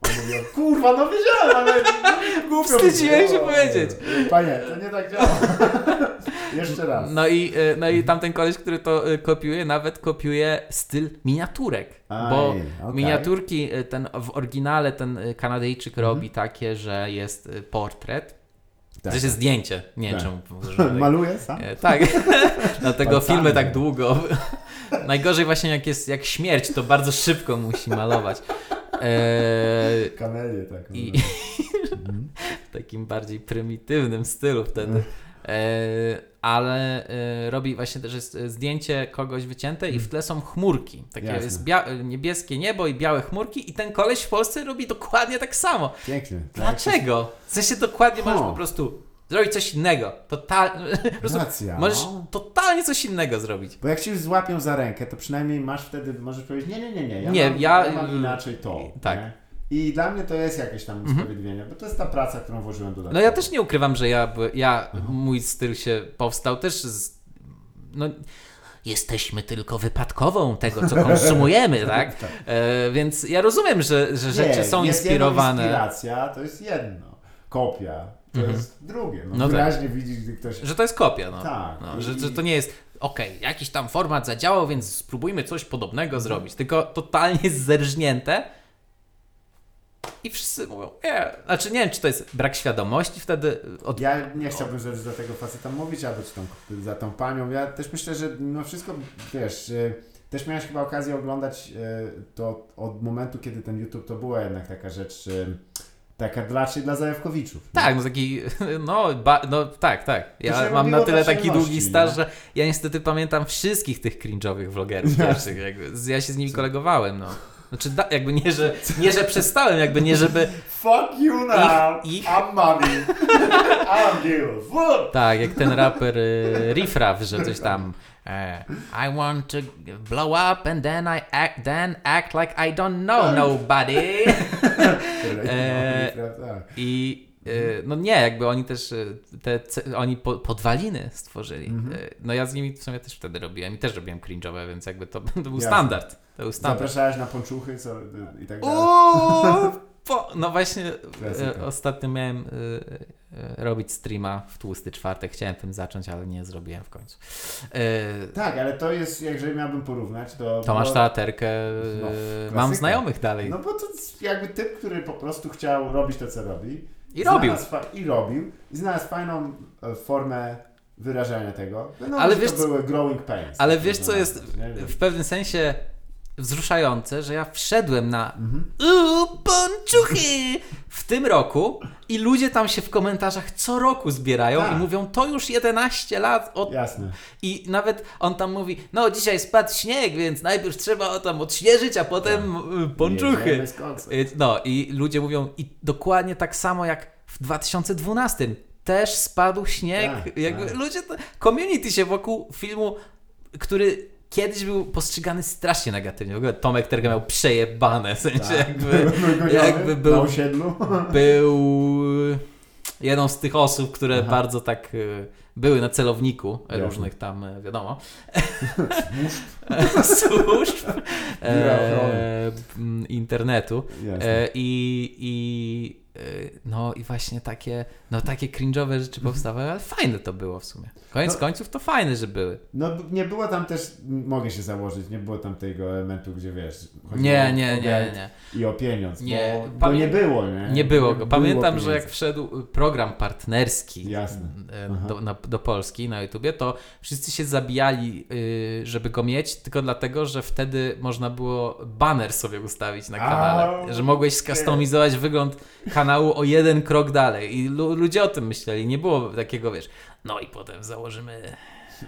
[SPEAKER 1] mówił, kurwa, no wiedziałem, ale głupio
[SPEAKER 2] Wstydziłem
[SPEAKER 1] mi
[SPEAKER 2] się powiedzieć.
[SPEAKER 1] Panie, to nie tak działa. Jeszcze raz.
[SPEAKER 2] No i, e, no i tamten koleś, który to e, kopiuje, nawet kopiuje styl miniaturek. bo
[SPEAKER 1] Aj, okej.
[SPEAKER 2] miniaturki, e, ten w oryginale ten Kanadyjczyk
[SPEAKER 1] Mhm.
[SPEAKER 2] robi takie, że jest portret.
[SPEAKER 1] Tak.
[SPEAKER 2] To jest zdjęcie. Nie wiem,
[SPEAKER 1] Tak.
[SPEAKER 2] czemu.
[SPEAKER 1] sam?
[SPEAKER 2] E, Tak, dlatego
[SPEAKER 1] Palcami.
[SPEAKER 2] filmy tak długo. Najgorzej właśnie jak jest jak śmierć, to bardzo szybko musi malować. E,
[SPEAKER 1] Kamelię tak.
[SPEAKER 2] I
[SPEAKER 1] Mhm.
[SPEAKER 2] w takim bardziej prymitywnym stylu wtedy. E, ale e, robi właśnie też jest zdjęcie kogoś wycięte i w tle są chmurki. Takie
[SPEAKER 1] Jasne.
[SPEAKER 2] jest niebieskie niebo i białe chmurki i ten koleś w Polsce robi dokładnie tak samo.
[SPEAKER 1] Pięknie.
[SPEAKER 2] Dlaczego? W sensie dokładnie możesz po prostu zrobić coś innego. Total... po prostu
[SPEAKER 1] Racja.
[SPEAKER 2] możesz
[SPEAKER 1] no.
[SPEAKER 2] totalnie coś innego zrobić.
[SPEAKER 1] Bo jak cię już złapią za rękę, to przynajmniej masz wtedy, możesz powiedzieć, nie, nie, nie, nie, ja,
[SPEAKER 2] Nie,
[SPEAKER 1] mam,
[SPEAKER 2] ja-
[SPEAKER 1] ja mam inaczej to.
[SPEAKER 2] tak.
[SPEAKER 1] Nie? I dla mnie to jest jakieś tam usprawiedliwienie, bo to jest ta praca, którą włożyłem dodatkowo.
[SPEAKER 2] No ja też nie ukrywam, że ja, ja mój styl się powstał też z, no, jesteśmy tylko wypadkową tego, co konsumujemy, tak? E, więc ja rozumiem, że, że rzeczy
[SPEAKER 1] nie,
[SPEAKER 2] są
[SPEAKER 1] jest
[SPEAKER 2] inspirowane.
[SPEAKER 1] Inspiracja to jest jedno, kopia to
[SPEAKER 2] Mhm.
[SPEAKER 1] jest drugie. No,
[SPEAKER 2] No tak.
[SPEAKER 1] wyraźnie widzisz, gdy ktoś...
[SPEAKER 2] Że to jest kopia, no.
[SPEAKER 1] Tak.
[SPEAKER 2] no że, że to nie jest, okej, jakiś tam format zadziałał, więc spróbujmy coś podobnego
[SPEAKER 1] Mhm.
[SPEAKER 2] zrobić. Tylko totalnie zerżnięte i wszyscy mówią, nie. Znaczy nie wiem, czy to jest brak świadomości wtedy od...
[SPEAKER 1] Ja nie chciałbym za, za tego faceta mówić, albo czy tą, za tą panią. Ja też myślę, że mimo wszystko, wiesz, y, też miałeś chyba okazję oglądać y, to od momentu, kiedy ten YouTube to była jednak taka rzecz y, Taka dla, czy dla zajawkowiczów.
[SPEAKER 2] Tak, no taki, no, ba, no tak, tak. Ja mam na tyle taki długi staż, że ja niestety pamiętam wszystkich tych cringe'owych vlogerów
[SPEAKER 1] Jasne.
[SPEAKER 2] pierwszych. Jakby, ja się z nimi kolegowałem, no. Znaczy, da, jakby nie, że, nie, że przestałem, jakby nie, żeby...
[SPEAKER 1] Fuck you now!
[SPEAKER 2] Ich- ich-
[SPEAKER 1] I'm money! I'm deal! Fuck!
[SPEAKER 2] Tak, jak ten raper y, Riff Raff, że coś tam... e, I want to blow up and then I act, then act like I don't know nobody. E,
[SPEAKER 1] tak.
[SPEAKER 2] I e, no nie, jakby oni też e, te, oni po, podwaliny stworzyli.
[SPEAKER 1] Mhm.
[SPEAKER 2] E, No ja z nimi w sumie też wtedy robiłem i też robiłem cringe'owe, więc jakby to, to był
[SPEAKER 1] Jasne.
[SPEAKER 2] standard. To był standard.
[SPEAKER 1] Zapraszałeś na ponczuchy co, i tak dalej.
[SPEAKER 2] Uuu, po, no właśnie
[SPEAKER 1] Klasyka.
[SPEAKER 2] e, ostatnio miałem e, e, robić streama w tłusty czwartek. Chciałem tym zacząć, ale nie zrobiłem w końcu. E,
[SPEAKER 1] Tak, ale to jest, jeżeli miałbym porównać, to...
[SPEAKER 2] to masz
[SPEAKER 1] było-
[SPEAKER 2] teaterkę. e,
[SPEAKER 1] No,
[SPEAKER 2] mam znajomych dalej.
[SPEAKER 1] No bo to jakby typ, który po prostu chciał robić to, co robi.
[SPEAKER 2] I robił.
[SPEAKER 1] Znalazł I robił. I znalazł fajną e, formę wyrażania tego. No,
[SPEAKER 2] Ale
[SPEAKER 1] że
[SPEAKER 2] wiesz
[SPEAKER 1] to
[SPEAKER 2] co-
[SPEAKER 1] były growing pains.
[SPEAKER 2] Ale wiesz co jest w pewnym sensie wzruszające, że ja wszedłem na
[SPEAKER 1] Mhm.
[SPEAKER 2] uuu, ponczuchy w tym roku i ludzie tam się w komentarzach co roku zbierają
[SPEAKER 1] Tak.
[SPEAKER 2] i mówią, to już 11 lat od...
[SPEAKER 1] Jasne.
[SPEAKER 2] I nawet on tam mówi, no dzisiaj spadł śnieg, więc najpierw trzeba tam odśnieżyć, a potem y, ponczuchy. Y, No i ludzie mówią, i dokładnie tak samo jak w 2012 też spadł śnieg.
[SPEAKER 1] Tak,
[SPEAKER 2] Jakby
[SPEAKER 1] tak.
[SPEAKER 2] ludzie, to, community się wokół filmu, który kiedyś był postrzegany strasznie negatywnie. W ogóle Tomek Terga miał przejebane, w sensie
[SPEAKER 1] Tak.
[SPEAKER 2] jakby jakby był-
[SPEAKER 1] Na osiedlu.
[SPEAKER 2] był jedną z tych osób, które
[SPEAKER 1] Aha.
[SPEAKER 2] bardzo tak y, były na celowniku różnych tam, y, wiadomo, służb e, internetu. E, I, i e, no i właśnie takie, no takie cringe'owe rzeczy powstawały, ale fajne to było w sumie. Koniec
[SPEAKER 1] No.
[SPEAKER 2] końców to fajne, że były.
[SPEAKER 1] No nie było tam też, mogę się założyć, nie było tam tego elementu, gdzie wiesz,
[SPEAKER 2] Nie, nie, nie, nie.
[SPEAKER 1] I o pieniądz.
[SPEAKER 2] Nie,
[SPEAKER 1] Bo, bo nie było, nie?
[SPEAKER 2] Nie było go. Pamiętam, że jak wszedł program partnerski e, do, na, do Polski na YouTubie, to wszyscy się zabijali, y, żeby go mieć, tylko dlatego, że wtedy można było banner sobie ustawić na kanale.
[SPEAKER 1] A,
[SPEAKER 2] że mogłeś skustomizować wygląd kanału o jeden krok dalej. I lu- ludzie o tym myśleli. Nie było takiego, wiesz, no i potem założymy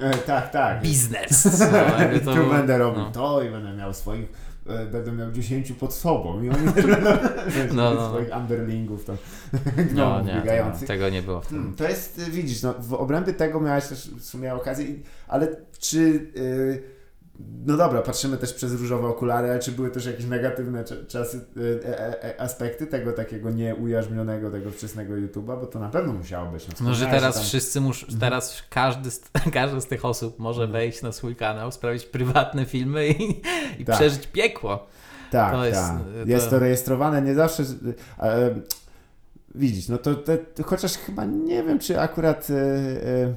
[SPEAKER 1] E, tak, tak.
[SPEAKER 2] biznes. No, jakby
[SPEAKER 1] tu
[SPEAKER 2] to-
[SPEAKER 1] będę robił
[SPEAKER 2] no.
[SPEAKER 1] to i będę miał swoich, e, będę miał 10 pod sobą i oni też będą
[SPEAKER 2] No, no, no.
[SPEAKER 1] swoich underlingów tam
[SPEAKER 2] No
[SPEAKER 1] gnomów
[SPEAKER 2] nie, to,
[SPEAKER 1] biegających.
[SPEAKER 2] tego nie było w tym.
[SPEAKER 1] Hmm, to jest, widzisz, no, w obrębie tego miałeś też w sumie okazję, ale czy, y, no dobra, patrzymy też przez różowe okulary, ale czy były też jakieś negatywne cza- czasy, y, e, e, aspekty tego takiego nieujarzmionego, tego wczesnego YouTube'a, bo to na pewno musiało być.
[SPEAKER 2] No, że
[SPEAKER 1] wspomniałeś,
[SPEAKER 2] teraz
[SPEAKER 1] tam-
[SPEAKER 2] wszyscy muszą, teraz każdy z, każdy z tych osób może
[SPEAKER 1] Mhm.
[SPEAKER 2] wejść na swój kanał, sprawić prywatne filmy i, i
[SPEAKER 1] Tak.
[SPEAKER 2] przeżyć piekło.
[SPEAKER 1] Tak,
[SPEAKER 2] To jest,
[SPEAKER 1] tak.
[SPEAKER 2] y,
[SPEAKER 1] Jest
[SPEAKER 2] to-
[SPEAKER 1] to rejestrowane, nie zawsze. E, widzisz, no to, to chociaż chyba nie wiem, czy akurat e, e,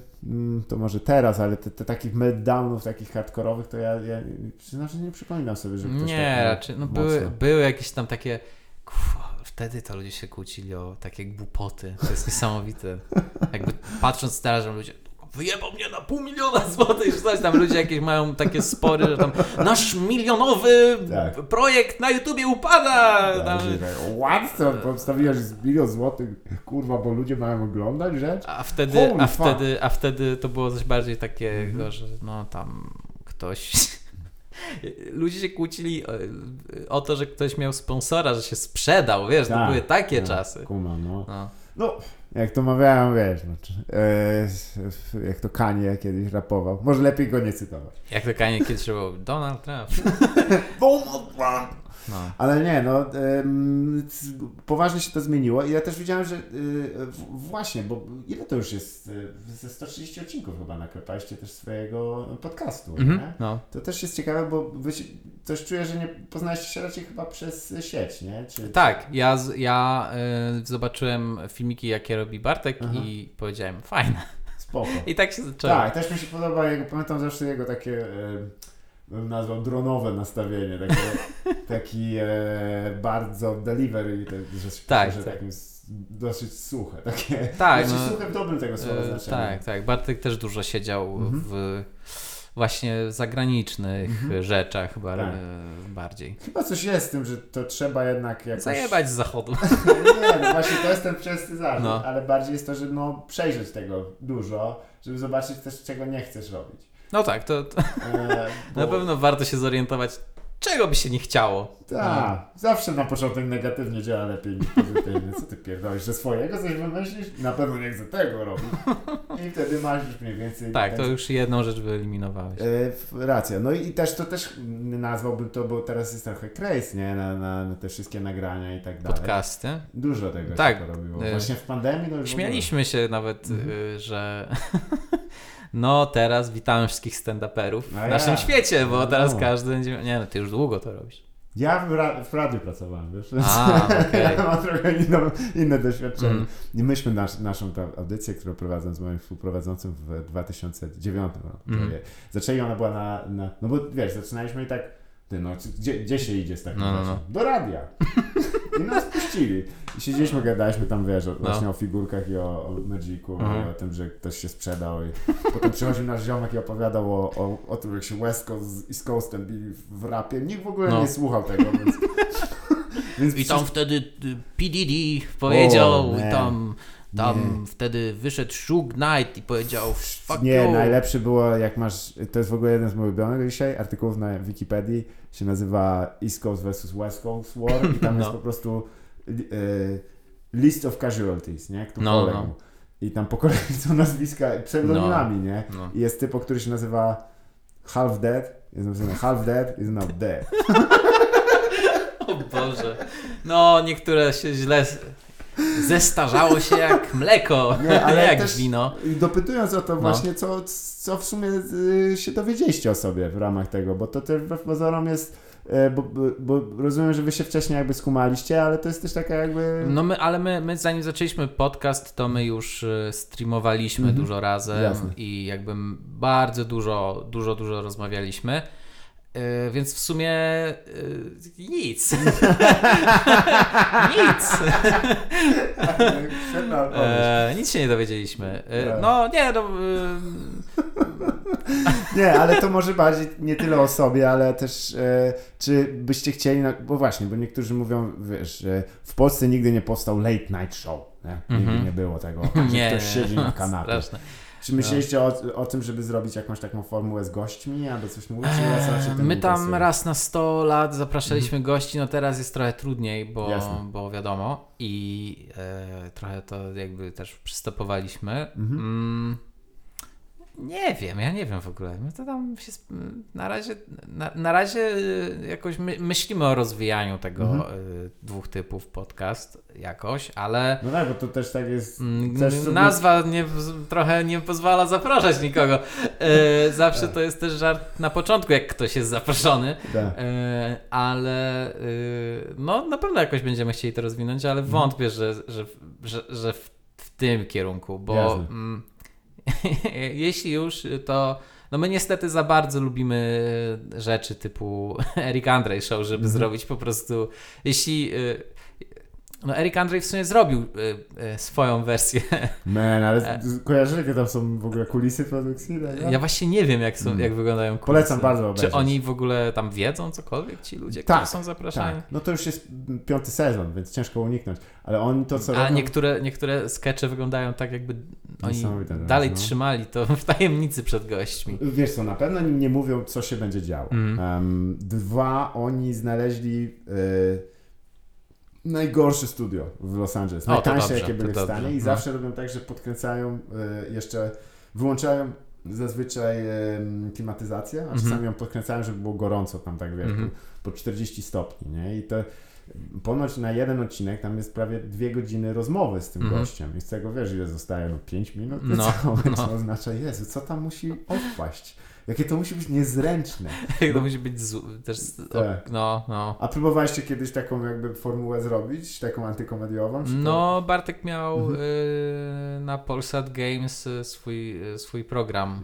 [SPEAKER 1] to może teraz, ale te, te takich meltdownów, takich hardkorowych, to ja, ja przyznam, że nie przypominam sobie, że ktoś
[SPEAKER 2] Nie,
[SPEAKER 1] tak
[SPEAKER 2] raczej. No,
[SPEAKER 1] mocno.
[SPEAKER 2] były, były jakieś tam takie. Wtedy to ludzie się kłócili o takie głupoty. To jest niesamowite. Jakby patrząc teraz, że ludzie. Wyjebał mnie na pół miliona złotych, czy coś tam. Ludzie jakieś mają takie spory, że tam nasz milionowy
[SPEAKER 1] Tak.
[SPEAKER 2] projekt na YouTubie upada.
[SPEAKER 1] Tak,
[SPEAKER 2] Tam,
[SPEAKER 1] że tak? Postawiłeś milion złotych, kurwa, bo ludzie mają oglądać rzecz?
[SPEAKER 2] A wtedy,
[SPEAKER 1] Holy
[SPEAKER 2] a
[SPEAKER 1] fuck. Mhm.
[SPEAKER 2] wtedy, a wtedy to było coś bardziej takiego, że no tam ktoś. Ludzie się kłócili o, o to, że ktoś miał sponsora, że się sprzedał, wiesz, to
[SPEAKER 1] Tak,
[SPEAKER 2] były takie
[SPEAKER 1] tak,
[SPEAKER 2] czasy.
[SPEAKER 1] Kumam, no.
[SPEAKER 2] No.
[SPEAKER 1] No, jak to mawiałem, wiesz, no, czy- e, jak to Kanye kiedyś rapował. Może lepiej go nie cytować.
[SPEAKER 2] Jak to Kanye kiedyś było Donald Trump.
[SPEAKER 1] Donald Trump!
[SPEAKER 2] No.
[SPEAKER 1] Ale nie, no poważnie się to zmieniło i ja też widziałem, że y, właśnie, bo ile to już jest? y, Ze 130 odcinków chyba naklepaliście też swojego podcastu, nie?
[SPEAKER 2] no.
[SPEAKER 1] To też jest ciekawe, bo wy się, też czuję, że nie poznaliście się raczej chyba przez sieć, nie? Czy,
[SPEAKER 2] Tak, ja, ja y, zobaczyłem filmiki, jakie robi Bartek
[SPEAKER 1] Aha.
[SPEAKER 2] i powiedziałem, fajne.
[SPEAKER 1] Spoko.
[SPEAKER 2] I tak się zaczęło.
[SPEAKER 1] Tak, też mi się podoba, jego, pamiętam zawsze jego takie, bym nazwał dronowe nastawienie, takie, taki e, bardzo delivery, te, że,
[SPEAKER 2] Tak,
[SPEAKER 1] że
[SPEAKER 2] tak.
[SPEAKER 1] takim dosyć suche, takie,
[SPEAKER 2] Tak,
[SPEAKER 1] znaczy
[SPEAKER 2] no,
[SPEAKER 1] suche w dobrym tego słowa
[SPEAKER 2] E,
[SPEAKER 1] znaczeniu.
[SPEAKER 2] tak, tak. Bartek też dużo siedział
[SPEAKER 1] Mhm.
[SPEAKER 2] w, właśnie zagranicznych rzeczach chyba
[SPEAKER 1] Tak.
[SPEAKER 2] e, bardziej.
[SPEAKER 1] Chyba coś jest z tym, że to trzeba jednak jakoś...
[SPEAKER 2] Zajebać z zachodu.
[SPEAKER 1] Nie, no właśnie to jest ten częsty zarzut,
[SPEAKER 2] No.
[SPEAKER 1] ale bardziej jest to, że no przejrzeć tego dużo, żeby zobaczyć też, czego nie chcesz robić.
[SPEAKER 2] No tak, to, to
[SPEAKER 1] E,
[SPEAKER 2] na pewno warto się zorientować, czego by się nie chciało.
[SPEAKER 1] Tak, zawsze na początek negatywnie działa lepiej niż pozytywnie. Co ty pierdolisz, że swojego coś wymyślisz? Na pewno nie chcę tego robić. I wtedy masz już mniej więcej...
[SPEAKER 2] Tak,
[SPEAKER 1] ten-
[SPEAKER 2] to już jedną rzecz wyeliminowałeś.
[SPEAKER 1] E, racja. No i też to też nazwałbym to, bo teraz jest trochę craze, nie? Na, na, na te wszystkie nagrania i tak dalej.
[SPEAKER 2] Podcasty.
[SPEAKER 1] Dużo tego
[SPEAKER 2] Tak.
[SPEAKER 1] się porobiło.
[SPEAKER 2] E,
[SPEAKER 1] Właśnie w pandemii to już w
[SPEAKER 2] Śmialiśmy się nawet,
[SPEAKER 1] Mhm.
[SPEAKER 2] y, że no teraz witamy wszystkich stand-uperów
[SPEAKER 1] A
[SPEAKER 2] w naszym
[SPEAKER 1] ja.
[SPEAKER 2] świecie, bo
[SPEAKER 1] No.
[SPEAKER 2] teraz każdy będzie... Nie no, ty już długo to robisz.
[SPEAKER 1] Ja w, ra- w radiu pracowałem, wiesz?
[SPEAKER 2] A, okej.
[SPEAKER 1] Ja mam trochę inną, inne doświadczenie.
[SPEAKER 2] Mm.
[SPEAKER 1] I myśmy nasz, naszą tę audycję, którą prowadzę z moim współprowadzącym w 2009 roku.
[SPEAKER 2] Mhm.
[SPEAKER 1] Zaczęli ona była na, na... No bo wiesz, zaczynaliśmy i tak... Ty no, gdzie, gdzie się idzie z takim
[SPEAKER 2] No, no, no.
[SPEAKER 1] Do radia. I nas puścili. I siedzieliśmy, gadaliśmy tam, wiesz, o, właśnie o figurkach i o, o Magicu
[SPEAKER 2] Mhm.
[SPEAKER 1] i o tym, że ktoś się sprzedał. I potem przychodził nasz ziomek i opowiadał o, o, o tym, jak się West Coast z East Coastem bili w rapie. Nikt w ogóle
[SPEAKER 2] No.
[SPEAKER 1] nie słuchał tego, więc... więc
[SPEAKER 2] I tam wtedy y, PDD powiedział,
[SPEAKER 1] O,
[SPEAKER 2] i
[SPEAKER 1] nie.
[SPEAKER 2] Tam,
[SPEAKER 1] Nie.
[SPEAKER 2] wtedy wyszedł Shug Knight i powiedział fuck
[SPEAKER 1] Nie,
[SPEAKER 2] you.
[SPEAKER 1] najlepszy było jak masz, to jest w ogóle jeden z moich ulubionych dzisiaj artykułów na Wikipedii, się nazywa East Coast vs West Coast War i tam
[SPEAKER 2] No.
[SPEAKER 1] jest po prostu e, list of casualties, nie? Kto
[SPEAKER 2] No,
[SPEAKER 1] poległ.
[SPEAKER 2] no.
[SPEAKER 1] I tam po kolei są nazwiska pseudonimami, nie?
[SPEAKER 2] No.
[SPEAKER 1] I jest typ, który się nazywa Half Dead, jest napisane Half Dead is now dead.
[SPEAKER 2] O Boże. No, niektóre się źle... Zestarzało się jak mleko,
[SPEAKER 1] Nie, ale
[SPEAKER 2] jak wino.
[SPEAKER 1] I dopytując o to
[SPEAKER 2] No.
[SPEAKER 1] właśnie, co, co w sumie y, się dowiedzieliście o sobie w ramach tego, bo to też wbrew pozorom jest, e, bo, bo, bo rozumiem, że wy się wcześniej jakby skumaliście, ale to jest też taka jakby...
[SPEAKER 2] No my, ale my, my zanim zaczęliśmy podcast, to my już y, streamowaliśmy
[SPEAKER 1] Mhm.
[SPEAKER 2] dużo razem
[SPEAKER 1] Jasne.
[SPEAKER 2] i jakby bardzo dużo, dużo, dużo rozmawialiśmy. Y, więc w sumie y, nic. nic. E, nic się nie dowiedzieliśmy. E, no nie, no,
[SPEAKER 1] Nie, ale to może bardziej nie tyle o sobie, ale też e, czy byście chcieli, na, bo właśnie, bo niektórzy mówią, wiesz, że w Polsce nigdy nie powstał late night show, nie? Nigdy
[SPEAKER 2] Mhm.
[SPEAKER 1] nie było tego, że
[SPEAKER 2] nie,
[SPEAKER 1] ktoś siedzi na kanapie.
[SPEAKER 2] Straszne.
[SPEAKER 1] Czy myśleliście o, o tym, żeby zrobić jakąś taką formułę z gośćmi, albo coś mówić,
[SPEAKER 2] Eee, My tam
[SPEAKER 1] interesuje?
[SPEAKER 2] raz na 100 lat zapraszaliśmy gości, no teraz jest trochę trudniej, bo,
[SPEAKER 1] Jasne.
[SPEAKER 2] bo wiadomo i e, trochę to jakby też przystopowaliśmy.
[SPEAKER 1] Mhm.
[SPEAKER 2] Mm, nie wiem, ja nie wiem w ogóle. To tam się na razie, na, na razie e, jakoś my, myślimy o rozwijaniu tego
[SPEAKER 1] Mhm.
[SPEAKER 2] e, dwóch typów podcast jakoś, ale
[SPEAKER 1] No tak, bo to też tak jest...
[SPEAKER 2] Mm,
[SPEAKER 1] też sobie-
[SPEAKER 2] Nazwa nie, trochę nie pozwala zapraszać nikogo. E, zawsze to jest też żart na początku, jak ktoś jest zaproszony.
[SPEAKER 1] Tak.
[SPEAKER 2] E, ale e, no na pewno jakoś będziemy chcieli to rozwinąć, ale wątpię, że, że, że, że w, w tym kierunku, bo
[SPEAKER 1] Jasne.
[SPEAKER 2] Mm, jeśli już, to no my niestety za bardzo lubimy rzeczy typu Eric Andre Show, żeby
[SPEAKER 1] Mhm.
[SPEAKER 2] zrobić po prostu, jeśli e, no Eric Andre w sumie zrobił e, e, swoją wersję.
[SPEAKER 1] Man, ale z- kojarzysz, jakie tam są w ogóle kulisy produkcji? tego?
[SPEAKER 2] Ja właśnie nie wiem, jak, są,
[SPEAKER 1] Mm.
[SPEAKER 2] jak wyglądają kulisy.
[SPEAKER 1] Polecam bardzo
[SPEAKER 2] Czy
[SPEAKER 1] obejrzeć.
[SPEAKER 2] oni w ogóle tam wiedzą cokolwiek, ci ludzie,
[SPEAKER 1] Tak,
[SPEAKER 2] którzy są zapraszani?
[SPEAKER 1] Tak, no to już jest piąty sezon, więc ciężko uniknąć. Ale oni to, co
[SPEAKER 2] A
[SPEAKER 1] robią...
[SPEAKER 2] niektóre, niektóre skecze wyglądają tak, jakby oni
[SPEAKER 1] teraz,
[SPEAKER 2] dalej
[SPEAKER 1] no.
[SPEAKER 2] trzymali to w tajemnicy przed gośćmi.
[SPEAKER 1] Wiesz co, na pewno nie mówią, co się będzie działo.
[SPEAKER 2] Mhm.
[SPEAKER 1] Em, dwa, oni znaleźli e, najgorsze studio w Los Angeles. Najtańsze, jakie byli w stanie i
[SPEAKER 2] no.
[SPEAKER 1] zawsze robią tak, że podkręcają e, jeszcze, wyłączają zazwyczaj klimatyzację, a
[SPEAKER 2] Mhm.
[SPEAKER 1] czasami ją podkręcają, żeby było gorąco tam tak, wiesz,
[SPEAKER 2] Mhm.
[SPEAKER 1] po, po 40 stopni, nie? I to ponoć na jeden odcinek tam jest prawie dwie godziny rozmowy z tym
[SPEAKER 2] Mhm.
[SPEAKER 1] gościem i z tego wiesz, ile zostaje, no 5 minut?
[SPEAKER 2] No,
[SPEAKER 1] co,
[SPEAKER 2] no.
[SPEAKER 1] co oznacza, Jezu, co tam musi odpaść? Jakie to musi być niezręczne.
[SPEAKER 2] to musi być zł- też,
[SPEAKER 1] Tak.
[SPEAKER 2] no, no.
[SPEAKER 1] A próbowaliście kiedyś taką jakby formułę zrobić, taką antykomediową?
[SPEAKER 2] No, Bartek miał
[SPEAKER 1] Mhm.
[SPEAKER 2] y, na Polsat Games y, swój, y, swój program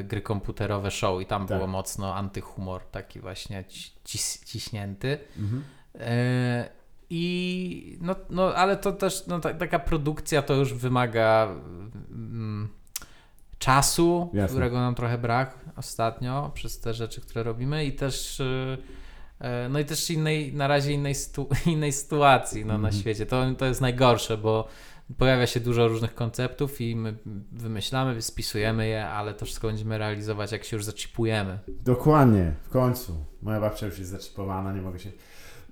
[SPEAKER 2] y, gry komputerowe show i tam
[SPEAKER 1] Tak.
[SPEAKER 2] było mocno antyhumor taki właśnie ci, cis, ciśnięty.
[SPEAKER 1] Mhm.
[SPEAKER 2] E, I no, no ale to też no, ta, taka produkcja to już wymaga mm, czasu,
[SPEAKER 1] Jasne.
[SPEAKER 2] którego nam trochę brak ostatnio przez te rzeczy, które robimy i też y, e, no i też innej, na razie innej, sytu, innej sytuacji no, na
[SPEAKER 1] Mhm.
[SPEAKER 2] świecie. To, to jest najgorsze, bo pojawia się dużo różnych konceptów i my wymyślamy, spisujemy je, ale to wszystko będziemy realizować, jak się już zaczipujemy.
[SPEAKER 1] Dokładnie, w końcu. Moja babcia już jest zaczipowana, nie mogę się...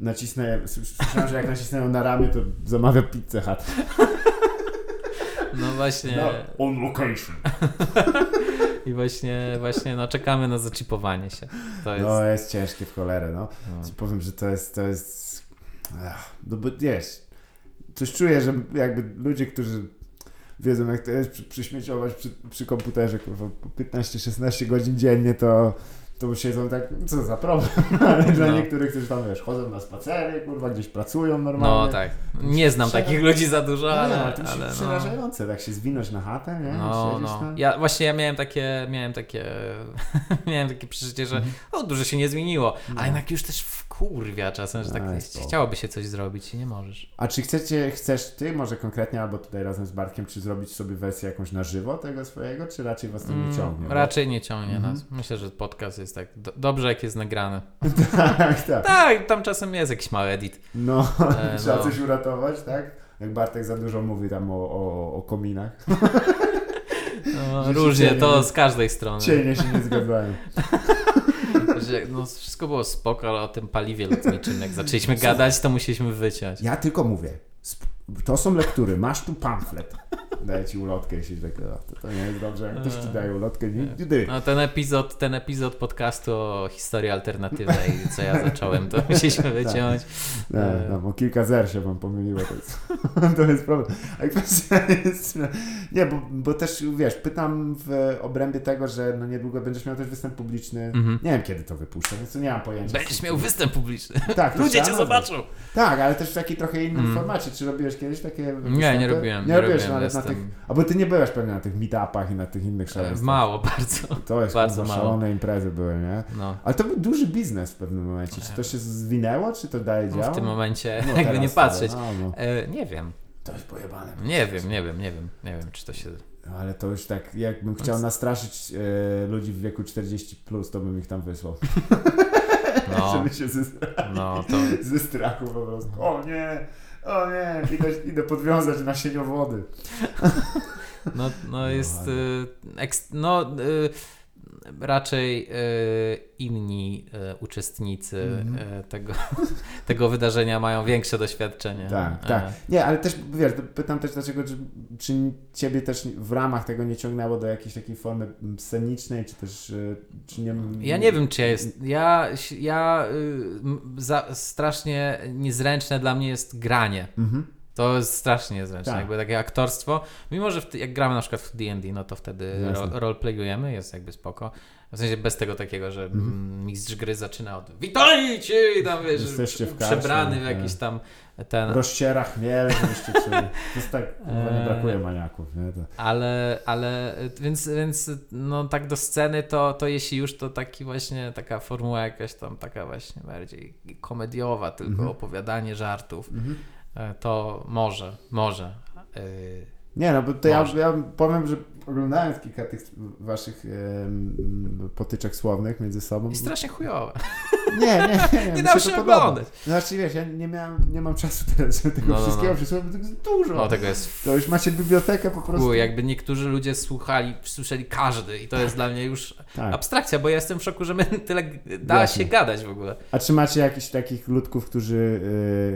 [SPEAKER 1] Nacisnę, słyszałem, że jak nacisnę ją na ramię, to zamawia pizzę Hut.
[SPEAKER 2] No właśnie.
[SPEAKER 1] No, on location.
[SPEAKER 2] I właśnie, właśnie no, czekamy na zaczipowanie się. To jest.
[SPEAKER 1] No, jest ciężkie w cholerę, no.
[SPEAKER 2] no.
[SPEAKER 1] Ci powiem, że to jest, to jest... Ach, no bo wiesz, coś czuję, że jakby ludzie, którzy wiedzą jak to jest przy, przyśmieciować przy, przy komputerze, kurwa, po 15-16 godzin dziennie, to to siedzą tak, co za problem, ale dla
[SPEAKER 2] No.
[SPEAKER 1] niektórych, którzy tam, wiesz, chodzą na spacery, kurwa, gdzieś pracują normalnie.
[SPEAKER 2] no tak. Nie znam
[SPEAKER 1] Przera-
[SPEAKER 2] takich ludzi za dużo,
[SPEAKER 1] No,
[SPEAKER 2] ale.
[SPEAKER 1] to
[SPEAKER 2] ale no.
[SPEAKER 1] przerażające, tak się zwinąć na chatę, nie?
[SPEAKER 2] No, no.
[SPEAKER 1] tam.
[SPEAKER 2] Ja właśnie ja miałem takie, miałem takie, miałem takie przeżycie, że
[SPEAKER 1] Mhm.
[SPEAKER 2] o, dużo się nie zmieniło,
[SPEAKER 1] No.
[SPEAKER 2] ale jednak już też wkurwia czasem, że tak
[SPEAKER 1] spoko.
[SPEAKER 2] chciałoby się coś zrobić i nie możesz.
[SPEAKER 1] A czy chcecie, chcesz ty może konkretnie, albo tutaj razem z Bartkiem, czy zrobić sobie wersję jakąś na żywo tego swojego, czy raczej was to nie
[SPEAKER 2] Mm,
[SPEAKER 1] ciągnie? Bo-
[SPEAKER 2] raczej nie ciągnie
[SPEAKER 1] Mhm.
[SPEAKER 2] nas. Myślę, że podcast jest tak do, dobrze, jak jest nagrany.
[SPEAKER 1] tak, tak.
[SPEAKER 2] Tak, tam czasem jest jakiś mały edit.
[SPEAKER 1] No,
[SPEAKER 2] E,
[SPEAKER 1] trzeba
[SPEAKER 2] no.
[SPEAKER 1] coś uratować, tak? Jak Bartek za dużo mówi tam o, o, o kominach.
[SPEAKER 2] No, różnie,
[SPEAKER 1] cienie
[SPEAKER 2] to z każdej strony.
[SPEAKER 1] Cienie się nie zgadzają.
[SPEAKER 2] No, wszystko było spoko, ale o tym paliwie lotniczym, jak zaczęliśmy gadać, to musieliśmy wyciąć.
[SPEAKER 1] Ja tylko mówię, to są lektury, masz tu pamflet. Daję ci ulotkę, jeśli tak, o, to, to nie jest dobrze, jak ktoś ci daje ulotkę, nie, nie.
[SPEAKER 2] No, ten epizod, ten epizod podcastu o historii alternatywnej, co ja zacząłem, to musieliśmy wyciąć.
[SPEAKER 1] No, no, bo kilka zer się wam pomyliło, to jest, to jest problem. A kwestia jest, nie, bo, bo też, wiesz, pytam w obrębie tego, że no niedługo będziesz miał też występ publiczny.
[SPEAKER 2] Mhm.
[SPEAKER 1] Nie wiem, kiedy to wypuszczę, więc nie mam pojęcia.
[SPEAKER 2] Będziesz miał występ publiczny.
[SPEAKER 1] Tak,
[SPEAKER 2] Ludzie cię zobaczą.
[SPEAKER 1] Tak, ale też w takiej trochę innym
[SPEAKER 2] Mm.
[SPEAKER 1] formacie. Czy robiłeś kiedyś takie
[SPEAKER 2] Nie,
[SPEAKER 1] występy?
[SPEAKER 2] nie robiłem.
[SPEAKER 1] Nie, robiłeś,
[SPEAKER 2] robiłem,
[SPEAKER 1] no, ale na
[SPEAKER 2] jestem-
[SPEAKER 1] tych... Albo ty nie byłeś pewnie na tych meetupach i na tych innych
[SPEAKER 2] E,
[SPEAKER 1] szaleństwach.
[SPEAKER 2] Mało bardzo.
[SPEAKER 1] To jest
[SPEAKER 2] bardzo mało.
[SPEAKER 1] szalone imprezy były, nie?
[SPEAKER 2] No.
[SPEAKER 1] Ale to był duży biznes w pewnym momencie. Czy to się zwinęło, czy to dalej
[SPEAKER 2] No,
[SPEAKER 1] działa?
[SPEAKER 2] w tym momencie,
[SPEAKER 1] No,
[SPEAKER 2] jakby nie patrzeć.
[SPEAKER 1] No, no.
[SPEAKER 2] E, nie wiem,
[SPEAKER 1] To jest pojebane.
[SPEAKER 2] nie wiem, nie wiem, nie wiem, nie wiem, czy to się...
[SPEAKER 1] No, ale to już tak, jakbym chciał nastraszyć e, ludzi w wieku 40+, plus, to bym ich tam wysłał.
[SPEAKER 2] No,
[SPEAKER 1] Żeby się
[SPEAKER 2] no to...
[SPEAKER 1] ze strachu po prostu. O nie, o nie, idę, idę podwiązać nasieniowody.
[SPEAKER 2] No, no jest.
[SPEAKER 1] ładnie.
[SPEAKER 2] Y, no, y, raczej y, inni y, uczestnicy y, tego, tego wydarzenia mają większe doświadczenie.
[SPEAKER 1] Tak, tak. Nie, ale też wiesz, pytam też dlaczego, czy, czy ciebie też w ramach tego nie ciągnęło do jakiejś takiej formy mm, scenicznej, czy też czy nie...
[SPEAKER 2] Ja nie wiem, czy ja jest. Ja, ja za, strasznie niezręczne dla mnie jest granie.
[SPEAKER 1] Mhm.
[SPEAKER 2] To jest strasznie niezręczne,
[SPEAKER 1] Tak.
[SPEAKER 2] jakby takie aktorstwo. Mimo, że jak gramy na przykład w D&D, no to wtedy ro, roleplayujemy, jest jakby spoko. W sensie bez tego takiego, że mm, mistrz gry zaczyna od witajcie i tam wiesz,
[SPEAKER 1] Jesteście w
[SPEAKER 2] przebrany w
[SPEAKER 1] tak.
[SPEAKER 2] jakiś tam ten,
[SPEAKER 1] Rozciera chmiel. To jest tak, nie
[SPEAKER 2] Eee.
[SPEAKER 1] brakuje maniaków, nie? To...
[SPEAKER 2] ale, ale więc, więc no tak do sceny to, to jeśli już to taki właśnie taka formuła jakaś tam taka właśnie bardziej komediowa, tylko
[SPEAKER 1] Mhm.
[SPEAKER 2] opowiadanie żartów,
[SPEAKER 1] Mhm.
[SPEAKER 2] e, to może, może. y,
[SPEAKER 1] Nie, no bo to ja, ja powiem, że oglądając kilka tych waszych potyczek słownych między sobą.
[SPEAKER 2] I strasznie chujowe.
[SPEAKER 1] Nie, nie, nie.
[SPEAKER 2] Nie
[SPEAKER 1] to
[SPEAKER 2] się oglądać.
[SPEAKER 1] Znaczy wiesz, ja nie, miałem, nie mam czasu teraz, żeby tego
[SPEAKER 2] No, no,
[SPEAKER 1] wszystkiego
[SPEAKER 2] no.
[SPEAKER 1] przysłać, bo tego jest dużo.
[SPEAKER 2] No tego jest
[SPEAKER 1] To już macie bibliotekę po prostu.
[SPEAKER 2] Chuj, jakby niektórzy ludzie słuchali, słyszeli każdy i to jest dla mnie już
[SPEAKER 1] Tak.
[SPEAKER 2] abstrakcja, bo ja jestem w szoku, że my tyle da
[SPEAKER 1] Jasne.
[SPEAKER 2] się gadać w ogóle.
[SPEAKER 1] A czy macie jakichś takich ludków, którzy,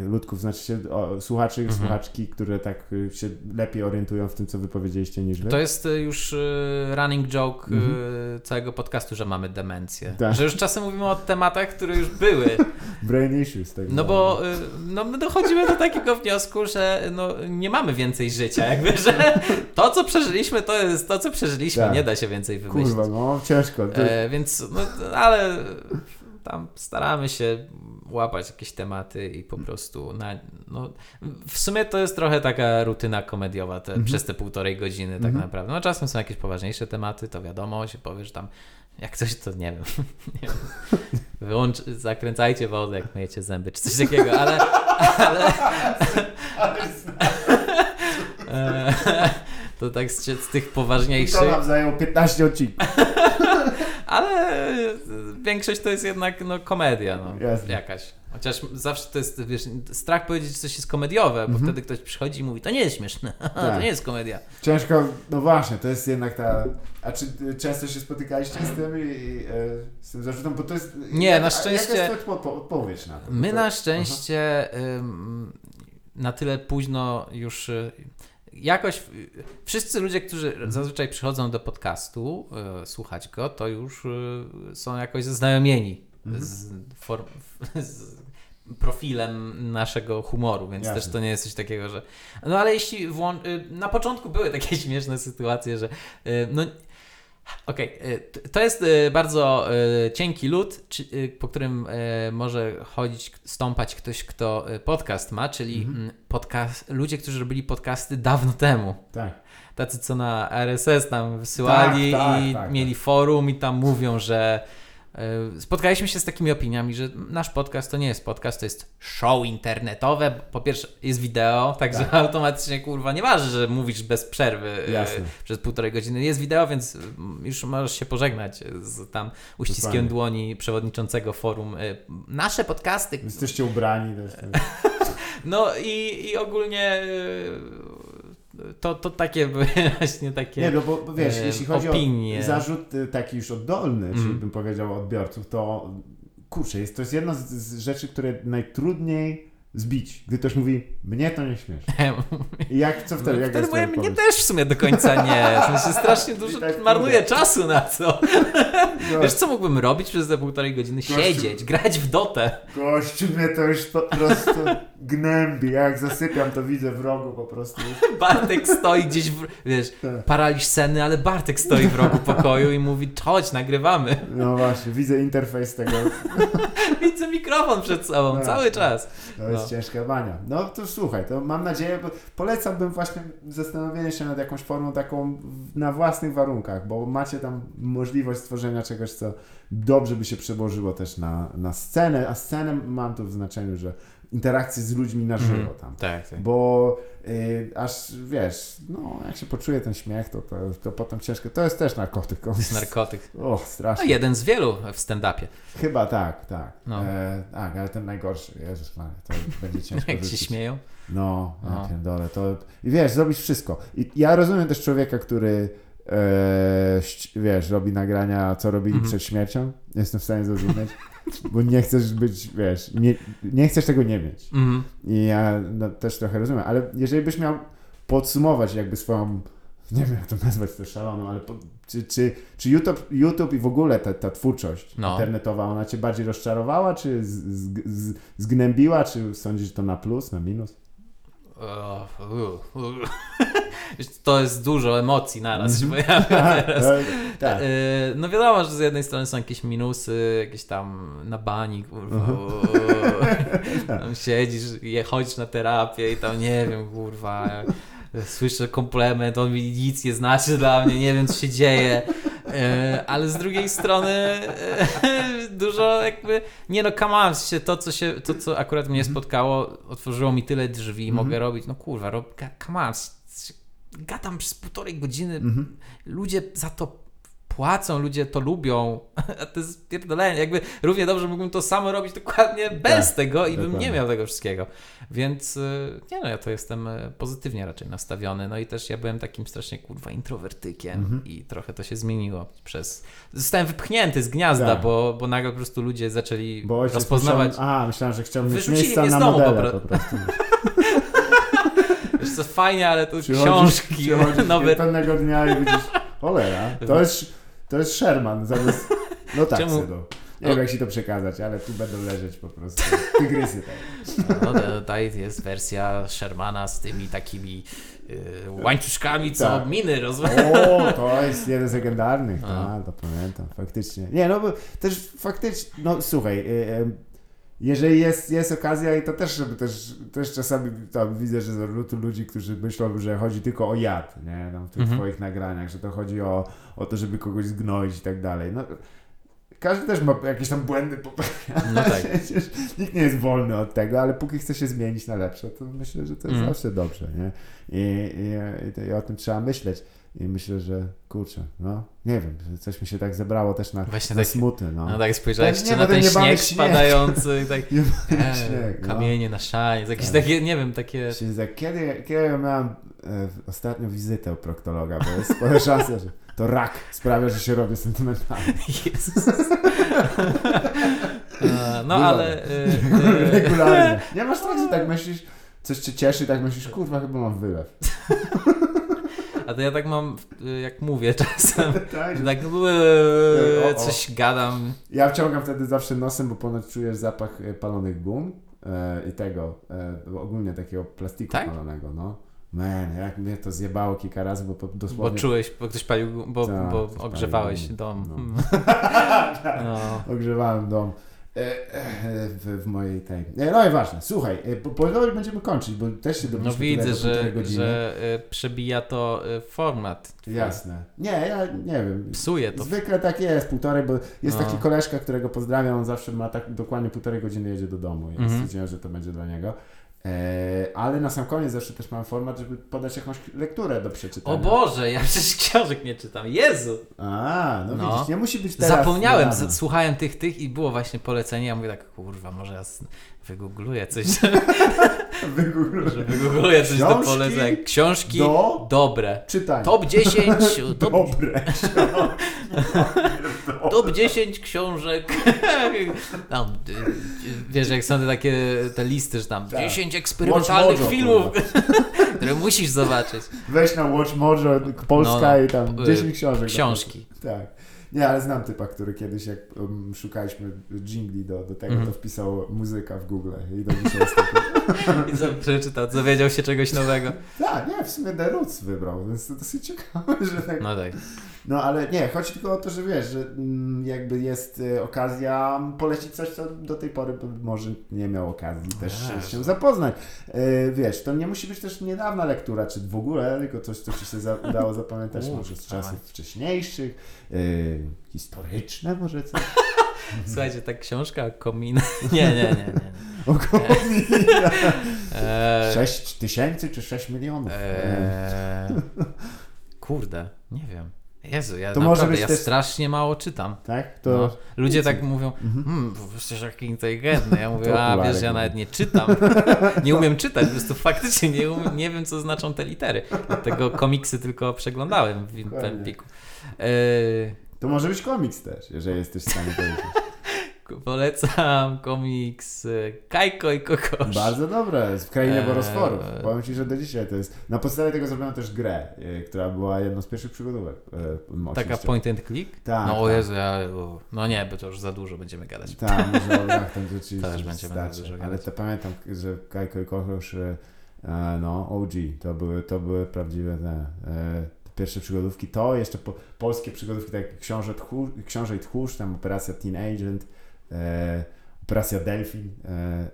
[SPEAKER 1] y, ludków, znaczy się o, słuchaczy i
[SPEAKER 2] Mhm.
[SPEAKER 1] słuchaczki, które tak y, się lepiej orientują w tym, co wy powiedzieliście niż wy?
[SPEAKER 2] To jest y, już y, running joke
[SPEAKER 1] Mhm.
[SPEAKER 2] y, całego podcastu, że mamy demencję.
[SPEAKER 1] Tak.
[SPEAKER 2] Że już czasem mówimy o tematach, które już były.
[SPEAKER 1] Brain issues. Tak
[SPEAKER 2] No bo y, no, my dochodzimy do takiego wniosku, że no, nie mamy więcej życia. Jakby, że to, co przeżyliśmy, to jest to, co przeżyliśmy.
[SPEAKER 1] Tak.
[SPEAKER 2] Nie da się więcej wymyślić.
[SPEAKER 1] Kurwa, no ciężko. To,
[SPEAKER 2] E, więc, no, ale tam staramy się łapać jakieś tematy i po prostu na, no, w sumie to jest trochę taka rutyna komediowa te,
[SPEAKER 1] Mhm.
[SPEAKER 2] przez te półtorej godziny tak
[SPEAKER 1] Mhm.
[SPEAKER 2] naprawdę. No czasem są jakieś poważniejsze tematy, to wiadomo, się powie, że tam jak coś to nie wiem, nie wiem. Wyłącz, zakręcajcie wodę, jak myjecie zęby, czy coś takiego, ale, ale to tak z, z tych
[SPEAKER 1] I
[SPEAKER 2] poważniejszych.
[SPEAKER 1] to nam zajęło 15 odcinków.
[SPEAKER 2] Ale większość to jest jednak no, komedia no,
[SPEAKER 1] Jasne.
[SPEAKER 2] jakaś. Chociaż zawsze to jest, wiesz, strach powiedzieć, że coś jest komediowe, bo wtedy ktoś przychodzi i mówi, to nie jest śmieszne, to.
[SPEAKER 1] Tak.
[SPEAKER 2] nie jest komedia.
[SPEAKER 1] Ciężko, no właśnie, to jest jednak ta... A czy y, często się spotykaliście z tym, i, i, e, z tym zarzutem? Bo to jest...
[SPEAKER 2] Nie,
[SPEAKER 1] jak,
[SPEAKER 2] na szczęście-
[SPEAKER 1] Jaka jest odpo- odpowiedź na to?
[SPEAKER 2] My
[SPEAKER 1] to,
[SPEAKER 2] na szczęście ym, na tyle późno już y, jakoś y, wszyscy ludzie, którzy zazwyczaj przychodzą do podcastu y, słuchać go, to już y, są jakoś zaznajomieni
[SPEAKER 1] Mhm.
[SPEAKER 2] z, z profilem naszego humoru, więc
[SPEAKER 1] Jasne.
[SPEAKER 2] też to nie jest coś takiego, że... No ale jeśli włą- na początku były takie śmieszne sytuacje, że no Okej, y, t- to jest y, bardzo y, cienki lód, y, po którym może chodzić, stąpać ktoś, kto podcast ma, czyli
[SPEAKER 1] Mhm.
[SPEAKER 2] mm, podcast, ludzie, którzy robili podcasty dawno temu.
[SPEAKER 1] Tak.
[SPEAKER 2] Tacy, co na RSS tam wysyłali
[SPEAKER 1] Tak, tak,
[SPEAKER 2] i
[SPEAKER 1] tak,
[SPEAKER 2] mieli forum i tam mówią, że spotkaliśmy się z takimi opiniami, że nasz podcast to nie jest podcast, to jest show internetowe. Po pierwsze jest wideo, także
[SPEAKER 1] Tak.
[SPEAKER 2] automatycznie kurwa nie waży, że mówisz bez przerwy y,
[SPEAKER 1] Jasne.
[SPEAKER 2] przez półtorej godziny. Jest wideo, więc mm, już możesz się pożegnać z tam uściskiem
[SPEAKER 1] Dokładnie.
[SPEAKER 2] dłoni przewodniczącego forum. y, Nasze podcasty.
[SPEAKER 1] Jesteście ubrani.
[SPEAKER 2] No i, i ogólnie to, to takie właśnie takie.
[SPEAKER 1] nie, no bo bo wiesz,
[SPEAKER 2] e,
[SPEAKER 1] jeśli chodzi
[SPEAKER 2] opinie.
[SPEAKER 1] o zarzut y, taki już oddolny, czyli
[SPEAKER 2] Mhm.
[SPEAKER 1] bym powiedział odbiorców, to kurczę, jest, to jest jedna z, z rzeczy, które najtrudniej zbić. Gdy ktoś mówi, mnie to nie śmiesz. I jak, co wtedy? Jak
[SPEAKER 2] Wtedy mówię, mnie też w sumie do końca nie. W sensie strasznie dużo
[SPEAKER 1] tak
[SPEAKER 2] marnuję czasu na to.
[SPEAKER 1] No,
[SPEAKER 2] Wiesz co mógłbym robić przez te półtorej godziny?
[SPEAKER 1] Gościu.
[SPEAKER 2] Siedzieć, grać w dotę.
[SPEAKER 1] Gościu mnie to już po prostu gnębi. Jak zasypiam, to widzę w rogu po prostu.
[SPEAKER 2] Bartek stoi gdzieś, w, wiesz,
[SPEAKER 1] Tak.
[SPEAKER 2] paraliż senny, ale Bartek stoi w rogu pokoju i mówi, chodź, nagrywamy.
[SPEAKER 1] No właśnie, widzę interfejs tego.
[SPEAKER 2] Widzę mikrofon przed sobą,
[SPEAKER 1] Tak,
[SPEAKER 2] cały czas.
[SPEAKER 1] To jest
[SPEAKER 2] No.
[SPEAKER 1] Ciężka bania. No to słuchaj, to mam nadzieję, bo polecałbym właśnie zastanowienie się nad jakąś formą taką na własnych warunkach, bo macie tam możliwość stworzenia czegoś, co dobrze by się przełożyło też na, na scenę, a scenę mam tu w znaczeniu, że interakcje z ludźmi na żywo
[SPEAKER 2] Mhm.
[SPEAKER 1] tam.
[SPEAKER 2] Tak, tak.
[SPEAKER 1] Bo y, aż wiesz, no jak się poczuje ten śmiech, to, to, to potem ciężko. To jest też narkotyk.
[SPEAKER 2] To jest narkotyk.
[SPEAKER 1] O,
[SPEAKER 2] No
[SPEAKER 1] strasznie.
[SPEAKER 2] jeden z wielu w stand-upie.
[SPEAKER 1] Chyba tak, tak.
[SPEAKER 2] No.
[SPEAKER 1] E, tak, ale ten najgorszy, Jezus Maria, to będzie ciężko
[SPEAKER 2] Jak się śmieją.
[SPEAKER 1] No,
[SPEAKER 2] No.
[SPEAKER 1] ja pierdolę, to... I wiesz, zrobisz wszystko. I ja rozumiem też człowieka, który e, wiesz, robi nagrania, co robili
[SPEAKER 2] Mhm.
[SPEAKER 1] przed śmiercią. Jestem w stanie zrozumieć. Bo nie chcesz być, wiesz, nie, nie chcesz tego nie mieć.
[SPEAKER 2] Mhm.
[SPEAKER 1] I ja no, też trochę rozumiem, ale jeżeli byś miał podsumować jakby swoją, nie wiem jak to nazwać, to szaloną, ale po, czy, czy, czy YouTube, YouTube i w ogóle ta, ta twórczość
[SPEAKER 2] No.
[SPEAKER 1] internetowa, ona cię bardziej rozczarowała, czy z, z, z, zgnębiła, czy sądzisz, że to na plus, na minus?
[SPEAKER 2] To jest dużo emocji naraz się
[SPEAKER 1] Mhm.
[SPEAKER 2] pojawia teraz.
[SPEAKER 1] tak.
[SPEAKER 2] E, No wiadomo, że z jednej strony są jakieś minusy, jakieś tam na bani, kurwa.
[SPEAKER 1] Mhm.
[SPEAKER 2] Tam siedzisz, je, chodzisz na terapię i tam nie wiem, kurwa. Słyszę komplement, on mi nic nie znaczy dla mnie, nie wiem co się dzieje. E, Ale z drugiej strony e, dużo jakby. Nie no, come on, sensie to, co się, to, co akurat mnie spotkało, otworzyło mi tyle drzwi,
[SPEAKER 1] Mhm.
[SPEAKER 2] mogę robić. No kurwa, rob, come on, gadam przez półtorej godziny
[SPEAKER 1] Mhm.
[SPEAKER 2] ludzie za to płacą, ludzie to lubią, a to jest pierdolenie. Jakby równie dobrze mógłbym to samo robić dokładnie bez
[SPEAKER 1] Tak,
[SPEAKER 2] tego i bym
[SPEAKER 1] dokładnie.
[SPEAKER 2] nie miał tego wszystkiego. Więc y, nie no, ja to jestem y, pozytywnie raczej nastawiony. No i też ja byłem takim strasznie kurwa introwertykiem
[SPEAKER 1] Mhm.
[SPEAKER 2] i trochę to się zmieniło przez... Zostałem wypchnięty z gniazda,
[SPEAKER 1] Tak.
[SPEAKER 2] bo, bo nagle po prostu ludzie zaczęli
[SPEAKER 1] Bo
[SPEAKER 2] rozpoznawać...
[SPEAKER 1] Myślałem, aha, myślałem, że chciałbym mieć miejsca na
[SPEAKER 2] domu
[SPEAKER 1] modele po prostu.
[SPEAKER 2] Wiesz co, fajnie, ale tu
[SPEAKER 1] Przychodzisz-
[SPEAKER 2] książki,
[SPEAKER 1] przychodzisz
[SPEAKER 2] nowe...
[SPEAKER 1] pewnego dnia i widzisz, cholera, to jest, to jest Sherman zamiast, no tak,
[SPEAKER 2] Czemu?
[SPEAKER 1] Synu. Nie wiem jak ci to przekazać, ale tu będą leżeć po prostu tygrysy. Tak.
[SPEAKER 2] No, to- tutaj jest wersja Shermana z tymi takimi y, łańcuszkami, co
[SPEAKER 1] Tak.
[SPEAKER 2] miny roz...
[SPEAKER 1] O, to jest jeden z legendarnych,
[SPEAKER 2] A.
[SPEAKER 1] tak, to pamiętam, faktycznie. Nie, no bo też faktycznie, no słuchaj, y, y, jeżeli jest, jest okazja i to też, żeby też, też czasami tam widzę, że zarzutu ludzi, którzy myślą, że chodzi tylko o jad, nie, tam w tych
[SPEAKER 2] Mhm.
[SPEAKER 1] twoich nagraniach, że to chodzi o, o to, żeby kogoś zgnoić i tak dalej. No, każdy też ma jakieś tam błędy popełniane.
[SPEAKER 2] No tak.
[SPEAKER 1] Nikt nie jest wolny od tego, ale póki chce się zmienić na lepsze, to myślę, że to jest
[SPEAKER 2] Mm.
[SPEAKER 1] zawsze dobrze, nie? I, i, i, to, I o tym trzeba myśleć. I myślę, że kurczę, no nie wiem, że coś mi się tak zebrało też na,
[SPEAKER 2] Właśnie
[SPEAKER 1] na
[SPEAKER 2] tak-
[SPEAKER 1] smuty, no.
[SPEAKER 2] No tak spojrzałeś
[SPEAKER 1] Tak, nie,
[SPEAKER 2] na
[SPEAKER 1] no
[SPEAKER 2] ten śnieg
[SPEAKER 1] śnieg.
[SPEAKER 2] spadający, tak, e,
[SPEAKER 1] śnieg, no.
[SPEAKER 2] kamienie na szaniec, jakieś
[SPEAKER 1] Tak.
[SPEAKER 2] takie, nie wiem, takie...
[SPEAKER 1] Kiedy, kiedy ja miałem e, ostatnio wizytę u proktologa, bo jest spora szansa, że to rak sprawia, że się robię sentymentalny.
[SPEAKER 2] Jezus. E, No
[SPEAKER 1] Bywa.
[SPEAKER 2] ale... e, e,
[SPEAKER 1] Regularnie. Nie masz tak, że tak myślisz, coś cię cieszy, tak myślisz, kurwa, chyba mam wylew.
[SPEAKER 2] A to ja tak mam, e, jak mówię czasem,
[SPEAKER 1] Tak,
[SPEAKER 2] że tak
[SPEAKER 1] o.
[SPEAKER 2] coś gadam.
[SPEAKER 1] Ja wciągam wtedy zawsze nosem, bo ponoć czujesz zapach e, palonych gum e, i tego, ogólnie takiego plastiku
[SPEAKER 2] Tak?
[SPEAKER 1] palonego, no. Man, jak mnie to zjebało kilka razy, bo po,
[SPEAKER 2] Bo
[SPEAKER 1] dosłownie
[SPEAKER 2] czułeś, bo ktoś palił, bo,
[SPEAKER 1] Tak,
[SPEAKER 2] bo ogrzewałeś
[SPEAKER 1] palił
[SPEAKER 2] dom.
[SPEAKER 1] no.
[SPEAKER 2] No.
[SPEAKER 1] ogrzewałem dom w, w mojej tej... E, no i ważne, słuchaj, e, po- powoli będziemy kończyć, bo też się
[SPEAKER 2] No
[SPEAKER 1] dobiliśmy
[SPEAKER 2] widzę, że, że e, przebija to e, format.
[SPEAKER 1] Jasne. Nie, ja nie wiem.
[SPEAKER 2] Psuje to.
[SPEAKER 1] Zwykle tak jest, półtorej, bo jest
[SPEAKER 2] No.
[SPEAKER 1] taki koleżka, którego pozdrawiam, on zawsze ma tak dokładnie półtorej godziny jedzie do domu, więc
[SPEAKER 2] Mhm.
[SPEAKER 1] stwierdziłem, że to będzie dla niego. E, ale na sam koniec zawsze też mam format, żeby podać jakąś lekturę do przeczytania.
[SPEAKER 2] O Boże, ja przecież książek nie czytam. Jezu!
[SPEAKER 1] A, no,
[SPEAKER 2] No.
[SPEAKER 1] widzisz, nie musi być teraz.
[SPEAKER 2] Zapomniałem, z- słuchałem tych, tych i było właśnie polecenie. Ja mówię tak, kurwa, może ja wygoogluję coś,
[SPEAKER 1] Wygoogluję.
[SPEAKER 2] że wygoogluję coś do
[SPEAKER 1] Książki
[SPEAKER 2] polecenia. Książki
[SPEAKER 1] Do
[SPEAKER 2] dobre.
[SPEAKER 1] czytania.
[SPEAKER 2] Top 10, top,
[SPEAKER 1] Dobre.
[SPEAKER 2] top 10 książek. Tam, y, y, wiesz, jak są te takie te listy, że tam
[SPEAKER 1] Tak.
[SPEAKER 2] 10 eksperymentalnych
[SPEAKER 1] Watch Mojo,
[SPEAKER 2] filmów, które musisz zobaczyć.
[SPEAKER 1] Weź na Watch Mojo Polska
[SPEAKER 2] No, no.
[SPEAKER 1] i tam
[SPEAKER 2] Y,
[SPEAKER 1] 10 książek.
[SPEAKER 2] Książki.
[SPEAKER 1] Tak. Nie, ale znam typa, który kiedyś jak um, szukaliśmy jingli do, do tego,
[SPEAKER 2] Mhm.
[SPEAKER 1] to wpisał muzyka w Google i do dzisiaj jest taki.
[SPEAKER 2] I co przeczytał, dowiedział się czegoś nowego.
[SPEAKER 1] Tak, nie, w sumie The Roots wybrał, więc to dosyć ciekawe, że tak.
[SPEAKER 2] No tak.
[SPEAKER 1] No ale nie, chodzi tylko o to, że wiesz, że mm, jakby jest y, okazja polecić coś, co do tej pory może nie miał okazji też się zapoznać. Y, wiesz, to nie musi być też niedawna lektura, czy w ogóle, tylko coś, co ci się za, udało zapamiętać może z
[SPEAKER 2] tak.
[SPEAKER 1] czasów wcześniejszych, y, historyczne może coś.
[SPEAKER 2] Słuchajcie, ta książka o kominach. Nie, nie, nie, nie.
[SPEAKER 1] O komina.
[SPEAKER 2] Eee,
[SPEAKER 1] 6 tysięcy czy 6 milionów?
[SPEAKER 2] eee, kurde, nie wiem. Jezu, ja
[SPEAKER 1] To może
[SPEAKER 2] naprawdę,
[SPEAKER 1] być
[SPEAKER 2] ja
[SPEAKER 1] też-
[SPEAKER 2] strasznie mało czytam.
[SPEAKER 1] Tak? To
[SPEAKER 2] No. Ludzie tak mówią, bo jesteś taki inteligentny. Ja mówię, a wiesz, ja nawet nie czytam. Nie umiem czytać, po prostu faktycznie nie, umiem, nie wiem, co znaczą te litery. Dlatego komiksy tylko przeglądałem w
[SPEAKER 1] Dokładnie.
[SPEAKER 2] Empiku. Eee,
[SPEAKER 1] To może być komiks też, jeżeli jesteś w stanie powiedzieć.
[SPEAKER 2] Polecam komiks e, Kajko i Kokosz.
[SPEAKER 1] Bardzo dobre, w krainie
[SPEAKER 2] Eee.
[SPEAKER 1] borosforów. Powiem Ci, że do dzisiaj to jest. Na podstawie tego zrobiono też grę, e, która była jedną z pierwszych przygodówek. e,
[SPEAKER 2] Taka point and click?
[SPEAKER 1] Tak,
[SPEAKER 2] No o
[SPEAKER 1] tak.
[SPEAKER 2] Jezu, ja, no nie, bo to już za dużo będziemy gadać.
[SPEAKER 1] Tak, może o grach tam rzeczywiście
[SPEAKER 2] Też będziemy
[SPEAKER 1] starczy.
[SPEAKER 2] dużo
[SPEAKER 1] Ale
[SPEAKER 2] gadać.
[SPEAKER 1] to pamiętam, że Kajko i Kokosz, e, e, no OG, to były, to były prawdziwe te, e, te pierwsze przygodówki. To jeszcze po, polskie przygodówki, tak jak Książę, Tchórz, Książę i Tchórz, tam Operacja Teen Agent, e, Operacja Delfin, e, e,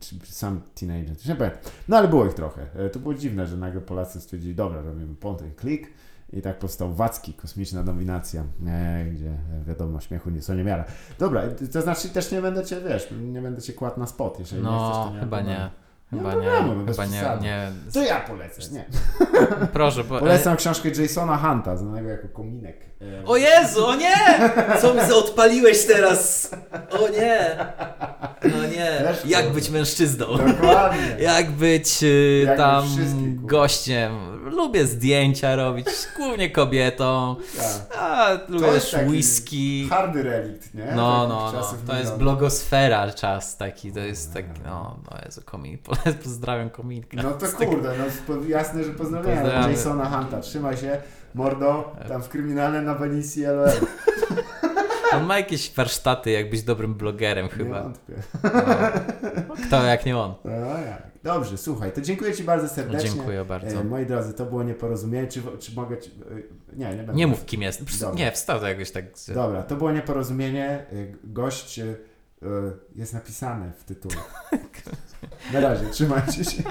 [SPEAKER 1] czy sam Teen Agent, nie pamiętam. No ale było ich trochę. E, to było dziwne, że nagle Polacy stwierdzili, dobra, robimy point and click. I tak powstał Wacki, kosmiczna dominacja, e, gdzie e, wiadomo, śmiechu nie są niemiara. Dobra, to znaczy też nie będę cię, wiesz, nie będę cię kładł na spot, jeżeli nie chcesz,
[SPEAKER 2] No,
[SPEAKER 1] to nie
[SPEAKER 2] chyba nie.
[SPEAKER 1] problemu. Nie
[SPEAKER 2] Chyba nie,
[SPEAKER 1] problemu, no
[SPEAKER 2] chyba nie.
[SPEAKER 1] To ja polecę, nie.
[SPEAKER 2] Proszę.
[SPEAKER 1] Polecam książkę Jasona Hunta, znanego jako Kominek. E,
[SPEAKER 2] O Jezu, o nie! Co mi odpaliłeś teraz? O nie! No nie.
[SPEAKER 1] Też
[SPEAKER 2] Jak
[SPEAKER 1] to-
[SPEAKER 2] być mężczyzną?
[SPEAKER 1] Dokładnie.
[SPEAKER 2] Jak być y,
[SPEAKER 1] Jak
[SPEAKER 2] tam
[SPEAKER 1] być wszystkim, kurwa.
[SPEAKER 2] gościem? Lubię zdjęcia robić, głównie kobietą.
[SPEAKER 1] Tak.
[SPEAKER 2] A lubię
[SPEAKER 1] jest
[SPEAKER 2] też
[SPEAKER 1] taki
[SPEAKER 2] whisky.
[SPEAKER 1] Hardy relikt, nie?
[SPEAKER 2] No,
[SPEAKER 1] Takich
[SPEAKER 2] no, no.
[SPEAKER 1] czasów
[SPEAKER 2] To jest
[SPEAKER 1] minionych.
[SPEAKER 2] blogosfera czas taki, to jest taki, no, no Jezu, komin, pozdrawiam kominkę.
[SPEAKER 1] No to kurde, no po- jasne, że pozdrawiam
[SPEAKER 2] Pozdrawiamy.
[SPEAKER 1] Jasona Hunta. Trzymaj się, mordo, tam w kryminalne na Venicji LOL.
[SPEAKER 2] On ma jakieś warsztaty, jak być dobrym blogerem
[SPEAKER 1] Nie
[SPEAKER 2] chyba.
[SPEAKER 1] wątpię.
[SPEAKER 2] No. Kto jak nie on.
[SPEAKER 1] No jak. Dobrze, słuchaj, to dziękuję Ci bardzo serdecznie.
[SPEAKER 2] Dziękuję bardzo.
[SPEAKER 1] E, moi drodzy, to było nieporozumienie. Czy, czy mogę. Ci, e, nie, nie będę.
[SPEAKER 2] Nie mów kim jest.
[SPEAKER 1] Dobra.
[SPEAKER 2] Nie, wstał to jakoś tak.
[SPEAKER 1] Dobra, to było nieporozumienie. E, Gość e, jest napisany w tytule. Na razie, trzymajcie się.